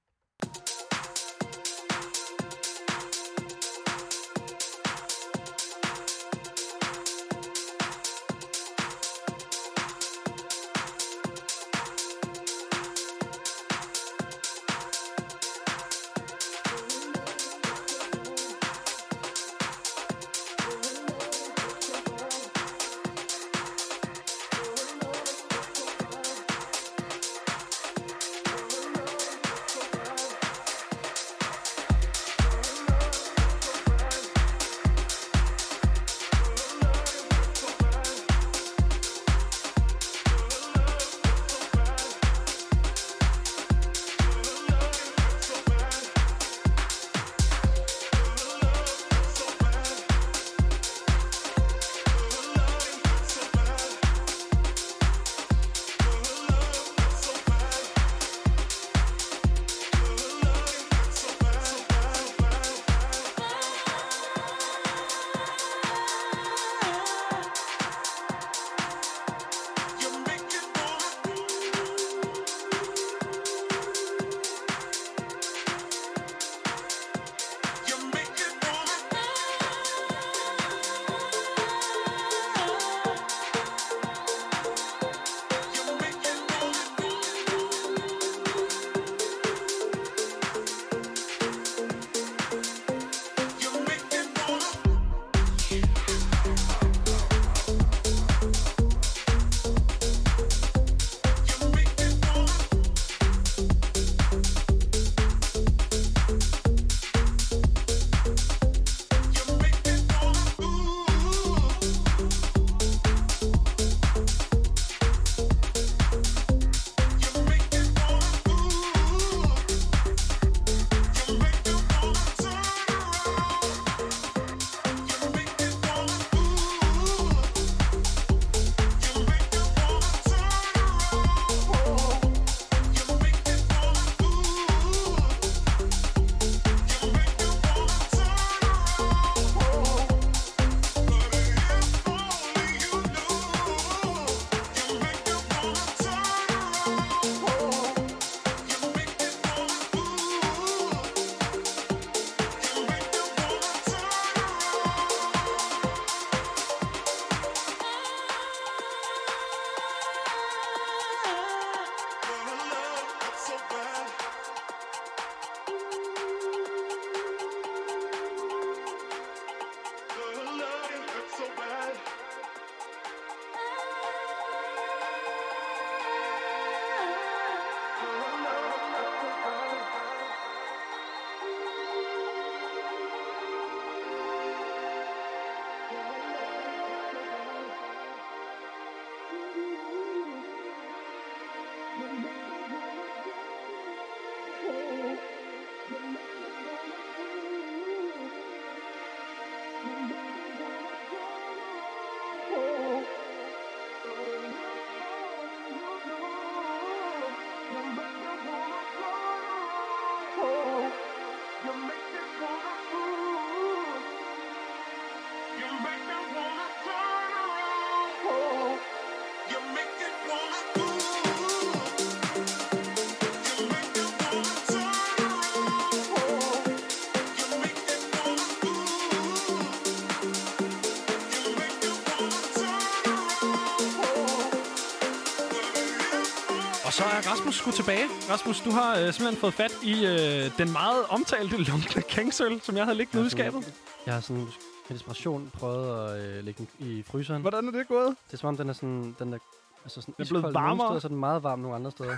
Sgu tilbage. Rasmus, du har øh, simpelthen fået fat i øh, den meget omtalte lunkne *laughs* kangsøl, som jeg havde liggende ude i skabet. Jeg har sådan med desperation prøvet at øh, lægge den i fryseren. Hvordan er det gået? Det er som om, den er sådan... Den er Altså sådan Den er blevet varmere. steder, så er den meget varm nogle andre steder.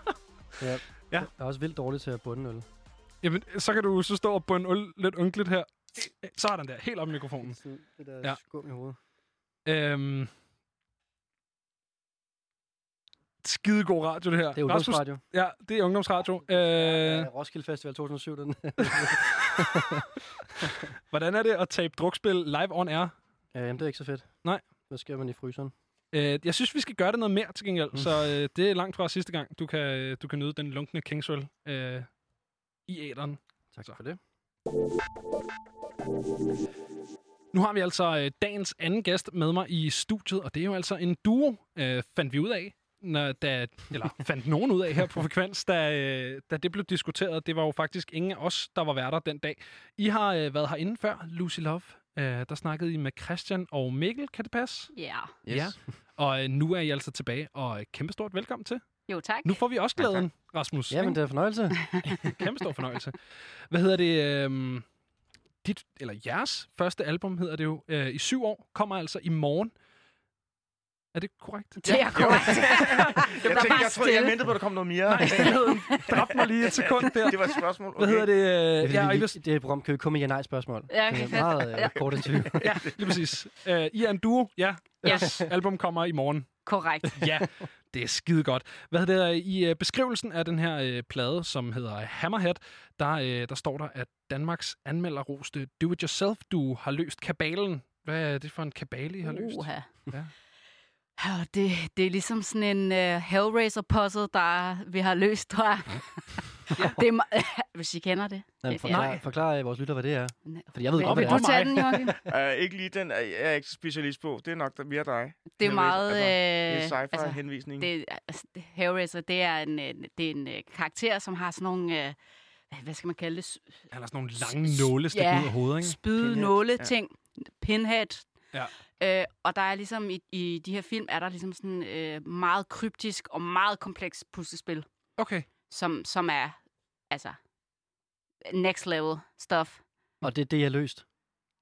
*laughs* ja. Ja. Jeg er også vildt dårlig til at bunde øl. Jamen, så kan du så stå og bunde øl lidt ynkeligt her. Sådan der, helt op i mikrofonen. Det der ja. skum i hovedet. Øhm, skide god radio, det her. Det er ungdomsradio. Rasmus, ja, det er ungdomsradio. Øh, Ja, Roskilde Festival 2007, den. *laughs* hvordan er det at tabe drukspil live on air? ja, jamen, det er ikke så fedt. Nej. Hvad sker man i fryseren? Øh, jeg synes, vi skal gøre det noget mere til gengæld, Mm. så øh, det er langt fra sidste gang, du kan, du kan nyde den lunkne Kingswell øh, i æderen. Tak så. for det. Nu har vi altså øh, dagens anden gæst med mig i studiet, og det er jo altså en duo, øh, fandt vi ud af, når, da, eller fandt nogen ud af her på Frekvens, da, øh, da det blev diskuteret. Det var jo faktisk ingen af os, der var værter den dag. I har øh, været herinde før, Lucy Love. Øh, der snakkede I med Christian og Mikkel, kan det passe? Ja. Yes. Ja. Og øh, nu er I altså tilbage, og øh, kæmpestort velkommen til. Jo, tak. Nu får vi også glæden, Rasmus. Jamen, det er fornøjelse. *laughs* Kæmpe stor fornøjelse. Hvad hedder det? Øhm, dit, eller jeres første album hedder det jo, øh, i syv år, kommer altså i morgen. Er det korrekt? Det er korrekt. *laughs* Jeg, tænkte, jeg, troede, jeg ventede på, at der kom noget mere. Nej, stillheden. Mig lige et sekund der. Det var et spørgsmål. Hvad hedder det? Det er, Øh, fordi ja, vil- det er et program, kan vi komme med ja-nej-spørgsmål. Ja, okay, det er meget Ja. øh, kort interview. *laughs* ja, lige præcis. Øh, I er en duo, ja. Ja. Jeres *laughs* album kommer i morgen. Korrekt. Ja, det er skide godt. Hvad hedder det? I øh, beskrivelsen af den her øh, plade, som hedder Hammerhead, der, øh, der står der, at Danmarks anmelderroste Do-It-Yourself du har løst kabalen. Hvad er det for en kabale, I har løst? Uha. Ja. Ja, det, det er ligesom sådan en uh, Hellraiser-puzzle, der vi har løst, tror jeg. *laughs* det er, ma- *laughs* hvis I kender det. Jamen, forklar, forklar øh, vores lytter, hvad det er. Fordi jeg ved Vil- godt, vil hvad du det er. tage den, Joachim? Uh, *laughs* ikke lige den, er jeg er ikke specialist på. Det er nok der- mere dig. Det er meget... Altså, det øh, er sci-fi-henvisning. det, altså, det- Hellraiser, det er en, øh, det er en øh, karakter, som har sådan nogle... Øh, hvad- skal man kalde det? Han har sådan nogle lange nåle stik ja, ud af hovedet, ikke? spyd, Pinhead. nåle, Ja. ting. Pinhead. Ja. Øh, og der er ligesom i, i de her film, er der ligesom sådan øh, meget kryptisk og meget kompleks puslespil. Okay. Som, som er, altså, next level stuff. Og det er det, jeg har løst.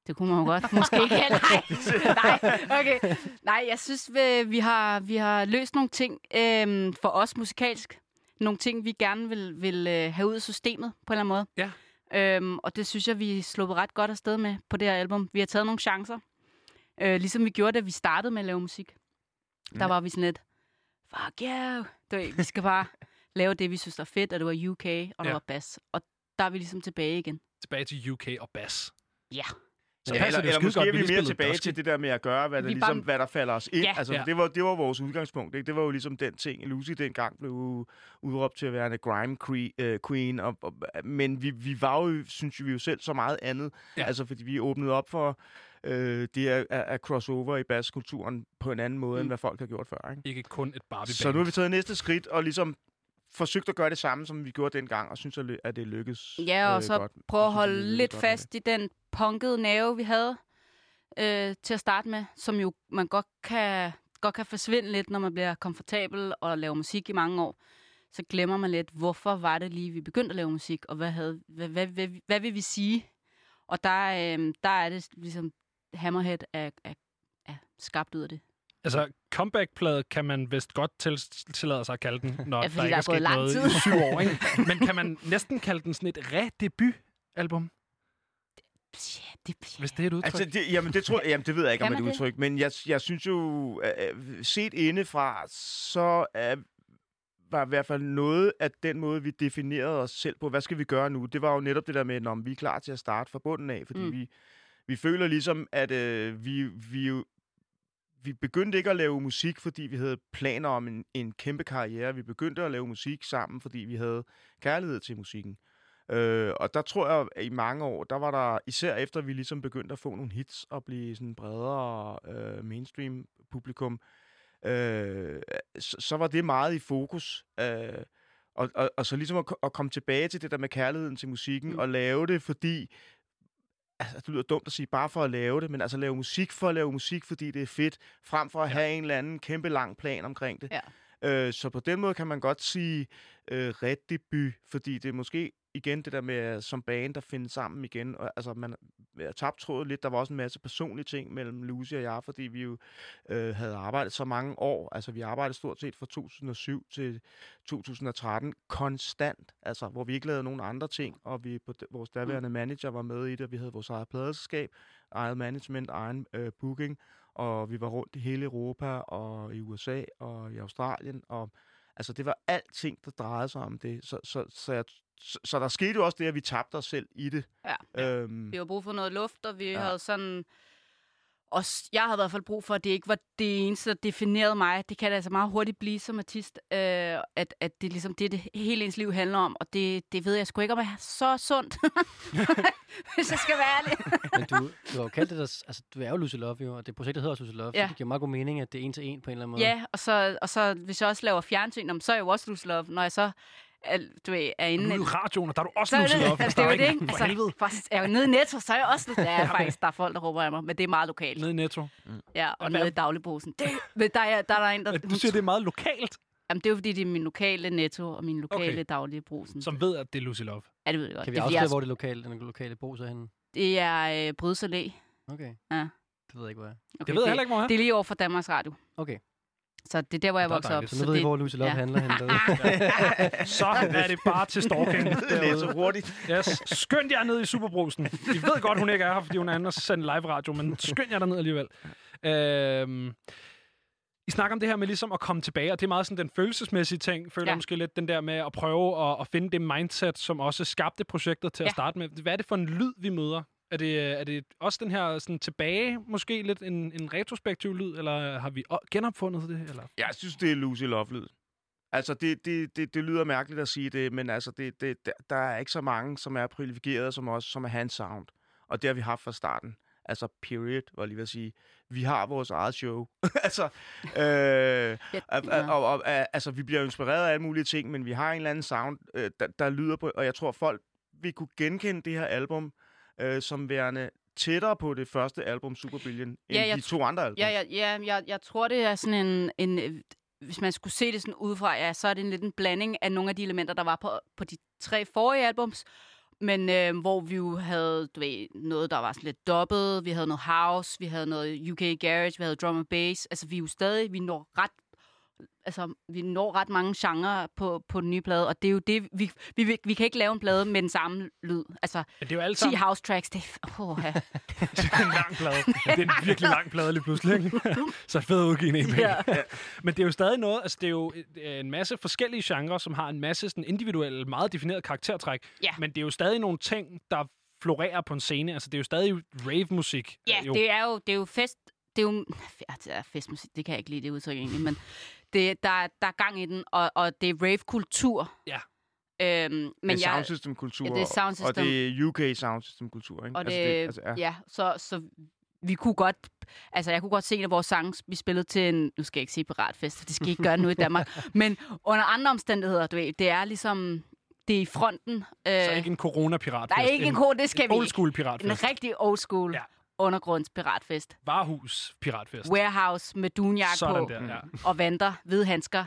Det kunne man jo godt. Måske ikke. *laughs* Nej, nej, okay. Nej, jeg synes, vi, vi, har, vi har løst nogle ting øhm, for os musikalsk. Nogle ting, vi gerne vil, vil øh, have ud af systemet på en eller anden måde. Ja. Øhm, og det synes jeg, vi er sluppet ret godt afsted med på det her album. Vi har taget nogle chancer. Øh, ligesom vi gjorde, da vi startede med at lave musik. Der Mm. var vi sådan lidt, fuck yeah, du ved, vi skal bare lave det, vi synes er fedt, og det var UK, og der Ja. var bass. Og der er vi ligesom tilbage igen. Tilbage til UK og bass. Ja. Så ja, passer eller, det eller måske godt, er vi mere tilbage Dusty. til det der med at gøre, hvad der, Vi ligesom, bare- hvad der falder os ind. Ja. Altså, Ja. det, var, det var vores udgangspunkt. Ikke? Det var jo ligesom den ting, Lucy dengang blev udråbt til at være en grime cre- øh, queen. Og, og, men vi, vi var jo, synes vi jo selv, så meget andet. Ja. Altså, fordi vi åbnede op for øh, det at, at, at crossover i basskulturen på en anden måde, mm. end hvad folk har gjort før. Ikke? Ikke kun et barbie Så nu har vi taget næste skridt og ligesom forsøgt at gøre det samme, som vi gjorde dengang, og synes, at at det lykkedes Ja, og øh, så godt. prøve at synes, holde lykkedes lidt fast i den punkede nerve, vi havde øh, til at starte med, som jo man godt kan, godt kan forsvinde lidt, når man bliver komfortabel og laver musik i mange år. Så glemmer man lidt, hvorfor var det lige, vi begyndte at lave musik, og hvad, havde, hvad, hvad, hvad, hvad vil vi sige? Og der, øh, der er det ligesom, Hammerhead er, er, er skabt ud af det. Altså, comeback-plade kan man vist godt til, tillade sig at kalde den, når Ja, ja, fordi der ikke der er er gået sket lang noget tid. i syv år. Ikke? *laughs* Men kan man næsten kalde den sådan et re-debut-album? Det, Hvis det er et udtryk. Altså, det, jamen, det, tror, jamen, det ved jeg ikke, om det er et udtryk, men jeg, jeg synes jo, øh, set indefra, så er, var i hvert fald noget af den måde, vi definerede os selv på, hvad skal vi gøre nu, det var jo netop det der med, om vi er klar til at starte fra bunden af, fordi mm. vi, vi føler ligesom, at øh, vi, vi, vi begyndte ikke at lave musik, fordi vi havde planer om en, en kæmpe karriere. Vi begyndte at lave musik sammen, fordi vi havde kærlighed til musikken. Øh, og der tror jeg, at i mange år, der var der, især efter vi ligesom begyndte at få nogle hits og blive sådan bredere øh, mainstream publikum, øh, så, så var det meget i fokus. Øh, og, og, og så ligesom at, at komme tilbage til det der med kærligheden til musikken, mm. og lave det, fordi altså, det lyder dumt at sige bare for at lave det, men altså lave musik for at lave musik, fordi det er fedt, frem for at ja. have en eller anden kæmpe lang plan omkring det. Ja. Øh, så på den måde kan man godt sige øh, ret debut, fordi det måske igen det der med som band at finde sammen igen. Og, altså, man har tabt trådet lidt. Der var også en masse personlige ting mellem Lucy og jeg, fordi vi jo øh, havde arbejdet så mange år. Altså, vi arbejdede stort set fra 2007 til 2013 konstant, altså, hvor vi ikke lavede nogen andre ting, og vi vores daværende manager var med i det, og vi havde vores eget pladeselskab, eget management, egen øh, booking, og vi var rundt i hele Europa, og i USA, og i Australien, og altså, det var alting, der drejede sig om det. Så, så, så, jeg, så, så der skete jo også det, at vi tabte os selv i det. Ja. Øhm, Vi har brug for noget luft, og vi Ja. havde sådan... Også, jeg havde i hvert fald brug for, at det ikke var det eneste, der definerede mig. Det kan det altså meget hurtigt blive som artist, øh, at, at det er ligesom det, det hele ens liv handler om. Og det, det ved jeg sgu ikke, om er så sundt, *laughs* hvis jeg skal være ærlig. *laughs* Men du, du har jo kaldt det der, altså du er jo Lucy Love jo, og det projektet hedder også Lucy Love, Ja. så det giver meget god mening, at det er en til en på en eller anden måde. Ja, og så, og så hvis jeg også laver fjernsyn, så er jeg jo også Lucy Love. Når jeg så er, du ved, er inde... Nu er i radioen, og der er du også det, Love. *laughs* altså, det er jo det, ikke? Altså, helvede. faktisk, er jeg jo nede i Netto, så er jeg også... Der er *laughs* faktisk der er folk, der råber af mig, men det er meget lokalt. Nede i Netto. Ja, og nede i dagligbrugsen. Det, der, er, der er der en, der... Du siger, det er meget lokalt. Jamen, det er jo fordi, det er min lokale netto og min lokale Okay. daglige brugsen. Som ved, at det er Lucy Love. Ja, det ved jeg godt. Kan vi det, afsløre, hvor det lokale, den lokale brug er henne? Det er øh, Brydes Allé. Okay. Ja. Det ved jeg ikke, hvor er. Okay, ved jeg heller ikke, hvor er. Det er lige over for Danmarks Radio. Okay. Så det er der, hvor jeg voksede op. Så nu ved I, det, hvor Lucy Love handler henne. *laughs* Så er det bare til stalking. Det er så hurtigt. Yes. Skynd jer ned i Superbrusen. Vi ved godt, hun ikke er her, fordi hun er inde og sende live radio, men skynd jer derned alligevel. Øhm, I snakker om det her med ligesom at komme tilbage, og det er meget sådan den følelsesmæssige ting. Føler ja. Ja. måske lidt den der med at prøve at, at finde det mindset, som også skabte projektet til ja. at Ja. starte med. Hvad er det for en lyd, vi møder? Er det, er det også den her sådan tilbage, måske lidt en, en retrospektiv lyd, eller har vi genopfundet det? Eller? Jeg synes, det er Lucy Love-lyd. Altså, det, det, det, det lyder mærkeligt at sige det, men altså, det, det, der- er ikke så mange, som er privilegerede som os, som er hans sound. Og det har vi haft fra starten. Altså, period, var lige ved at sige. Vi har vores eget show. *laughs* altså, øh, og, og, og, og, altså, vi bliver inspireret af alle mulige ting, men vi har en eller anden sound, øh, der, der lyder på, og jeg tror, folk vil kunne genkende det her album øh, som værende tættere på det første album, Super Billion, end Ja, de to andre album. Ja, ja, ja jeg, jeg tror, det er sådan en... en øh, hvis man skulle se det sådan udefra, ja, så er det en lidt en blanding af nogle af de elementer, der var på, på de tre forrige albums. Men øh, hvor vi jo havde du ved, noget, der var sådan lidt dobbelt. Vi havde noget house, vi havde noget UK garage, vi havde drum and bass. Altså, vi er jo stadig, vi når ret altså, vi når ret mange genrer på, på den nye plade, og det er jo det, vi, vi, vi, vi kan ikke lave en plade med den samme lyd. Altså, det er jo alt 10 sammen- house tracks, det er... Oh, ja. det er en lang plade. Det er en virkelig lang plade lige pludselig? Så fedt at udgive en EP. Ja. Men det er jo stadig noget, altså det er jo øh, en masse forskellige genrer, som har en masse sådan individuelle, meget defineret karaktertræk. Ja. Men det er jo stadig nogle ting, der florerer på en scene. Altså det er jo stadig rave-musik. Ja, jo. det er jo, det er jo fest... Det er jo *laughs* ja, det er festmusik, det kan jeg ikke lide det udtryk egentlig, men det, der, er- der er gang i den, og, og det er rave-kultur. Ja. Øhm, men det er jeg, soundsystem-kultur, Ja, det er soundsystem. og det er UK soundsystem-kultur, ikke? Og det, altså, altså, ja. så, så vi kunne godt, altså jeg kunne godt se en af vores sange, vi spillede til en, nu skal jeg ikke sige piratfest, for det skal I ikke gøre nu i *laughs* Danmark, men under andre omstændigheder, du ved, det er ligesom, det er i fronten. Øh, Så ikke en corona-piratfest. Nej, ikke en ko, det skal en vi old school piratfest. En rigtig old school ja. Undergrundspiratfest. Varehus piratfest. Warehouse med Sådan på. der, ja. Og vanter, hvide handsker.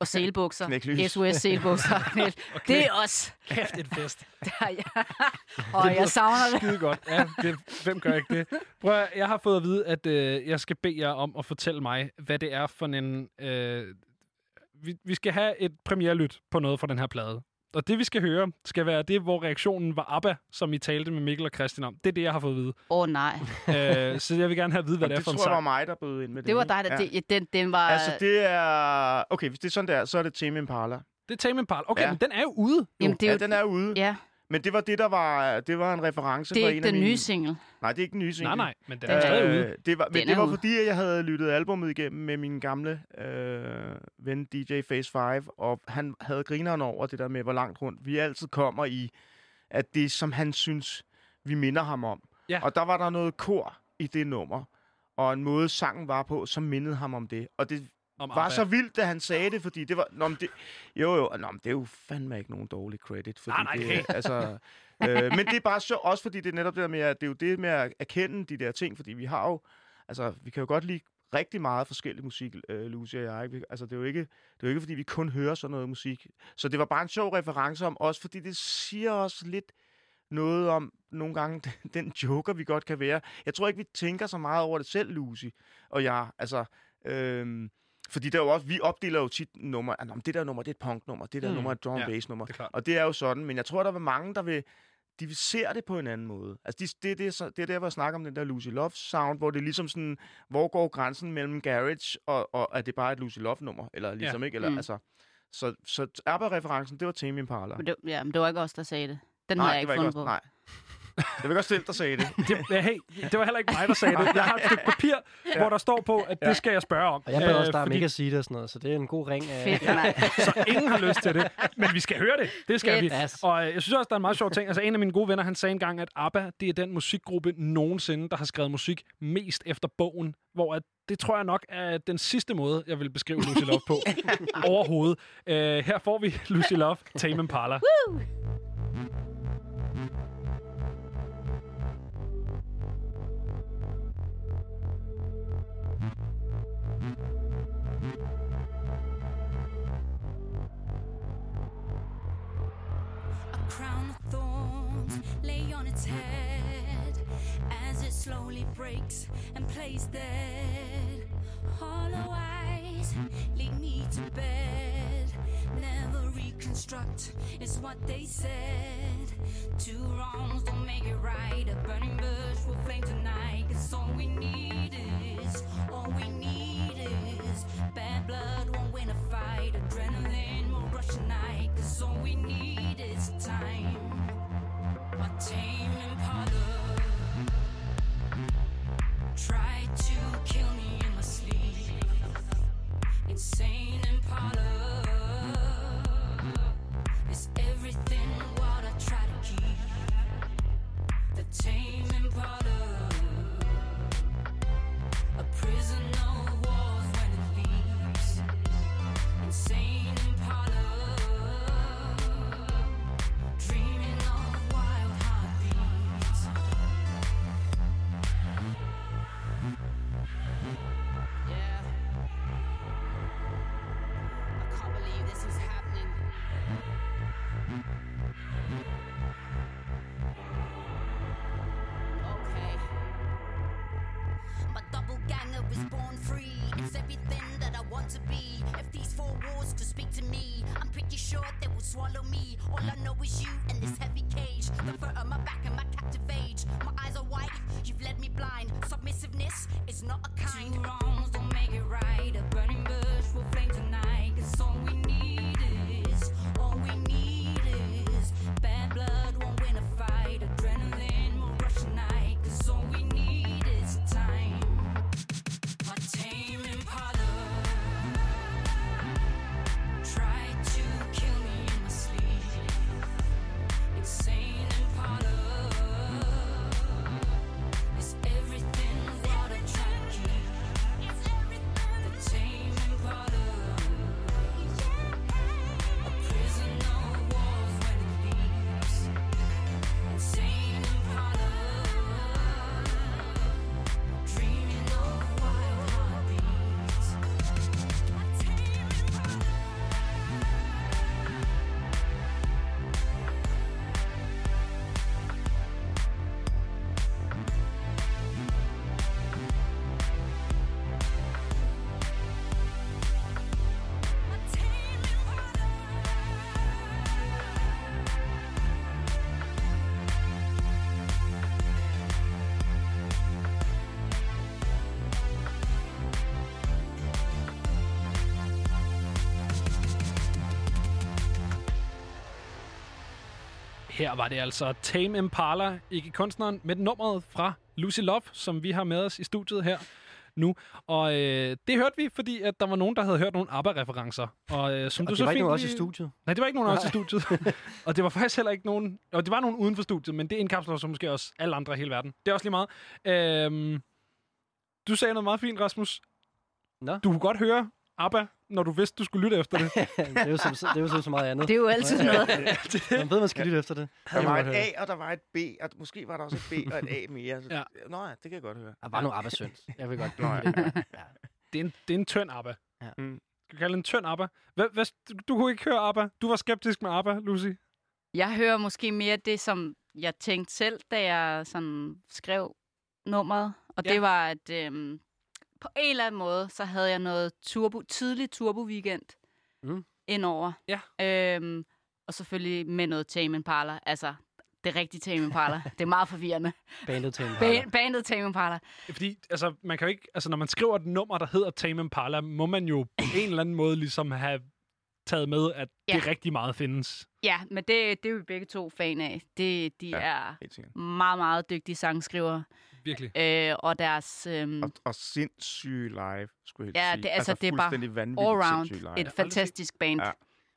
Og selbukser. Knæklys. SOS selbukser. *laughs* det er os. Kæft, et fest. *laughs* Der, ja. Og jeg savner det. Skide godt. Ja, det, hvem gør ikke det? Prøv at, jeg har fået at vide, at øh, jeg skal bede jer om at fortælle mig, hvad det er for en... Øh, vi, vi skal have et premierlyt på noget fra den her plade. Og det, vi skal høre, skal være det, hvor reaktionen var ABBA, som I talte med Mikkel og Christian om. Det er det, jeg har fået at vide. Åh, oh, nej. *laughs* øh, så jeg vil gerne have at vide, hvad det er det for en tror jeg var sang. mig, der bød ind med det. Det var dig, der... Ja. Det, den, den var... Altså, det er... Okay, hvis det er sådan der, så er det Tame Impala. Det er Tame Impala. Okay, Ja. men den er jo ude. Jo. Jamen, det er ja, jo- den er ude. Ja. Men det var det, der var, det var en reference Det er fra ikke en af den mine... nye single. Nej, det er ikke den nye single. Nej, nej, men den er stadig ude. Det var, men Den det var ude. fordi, at jeg havde lyttet albumet igennem med min gamle øh, ven DJ Face 5, og han havde grineren over det der med, hvor langt rundt vi altid kommer i, at det, som han synes, vi minder ham om. Ja. Og der var der noget kor i det nummer, og en måde sangen var på, som mindede ham om det. Og det Om var ABBA. så vildt, da han sagde det, fordi det var... Nå, men det, jo, jo, nå, men det er jo fandme ikke nogen dårlig credit. Fordi Nej, nej, det, altså, øh, men det er bare så, også fordi det er netop det der med, at det er jo det med at erkende de der ting, fordi vi har jo... Altså, vi kan jo godt lide rigtig meget forskellig musik, øh, Lucy og jeg. Vi- Altså, det er, jo ikke, det er jo ikke, fordi vi kun hører sådan noget musik. Så det var bare en sjov reference om, også fordi det siger også lidt noget om nogle gange *laughs* den joker, vi godt kan være. Jeg tror ikke, vi tænker så meget over det selv, Lucy og jeg. Altså, øhm, fordi der er jo også, vi opdeler jo tit nummer, at "Nå, men det der nummer, det er et punknummer, det der Mm, mm. nummer er et drum ja, bass nummer. det og det er jo sådan, men jeg tror, der var mange, der vil, de ser det på en anden måde. Altså, de, det, det, er så, det er der, hvor jeg snakker om den der Lucy Love sound, hvor det er ligesom sådan, hvor går grænsen mellem garage og, og er det bare et Lucy Love nummer, eller ligesom Ja. ikke, eller Mm. altså, så, så ABBA-referencen, det var Tame Impala. Men det, ja, men det var ikke os, der sagde det. Den Nej, havde jeg det ikke fundet ikke på. nej. Det var ikke også selv, der sagde det. *laughs* Det, hey, det var heller ikke mig, der sagde det. Jeg har et stykke papir, ja. hvor der står på, at det Ja. skal jeg spørge om. Og jeg bad også Øh, der er fordi- mega sige det og sådan noget, så det er en god ring. af- Fedt, nej. så ingen har lyst til det. Men vi skal høre det. Det skal Fedt. vi. Og øh, jeg synes også, der er en meget sjov ting. Altså, en af mine gode venner, han sagde engang, at ABBA, det er den musikgruppe nogensinde, der har skrevet musik mest efter bogen. Hvor at det tror jeg nok er den sidste måde, jeg vil beskrive Lucy Love på *laughs* overhovedet. Øh, her får vi Lucy Love, Tame Impala. Woo! Thorns lay on its head as it slowly breaks and plays dead. Hollow eyes lead me to bed. Never reconstruct is what they said. Two wrongs don't make it right. A burning bush will flame tonight. Cause all we need is, all we need is bad blood won't win a fight. Adrenaline will rush tonight. Cause all we need is time. A tame impala free. It's everything that I want to be. If these four walls could speak to me, I'm pretty sure they will swallow me. All I know is you and this heavy cage. The fur on my back and my captive age. My eyes are white, you've led me blind. Submissiveness is not a kind. Two wrongs don't make it right. A burning bush will flame tonight. Her var det altså Tame Impala, ikke kunstneren, men nummeret fra Lucy Love, som vi har med os i studiet her nu. Og øh, det hørte vi, fordi at der var nogen, der havde hørt nogle ABBA-referencer. Og, øh, som Og du det så var ikke nogen af os i lige- studiet. Nej, det var ikke nogen os i studiet. *laughs* og det var faktisk heller ikke nogen... Og det var nogen uden for studiet, men det indkapsler så måske også alle andre i hele verden. Det er også lige meget. Øhm, du sagde noget meget fint, Rasmus. Nå. Du kunne godt høre ABBA, når du vidste, du skulle lytte efter det? *laughs* det er jo som, det er jo som så meget andet. Det er jo altid sådan noget. *laughs* Man ved, man skal lytte efter det. Der Det var et. A, og der var et B, og måske var der også et B og et A mere. Så, Ja. Nå ja, det kan jeg godt høre. Der var nogle arbejdssynd. Jeg vil godt Nå, ja. det. Det er en, det er en tynd ABBA. Ja. Mm. Skal vi kalde det en tynd ABBA? Hvad, hvad, du, du kunne ikke høre ABBA. Du var skeptisk med ABBA, Lucy. Jeg hører måske mere det, som jeg tænkte selv, da jeg sådan skrev nummeret. Og Ja. det var, at øhm, på en eller anden måde, så havde jeg noget turbo, tidlig turbo-weekend Mm. indover. Ja. Øhm, og selvfølgelig med noget Tame Impala. Altså, det rigtige Tame Impala. *laughs* det er meget forvirrende. Bandet til en Ba- bandet Tame Impala. Fordi, altså, man kan jo ikke... Altså, når man skriver et nummer, der hedder Tame Impala, må man jo på en eller anden måde ligesom have taget med, at Ja. det rigtig meget findes. Ja, men det, det er vi begge to fan af. Det, de Ja, er meget, meget dygtige sangskrivere. Virkelig. Øh, og deres... Øhm, Og, og sindssyge live, skulle jeg Ja, sige. det, altså, det er bare sindssyge live. et fantastisk band. Ja.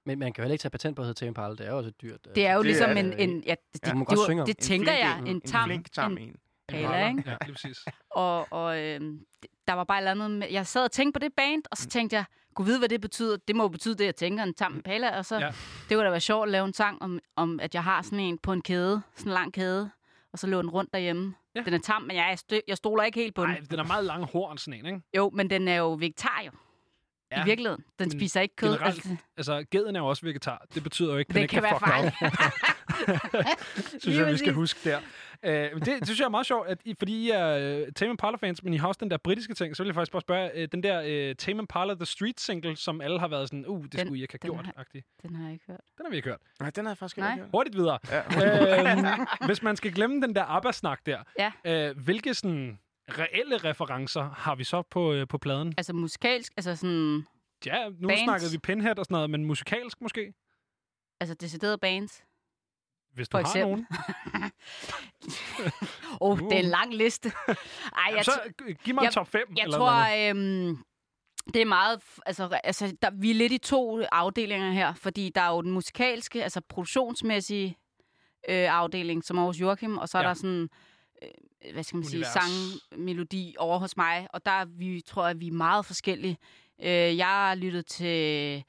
Men man kan jo heller ikke tage patent på at hedde Tame Impala. Det er jo også dyrt. øh, Det er jo Det ligesom er en, en, ja, det, Ja, det, det, godt det, det En tænker flink jeg, en. en En tam, flink tam en en. Pala, ikke? Ja, lige præcis. Og, og øh, der var bare et eller andet med, jeg sad og tænkte på det band, og så tænkte jeg, kunne vide, hvad det betyder. Det må jo betyde det, jeg tænker, en tam Pala, og så, Ja. det kunne da være sjovt at lave en sang om, om, at jeg har sådan en på en kæde, sådan en lang kæde, og så lå den rundt derhjemme. Ja. Den er tam, men jeg, er stø- jeg stoler ikke helt på den. Nej, den er meget lang horn, sådan en, ikke? Jo, men den er jo vegetar jo. Ja. I virkeligheden. Den spiser ikke kød. Generelt, Altså, altså, geden er jo også vegetar. Det betyder jo ikke, at den det ikke kan være fuck. *laughs* *laughs* synes jeg, vi skal huske der. Uh, det, det synes jeg er meget sjovt, at I, fordi I er uh, Tame Impala-fans, men I har også den der britiske ting, så vil jeg faktisk bare spørge, uh, den der uh, Tame Impala The Street single, som alle har været sådan, uh, det Den- skulle I ikke have den gjort, har- agtig. den har jeg ikke hørt. Den har vi ikke hørt. Nej, den har jeg faktisk Nej. ikke hørt. Hurtigt videre. Ja. øhm, *laughs* hvis man skal glemme den der ABBA-snak der, Ja. øh, hvilke sådan reelle referencer har vi så på, øh, på pladen? Altså musikalsk, altså sådan... Ja, nu bands. snakkede vi Pinhead og sådan noget, men musikalsk måske? Altså deciderede bands. Hvis du For har eksempel. nogen. *laughs* Åh, oh, det er en lang liste. Ej, jeg så giv mig en jeg, top fem, Jeg eller tror, øhm, det er meget... Altså, altså der, vi er lidt i to afdelinger her, fordi der er jo den musikalske, altså produktionsmæssige øh, afdeling, som er hos Joachim, og så er Ja. der sådan... Øh, hvad skal man Univers. sige, sangmelodi over hos mig, og der er vi, tror jeg, vi er meget forskellige. Øh, jeg har lyttet til...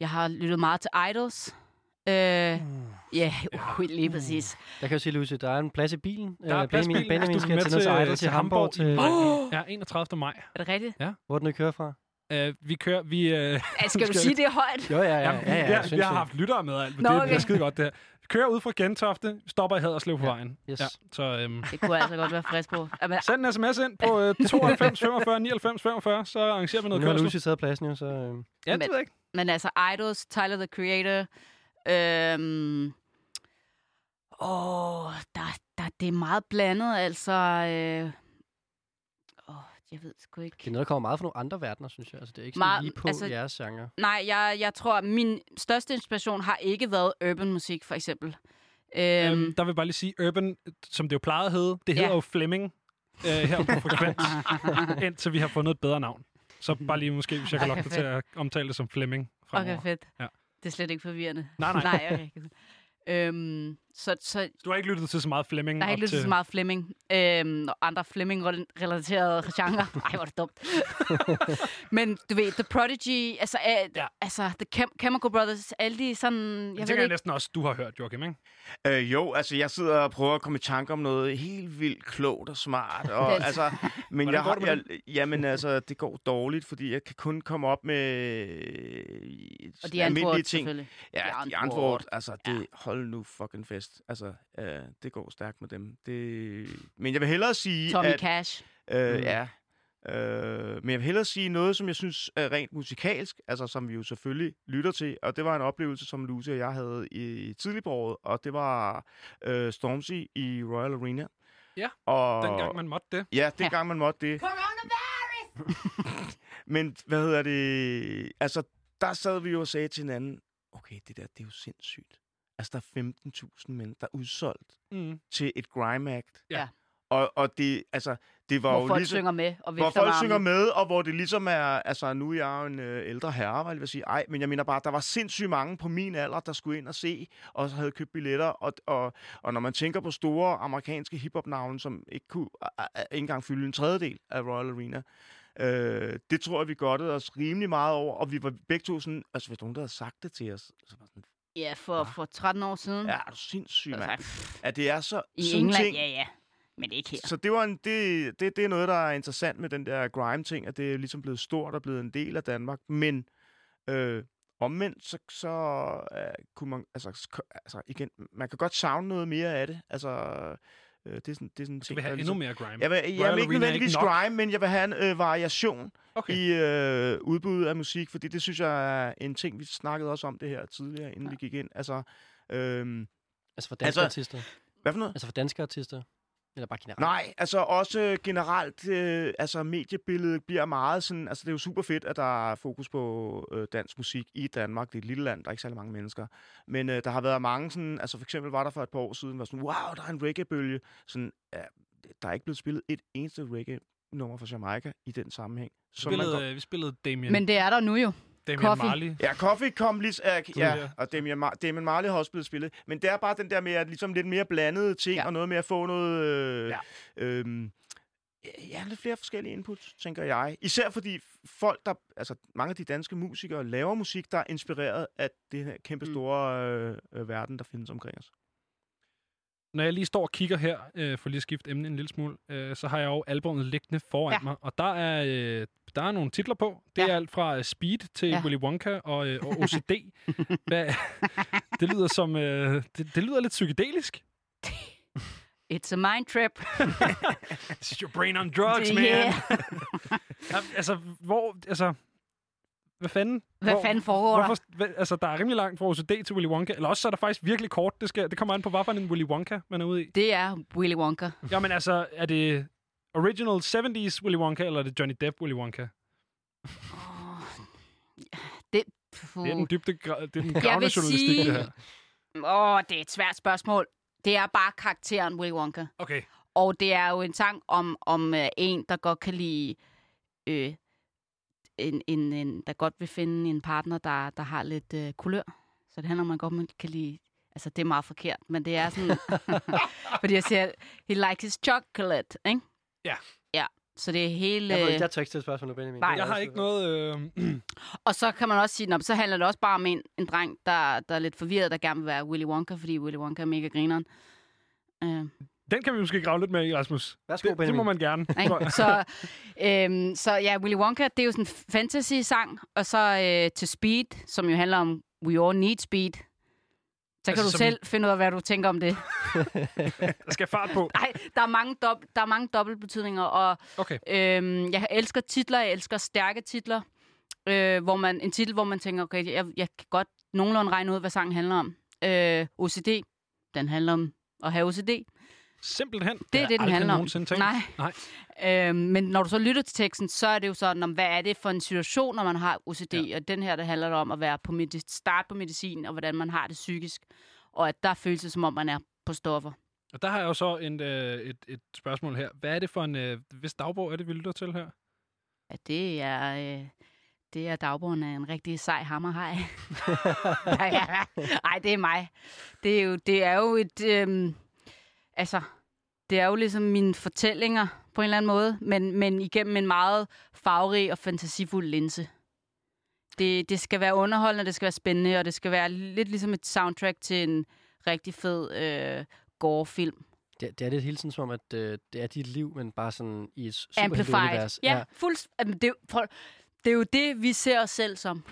Jeg har lyttet meget til Idols. Øh, ja, *laughs* uh, lige præcis. Jeg kan jo sige, Lucy, der er en plads i bilen. Der er Øh, plads i Benjamin, bilen. Benjamin Altså, du skal er til til, til, til Hamburg. Hamburg Til, maj. Ja, 31. maj. Er det rigtigt? Ja. Hvor er den, I kører fra? Uh, vi kører... Vi, uh, Altså, *laughs* skal du sige, det er højt? Jo, ja, ja. Ja, ja, vi, jeg vi, har det. haft lyttere med alt, men Nå, det, det okay. er skide godt det her. Vi kører ud fra Gentofte, stopper i Haderslev på vejen. Yes. Ja, så øhm, Det kunne jeg altså godt være frisk på. Jamen, send en sms ind på øh, 92 45 99 45, så arrangerer vi noget Nu har kørsel. Lucy taget pladsen jo, så... Øh, Ja, det Men- ved jeg ikke. Men altså, Idols, Tyler, the Creator... Øhm, åh, der, der, det er meget blandet, altså... Øh, åh, jeg ved sgu ikke. det er noget, der kommer meget fra nogle andre verdener, synes jeg. Altså, det er ikke sådan Meget- lige på altså- jeres genre. Nej, jeg, jeg tror, at min største inspiration har ikke været urban musik, for eksempel. Øhm, Øhm, der vil jeg bare lige sige, Urban, som det jo plejede at hedde, det hedder Ja. jo Fleming øh, her på Frekvens, *laughs* indtil vi har fundet et bedre navn. Så bare lige måske, hvis jeg kan Okay, lokke dig til at omtale det som Fleming fremover. okay, fedt. Ja. Det er slet ikke forvirrende. Nej, nej. *laughs* nej okay. øhm, så, så Du har ikke lyttet til så meget Fleming? Der har ikke lyttet til så meget Fleming. Øhm, og andre Fleming-relaterede genrer. *laughs* Ej, hvor er det dumt. *laughs* Men du ved, The Prodigy, altså, øh, Ja. altså The Chem- Chemical Brothers, alle de sådan... Jeg Det tænker jeg næsten også, du har hørt, Joachim, ikke? Øh, jo, altså jeg sidder og prøver at komme i tanke om noget helt vildt klogt og smart. Og, *laughs* Det er- altså, men Hvordan jeg går med jeg, jamen altså, det går dårligt, fordi jeg kan kun komme op med Og de almindelige antwoord, ting. Ja, de antwoord, altså det, hold nu fucking fest. Altså, øh, det går stærkt med dem. Det, men jeg vil hellere sige, Tommy at... Cash. Øh, Mm. Ja. Øh, men jeg vil hellere sige noget, som jeg synes er rent musikalsk, altså som vi jo selvfølgelig lytter til, og det var en oplevelse, som Lucy og jeg havde i tidlig på året, og det var øh, Stormzy i Royal Arena. Ja, og, dengang man måtte det. Ja, det gang man måtte det. *laughs* Men hvad hedder det? Altså, der sad vi jo og sagde til hinanden, okay, det der, det er jo sindssygt. Altså, der er 15.000 mennesker, der er udsolgt Mm. til et grime act. Ja. Og, og det, altså, det var Hvor jo folk ligesom, synger med og Hvor folk synger med, og hvor det ligesom er... Altså, nu er jeg jo en øh, ældre herre, var jeg vil sige. Ej, men jeg mener bare, der var sindssygt mange på min alder, der skulle ind og se, og så havde købt billetter. Og, og, og når man tænker på store amerikanske hiphop-navne, som ikke kunne uh, ikke engang fylde en tredjedel af Royal Arena, Øh, det tror jeg, vi godtede os rimelig meget over, og vi var begge to sådan, altså hvis nogen der havde sagt det til os, så var sådan, Ja, for, for 13 år siden. ja, er du sindssyg, mand. Altså, At det er så I sådan England, ting, ja, ja. Men ikke her. Så det, var en, det, det, det er noget, der er interessant med den der grime-ting, at det er ligesom blevet stort og blevet en del af Danmark. Men øh, omvendt, så, så øh, kunne man... Altså, altså, igen, man kan godt savne noget mere af det. Altså, øh, det er sådan, det er sådan en ting, vil have endnu ligesom- mere grime. Jeg vil, Royal jeg vil ikke nødvendigvis grime, men jeg vil have en øh, variation Okay. i øh, udbuddet af musik, fordi det synes jeg er en ting, vi snakkede også om det her tidligere, inden ja. vi gik ind. Altså, øhm, Altså for danske Altså, artister? Hvad for noget? Altså for danske artister? Eller bare generelt? Nej, altså også generelt, øh, altså mediebilledet bliver meget sådan, altså det er jo super fedt, at der er fokus på øh, dansk musik i Danmark. Det er et lille land, der er ikke særlig mange mennesker. Men øh, der har været mange sådan, altså for eksempel var der for et par år siden, var sådan, wow, der er en reggae-bølge. Sådan, ja, der er ikke blevet spillet et eneste reggae-nummer fra Jamaica i den sammenhæng. Vi Så man spillede, godt- øh, vi spillede Damien. Men det er der nu jo. Damien Coffee. Marley. Ja, Coffee kom lige... Ja, ja. og Damien, Mar- Damien Marley har også blevet spillet. Men det er bare den der med, at ligesom lidt mere blandede ting, ja. og noget med at få noget... Øh, ja. Øhm, ja, lidt flere forskellige inputs, tænker jeg. Især fordi folk, der... Altså, mange af de danske musikere laver musik, der er inspireret af det her kæmpe store øh, øh, verden, der findes omkring os. Når jeg lige står og kigger her, øh, for lige at skifte emne en lille smule, øh, så har jeg jo albumet liggende foran Ja. mig, og der er, øh, der er nogle titler på. Det er alt fra øh, Speed til Ja. Willy Wonka og, øh, og OCD. *laughs* Hvad, det lyder som... Øh, det, det lyder lidt psykedelisk. *laughs* It's a mind trip. *laughs* Is your brain on drugs, man. Yeah. ja, altså, hvor... Altså, hvad fanden? Hvad hvor, fanden foregår der? hvorfor, hvad, altså, der er rimelig langt fra OCD til Willy Wonka. Eller også så er der faktisk virkelig kort. Det, skal, det kommer an på, hvad for en Willy Wonka, man er ude i. Det er Willy Wonka. Jamen altså, er det original 70s Willy Wonka, eller er det Johnny Depp Willy Wonka? Det, Det er den dybde, det er den Jeg gravende vil journalistik, sige- det her. Åh, det er et svært spørgsmål. Det er bare karakteren Willy Wonka. Okay. Og det er jo en sang om, om uh, en, der godt kan lide... Øh, en, en, en, der godt vil finde en partner, der, der har lidt øh, kulør. Så det handler om, at man godt kan lide... Altså, det er meget forkert, men det er sådan... *laughs* *laughs* fordi jeg siger, he likes his chocolate, ikke? Ja. Ja, så det er hele... Jeg, ved, ikke, jeg tør ikke stille spørgsmål nu, Benjamin. Nej. Jeg har ikke noget... Øh, *clears throat* Og så kan man også sige, at så handler det også bare om en, en dreng, der, der er lidt forvirret, der gerne vil være Willy Wonka, fordi Willy Wonka er mega grineren. Uh, den kan vi måske grave lidt med i, Rasmus. Værsgo, det, det må Benjamin. man gerne. Ikke? Så, øhm, så ja, Willy Wonka, det er jo sådan en fantasy-sang, og så øh, til Speed, som jo handler om We All Need Speed. Så kan Altså, du som selv finde ud af, hvad du tænker om det. *laughs* Der skal fart på. Nej, der er mange, dob- der er mange dobbeltbetydninger, og Okay. øhm, jeg elsker titler, jeg elsker stærke titler, øh, hvor man, en titel, hvor man tænker, okay, jeg, jeg kan godt nogenlunde regne ud, hvad sangen handler om. Øh, OCD, den handler om at have OCD. Simpelthen. Det er det, den handler om. Tænkt. Nej. Nej. Øhm, men når du så lytter til teksten, så er det jo sådan, om, hvad er det for en situation, når man har OCD? Ja. Og den her, der handler det om at være på medi- start på medicin, og hvordan man har det psykisk. Og at der føles det, som om man er på stoffer. Og der har jeg jo så en, øh, et, et spørgsmål her. Hvad er det for en... Øh, hvis dagbog er det, vi lytter til her? Ja, det er... Øh, det er dagbogen af en rigtig sej hammerhaj. *laughs* *laughs* ja, ja. Ej, det er mig. Det er jo, det er jo et... Øhm, altså, det er jo ligesom mine fortællinger på en eller anden måde, men, men igennem en meget farverig og fantasifuld linse. Det, det skal være underholdende, det skal være spændende, og det skal være lidt ligesom et soundtrack til en rigtig fed øh, gore-film. Det, det er lidt hele tiden som om, at øh, det er dit liv, men bare sådan i et superhelte-univers. Ja, fuldt. Jamen, det, det er jo det, vi ser os selv som.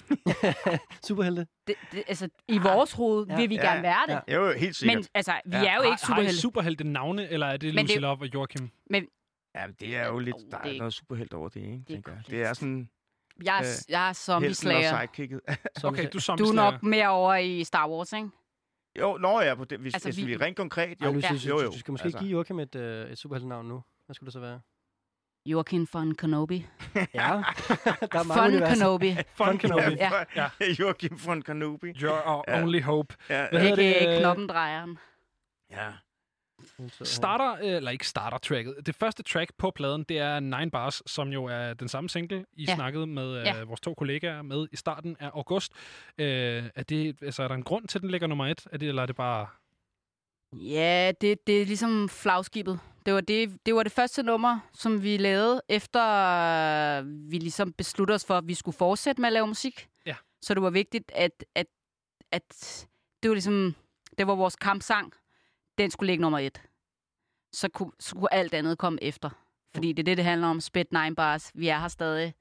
*laughs* Superhelte. Det, det, altså, i vores hoved Ja. vil vi Ja. gerne være det. Ja. Jo, helt sikkert. Men altså, vi Ja. er jo Har- ikke Har I superhelte. superhelte navne, eller er det Men Lucy det- Love og Joachim? Men Ja, det er jo lidt... Der er det- noget superhelt over det, ikke? tænker jeg. Det er sådan... jeg er, øh, jeg er helten og zombie-slayer. sidekicket. *laughs* Okay, du er Du er nok mere over i Star Wars, ikke? jo, når jeg er på det, hvis, Altså, altså, vi- vi, rent konkret, Jo, Ja. Jo, jo. du skal måske Altså. give Joachim et, øh, et superheltenavn nu. Hvad skulle det så være? Joaquin von Kenobi. *laughs* Ja, *laughs* der er universer. Kenobi. *laughs* Fun Kenobi. Ja. Ja. Joachim von Kanobi. Your Ja. only hope. Ja, Hvad hedder Ikke det? knoppendrejeren. ja. Starter, øh, eller ikke starter tracket. Det første track på pladen, det er Nine Bars, som jo er den samme single, I Ja. snakkede med øh, Ja. vores to kollegaer med i starten af august. Øh, er, det, altså, er der en grund til, at den ligger nummer et? Er det, eller er det bare... Ja, det, det er ligesom flagskibet. Det var det, det var det første nummer, som vi lavede, efter øh, vi ligesom besluttede os for, at vi skulle fortsætte med at lave musik. Ja. Så det var vigtigt, at, at, at det var ligesom, det var vores kampsang. Den skulle ligge nummer et. Så kunne, så kunne alt andet komme efter. Fordi det er det, det handler om. Spit Nine Bars. Vi er her stadig.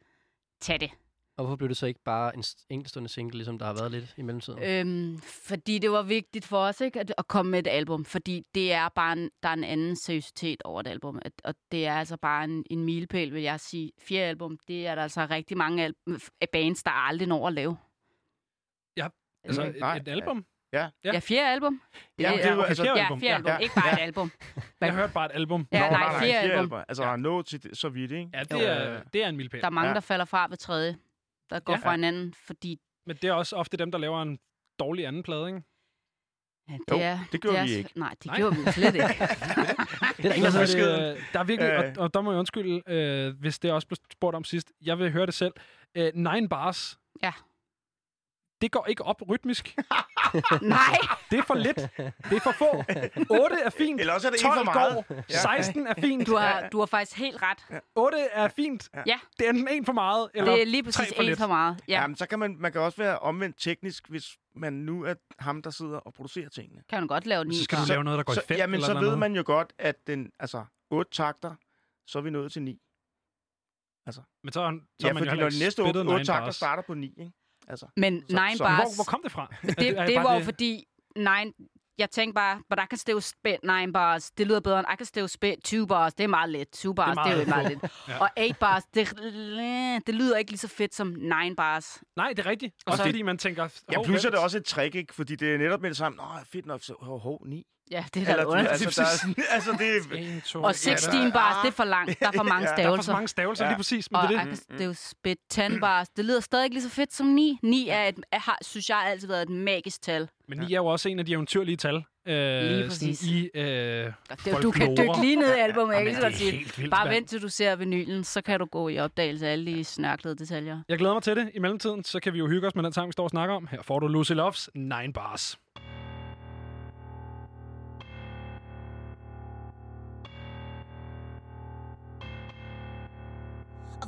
Tag det. Og hvorfor blev det så ikke bare en enkeltstående single, ligesom der har været lidt i mellemtiden? Øhm, fordi det var vigtigt for os ikke, at, at komme med et album. Fordi det er bare en, der er en anden seriøsitet over et album. At, og det er altså bare en, en milepæl, vil jeg sige. Fjerde album, det er der altså rigtig mange al- af bands, der aldrig når at lave. Ja, altså Øh, et, nej, et album. Ja. Ja, ja fjerde album. Ja, Det jo, okay, altså, fjerde Ja, album. fjerde album. Ja. Ikke bare et Ja. album. *laughs* Jeg hørte bare et album. Ja, Nå, nej, fjerde album. Altså, der er nået til det, så vidt, ikke? Ja, det er, det er en milepæl. Der er mange, Ja. der falder fra ved tredje. Der går Ja. fra hinanden, fordi Men det er også ofte dem, der laver en dårlig anden plade, ikke? ja, det Jo, er... det gjorde er, vi ikke. Nej, det Nej. gjorde vi slet ikke. *laughs* det er der ingen, har hedder det, øh, der er virkelig, Øh. og, og der må jeg undskylde, øh, hvis det også blev spurgt om sidst. Jeg vil høre det selv. Øh, nine bars. Ja. Det går ikke op rytmisk. *laughs* Nej! Det er for lidt. Det er for få. 8 er fint. Eller også er det en 12 for meget. går. 16 er fint. Du har, du har faktisk helt ret. 8 er fint. Ja, Det er enten en for meget, eller det er lige præcis for en lidt. for meget. Ja, Jamen, så kan man, man kan også være omvendt teknisk, hvis man nu er ham, der sidder og producerer tingene. kan du godt lave den. Så skal du lave noget, der går så, i fem. Jamen, eller så ved man jo godt, at den, altså, otte takter, så er vi nået til ni. Men så, er- så Ja, man fordi jo når de næste otte, spittet otte nine takter bars. starter på ni, ikke? Altså, Men Så- Nine så- Bars... Hvor, hvor kom det fra? det, *laughs* er det var jo fordi, nine, jeg tænkte bare, but I can still spit nine bars. Det lyder bedre end I can still spit two bars. Det er meget let. Two bars, det er, meget jo meget let. *laughs* Ja. Og eight bars, det, det lyder ikke lige så fedt som nine bars. Nej, det er rigtigt. Også så- fordi man tænker... ja, hov, plus er det også et trick, ikke? Fordi det er netop med det samme. Nå, fedt nok, så hov, hov, ni. Ja, det er da underligt. altså, der er, *laughs* altså, det er... En, to, Og 16 bars, det er for langt. Der er for *laughs* mange Ja, der er Der er for stavelser. mange stavelser, Ja. lige præcis. Men Og det er det. can still spit 10 bars. Det lyder stadig ikke lige så fedt som 9. 9 er et, er, har, synes jeg har altid været et magisk tal. Men ni er jo også en af de eventyrlige tal. Øh, Lige præcis. I øh, Det, du kan dykke lige ned i albumet, kan lige det så er godt sige. helt vildt, Bare vent til du ser vinylen, så kan du gå i opdagelse af alle de snørklede detaljer. Jeg glæder mig til det. I mellemtiden, så kan vi jo hygge os med den sang, vi står og snakker om. Her får du Lucy Loves Nine Bars.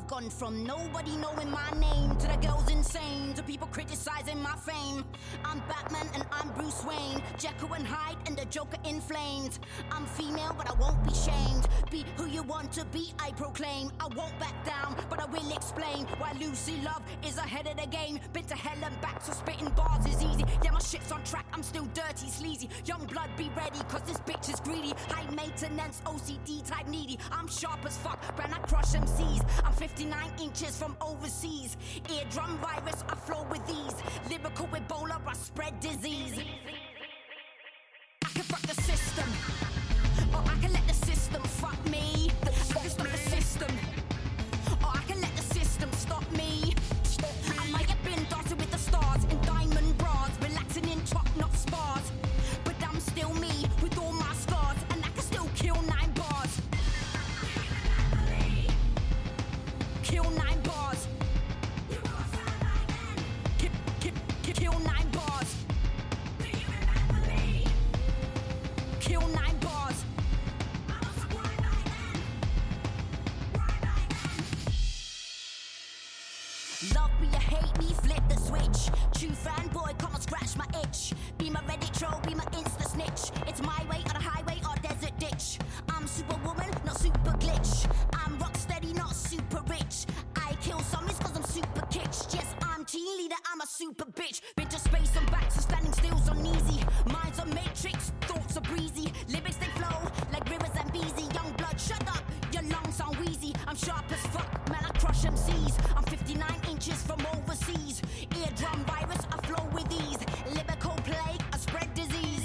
Gone from nobody knowing my name to the girls insane to people criticizing my fame. I'm Batman and I'm Bruce Wayne, Jekyll and Hyde and the Joker in flames. I'm female, but I won't be shamed. Be who you want to be, I proclaim. I won't back down, but I will explain why Lucy Love is ahead of the game. Been to hell and back, so spitting bars is easy. Yeah, my shit's on track, I'm still dirty, sleazy. Young blood, be ready, cause this bitch is greedy. High maintenance, OCD type needy. I'm sharp as fuck, when I crush MCs. I'm 59 inches from overseas. Eardrum virus, I flow with these. Lyrical Ebola, I spread disease. I can fuck the system, or I can let the system fuck me. I can the Be my Reddit troll, be my Insta snitch. It's my way or the highway or desert ditch. I'm superwoman, not super glitch. I'm rock steady, not super rich. I kill zombies cause I'm super kitsch. Yes, I'm team leader, I'm a super bitch. Been to space and back, so standing still's uneasy. Minds are matrix, thoughts are breezy. Lyrics they flow like rivers and beezy. Young blood, shut up, your lungs sound wheezy. I'm sharp as fuck, man, I crush MCs. I'm 59 inches from overseas. Eardrum virus, I flow with ease. Lyrical plague, I spread disease.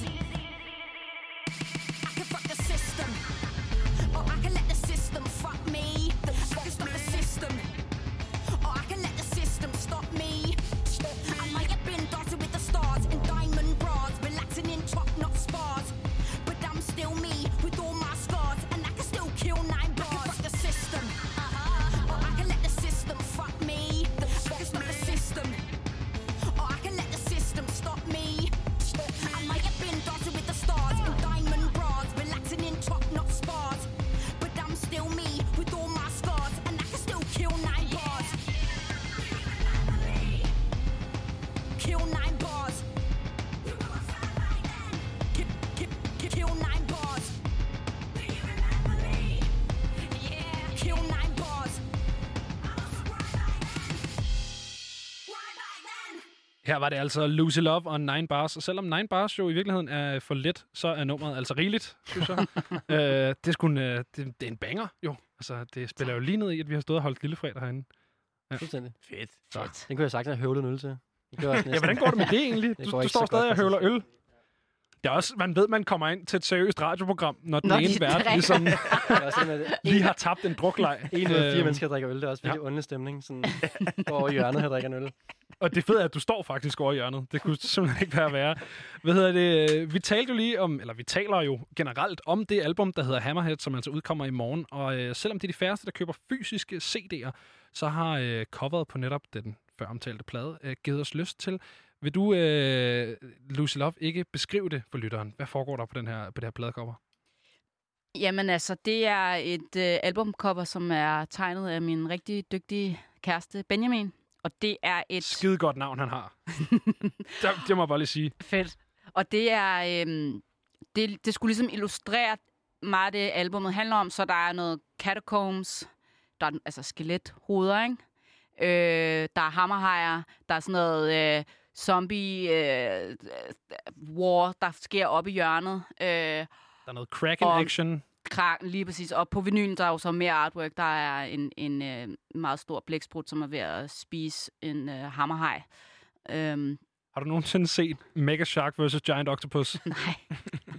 Her var det altså Lucy Love og Nine Bars. Og selvom Nine Bars jo i virkeligheden er for let, så er nummeret altså rigeligt, synes jeg. *laughs* øh, det, er sgu en, øh, det, det er en banger, jo. Altså, det spiller jo lige ned i, at vi har stået og holdt lillefredag herinde. Ja. Fuldstændig. Fedt. Så. Den kunne jeg sagtens have høvlet en øl til. Det gør jeg også Ja, hvordan går det med det egentlig? Det Du, står stadig og høvler øl. Det er også, man ved, man kommer ind til et seriøst radioprogram, når den Når ene de vært ligesom er *laughs* lige har tabt en drukleg. En ud af fire Øhm, mennesker drikker øl. Det er også virkelig ja. stemning. Sådan, *laughs* går over hjørnet her drikker en øl. Og det fede er, at du står faktisk over i hjørnet. Det kunne simpelthen ikke være værre. Hvad hedder det? Vi talte jo lige om, eller vi taler jo generelt om det album, der hedder Hammerhead, som altså udkommer i morgen. Og øh, selvom det er de færreste, der køber fysiske CD'er, så har øh, coveret på netop den før omtalte plade øh, givet os lyst til. Vil du, øh, Lucy Love, ikke beskrive det for lytteren? Hvad foregår der på, den her, på det her pladecover? Jamen altså, det er et øh, albumcover, som er tegnet af min rigtig dygtige kæreste Benjamin. Og det er et... Skide godt navn, han har. *laughs* det, det må jeg bare lige sige. Fedt. Og det er... Øhm, det, det skulle ligesom illustrere meget det, albumet handler om. Så der er noget catacombs, der er altså skelethoveder, ikke? Øh, der er hammerhajer, der er sådan noget øh, zombie øh, war, der sker op i hjørnet. Øh, Der er noget Kraken Og- action. Krak, lige præcis. Og på vinylen, der er jo så mere artwork. Der er en, en øh, meget stor blæksprut, som er ved at spise en øh, hammerhaj. Øhm, Har du nogensinde set Mega Shark vs. Giant Octopus? *laughs* Nej.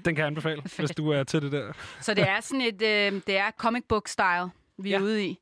Den kan jeg anbefale, *laughs* hvis du er til det der. så det er sådan et, øh, det er comic book style, vi er ude i.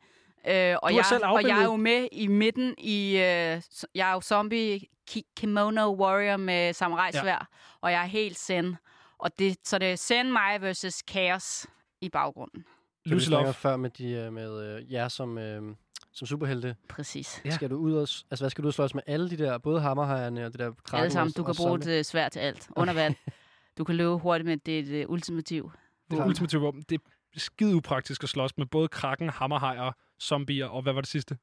Øh, og, jeg, og jeg er jo med i midten i... Øh, jeg er jo zombie ki- kimono warrior med samurai svær, ja. og jeg er helt zen. Og det, så det er zen mig versus chaos i baggrunden. Det Love. før med, de, øh, med øh, jer som, øh, som superhelte. Præcis. Ja. Skal du ud og, altså, hvad skal du slås med alle de der, både hammerhajerne og det der kraken? Alle sammen. Du kan bruge det svært til alt. Under vand. *laughs* Du kan løbe hurtigt med det, er det ultimativ. Det er ultimative våben. Det er skide upraktisk at slås med både kraken, hammerhajer, zombier og hvad var det sidste?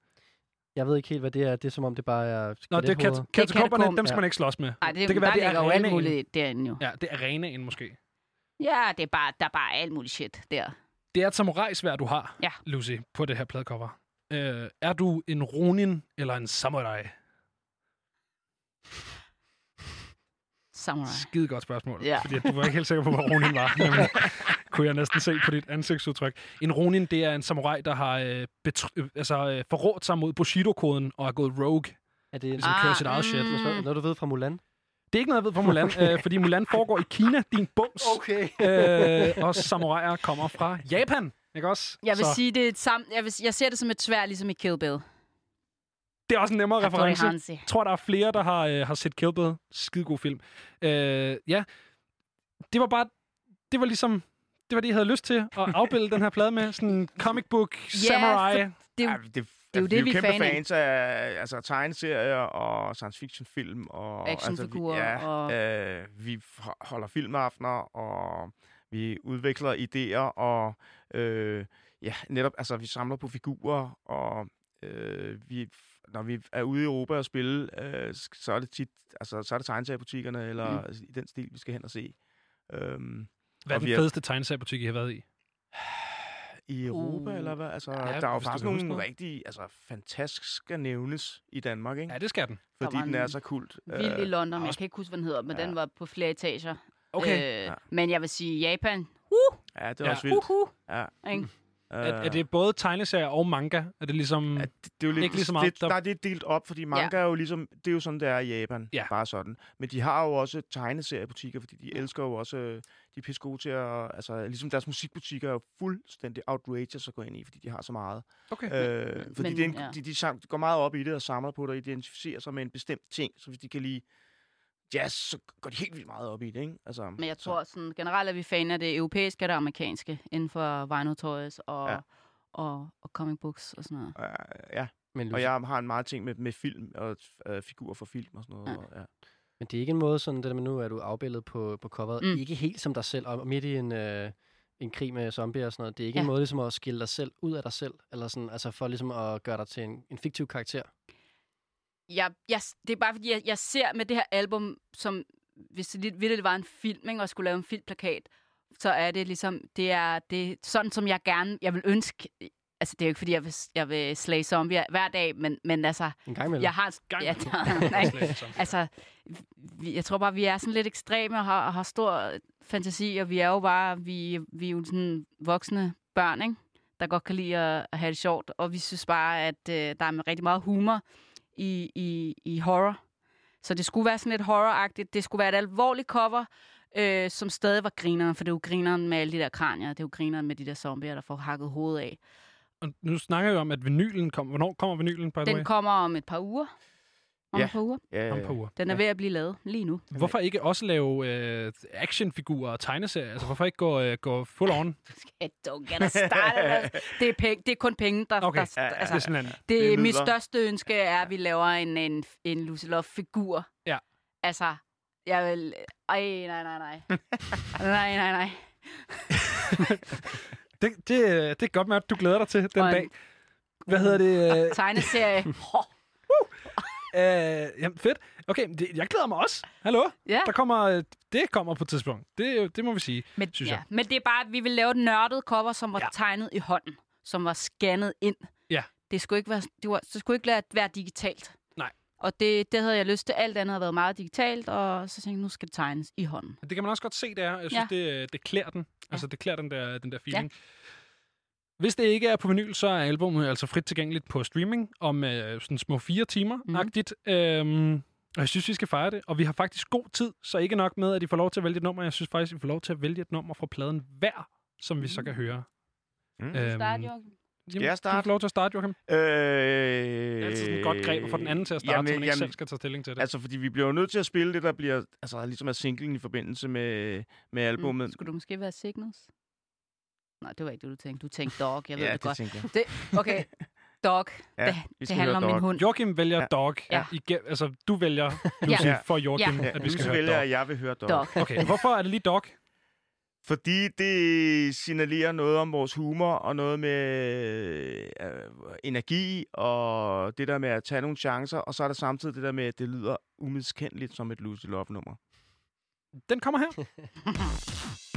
Jeg ved ikke helt, hvad det er. Det er som om, det bare er Nå, det er kat- katakomberne, dem skal man ikke slås med. Nej, det, det kan være, det er arenaen. muligt derinde jo. Ja, det er arenaen måske. Ja, det er bare, der er bare alt muligt shit der. Det er et samurai du har, Ja. Lucy, på det her pladecover. Øh, er du en ronin eller en samurai? Samurai. Skide godt spørgsmål. Ja. Fordi du var ikke helt sikker på, hvad ronin var. *laughs* Nemlig, kunne jeg næsten se på dit ansigtsudtryk. En ronin, det er en samurai, der har øh, betr- øh, altså, øh, forrådt sig mod Bushido-koden og er gået rogue. Er det ligesom kører sit eget shit. Mm. Noget, du ved fra Mulan? Det er ikke noget, jeg ved fra Mulan, okay. øh, fordi Mulan foregår i Kina, din bums. Okay. øh, og samuraier kommer fra Japan, ikke også? Jeg vil Så sige, det er et sam- jeg, vil, jeg ser det som et svær, ligesom i Kill Bill. det er også en nemmere Hattori reference. Hanzo. Jeg tror, der er flere, der har, øh, har set Kill Bill. Skide god film. Øh, ja, det var bare... Det var ligesom... Det var det, jeg havde lyst til at afbilde den her plade med. Sådan en comic book, samurai. det Ja, det, det er jo vi det, vi er kæmpe fan fans af altså, tegneserier og science fiction film. Og, Actionfigurer Altså, vi, ja, og- øh, vi holder filmaftener, og vi udvikler idéer, og øh, ja, netop, altså, vi samler på figurer, og øh, vi, når vi er ude i Europa og spille, øh, så er det tit, altså, så er det tegneseriebutikkerne, eller mm. i den stil, vi skal hen og se. Øhm, Hvad er den fedeste tegneseriebutik, I har været i? I Europa, Uh. eller hvad? Altså, Ja, der er jo faktisk nogle noget. rigtig altså, fantastisk skal nævnes i Danmark, ikke? Ja, det skal den. Fordi var den er så kult. Vild i Øh, London, men jeg også- kan ikke huske, hvad den hedder, men Ja. den var på flere etager. Okay. Øh, Ja. Men jeg vil sige, Japan, uh, Ja, det er Ja. også vildt. uh, uh, Ja. ikke? Er, er det både tegneserier og manga? Er det ligesom... Ja, det, det er jo lidt, Ikke lige så meget, det, der- der... det er delt op, fordi manga er jo ligesom, det er jo sådan, det er i Japan, Ja. bare sådan. Men de har jo også tegneseriebutikker, fordi de elsker jo også, øh, de er pisse gode til at, altså ligesom deres musikbutikker er jo fuldstændig outrageous at gå ind i, fordi de har så meget. Okay. Øh, fordi Men, ja. de, de, sam, de går meget op i det og samler på det og identificerer sig med en bestemt ting, så hvis de kan lide jazz, så går de helt vildt meget op i det, ikke? Altså, Men jeg tror sådan, generelt er vi fan af det europæiske og det amerikanske inden for vinyl toys og, Ja. ja. og, og comic books og sådan noget. Øh, ja, Men, og jeg har en meget ting med, med film og øh, figurer for film og sådan noget. Ja. Og, ja. men det er ikke en måde, sådan det der med nu, er du afbildet på, på coveret. Mm. Ikke helt som dig selv, og midt i en, øh, en krig med zombier og sådan noget. Det er ikke Ja. en måde ligesom at skille dig selv ud af dig selv, eller sådan, altså for ligesom at gøre dig til en, en fiktiv karakter. Jeg, jeg, det er bare fordi, jeg, jeg ser med det her album, som hvis det lidt vildt var en film, ikke, og skulle lave en filmplakat, så er det ligesom, det er, det er sådan, som jeg gerne, jeg vil ønske, Altså, det er jo ikke, fordi jeg vil, jeg vil slage zombier hver dag, men, men altså... En gang imellem. Jeg har... Gang ja, *laughs* nej, altså, vi, jeg tror bare, vi er sådan lidt ekstreme og har, og har stor fantasi, og vi er jo bare... Vi, vi er jo sådan voksne børn, ikke? der godt kan lide at, at have det sjovt, og vi synes bare, at øh, der er rigtig meget humor i, i, i horror. Så det skulle være sådan lidt horroragtigt. Det skulle være et alvorligt cover, øh, som stadig var grineren, for det er jo grineren med alle de der kranier. Det er jo grineren med de der zombier, der får hakket hovedet af. Og nu snakker vi om, at vinylen kommer. Hvornår kommer vinylen, by the way? Den kommer om et par uger. Om Ja. et par uger. Ja, Om et par uger. Den er ved at blive lavet lige nu. Hvorfor ikke også lave øh, actionfigurer og tegneserier? Altså, hvorfor ikke gå, øh, gå full on? Don't get us started. det, er penge, det er kun penge, der... Okay, der ja, ja, altså, det er simpelthen- det, det er mit største ønske er, at vi laver en, en, en Lucy Love-figur. Ja. Altså, jeg vil... Ej, nej, nej, nej. *laughs* nej, nej, nej. *laughs* Det, det, det er godt med, at du glæder dig til den Og en- dag. Hvad hedder det? Øh, Tegneserie. *laughs* øh, jamen, fedt. Okay, det, jeg glæder mig også. Hallo? Ja. Der kommer, det kommer på et tidspunkt. Det, det må vi sige, Men, synes ja, jeg. men det er bare, at vi vil lave et nørdet cover, som var ja. tegnet i hånden. Som var scannet ind. Ja. Det skulle ikke være, det var, det skulle ikke være, være digitalt. Nej. Og det, det havde jeg lyst til. Alt andet havde været meget digitalt, og så tænkte jeg, nu skal det tegnes i hånden. Det kan man også godt se, det er. Jeg synes, Ja. ja. det, det klæder den. Altså, det klæder den der, den der feeling. Ja. Hvis det ikke er på vinyl, så er albumet altså frit tilgængeligt på streaming om øh, sådan små fire timer-agtigt. Mm. Øhm, og jeg synes, vi skal fejre det. Og vi har faktisk god tid, så ikke nok med, at I får lov til at vælge et nummer. Jeg synes faktisk, I får lov til at vælge et nummer fra pladen hver, som vi så kan høre. Mm. Start, Joachim. Skal jeg Du starte? får lov til at starte, Joachim. Øh, Det er altid sådan et godt greb at få den anden til at starte, så man ikke selv skal tage stilling til det. Altså, fordi vi bliver jo nødt til at spille det, der bliver altså, ligesom er singlen i forbindelse med, med albumet. Mm, skulle du måske være Signals? Nej, det var ikke det, du tænkte. Du tænkte Dog, jeg ved Ja, det det godt. jeg. Det, okay, Dog. Ja, det, det handler om min Dog. hund. Joachim vælger Ja. Dog. Ja. Igen, altså, du vælger, Lucy, Ja. for Joachim, Ja. at vi skal Lucy høre vælger, Dog. at jeg vil høre Dog. Dog. Okay, hvorfor er det lige Dog? Fordi det signalerer noget om vores humor, og noget med øh, energi, og det der med at tage nogle chancer, og så er der samtidig det der med, at det lyder umiskendeligt som et Lucy Love-nummer. Den kommer her. *laughs*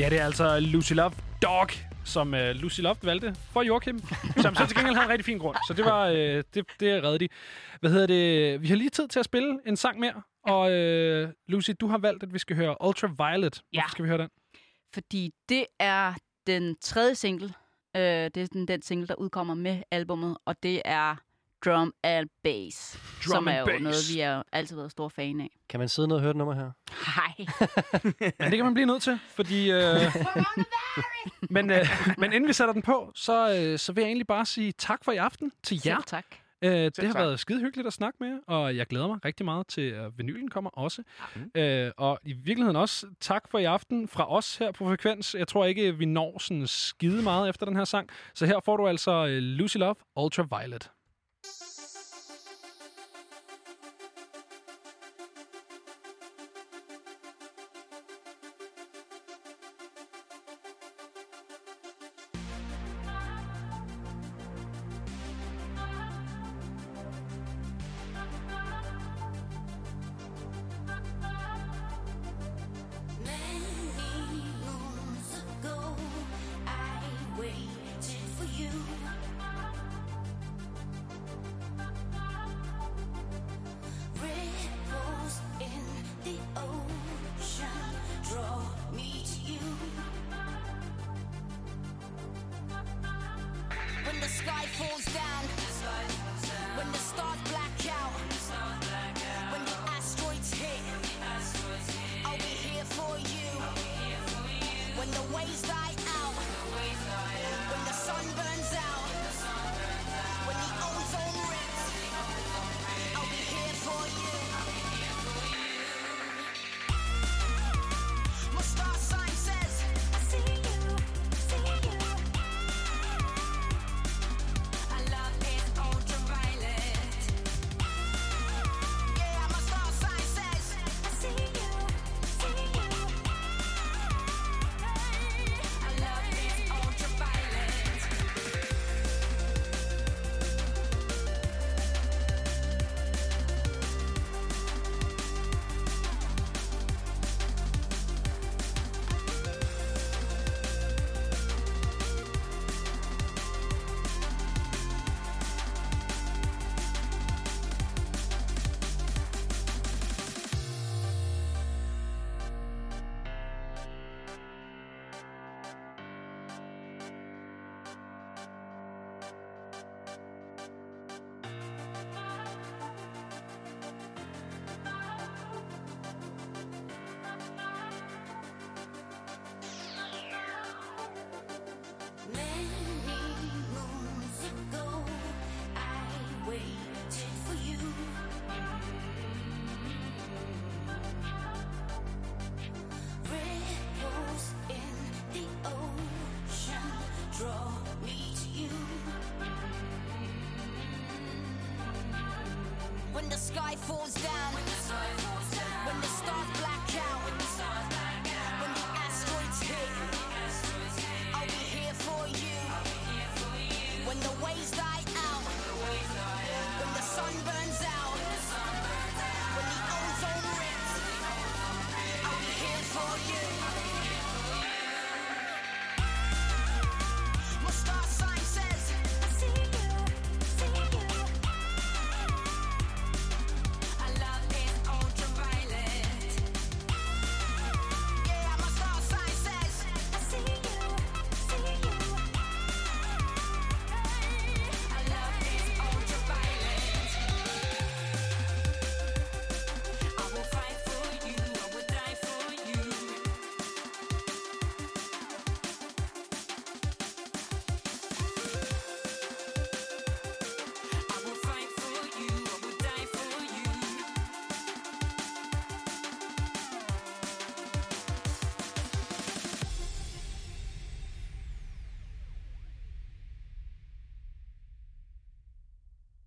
Ja, det er altså Lucy Love Dog, som uh, Lucy Loft valgte for Joachim, *laughs* som så til gengæld havde en rigtig fin grund. Så det var uh, det, det redde de. Hvad hedder det? Vi har lige tid til at spille en sang mere. Og uh, Lucy, du har valgt, at vi skal høre Ultraviolet. Hvorfor Ja. skal vi høre den? Fordi det er den tredje single. Øh, det er den, den single, der udkommer med albummet, og det er Drum and Bass, Drum som er and jo bass. noget, vi har altid været store fan af. Kan man sidde ned og høre et nummer her? Hej. *laughs* Men det kan man blive nødt til, fordi... Øh, men, øh, men inden vi sætter den på, så, øh, så vil jeg egentlig bare sige tak for i aften til jer. Selv tak. Øh, det har tak. været skide hyggeligt at snakke med jer, og jeg glæder mig rigtig meget til, at vinylen kommer også. Øh, og i virkeligheden også tak for i aften fra os her på Frekvens. Jeg tror ikke, vi når sådan skide meget efter den her sang. Så her får du altså øh, Lucy Love Ultraviolet.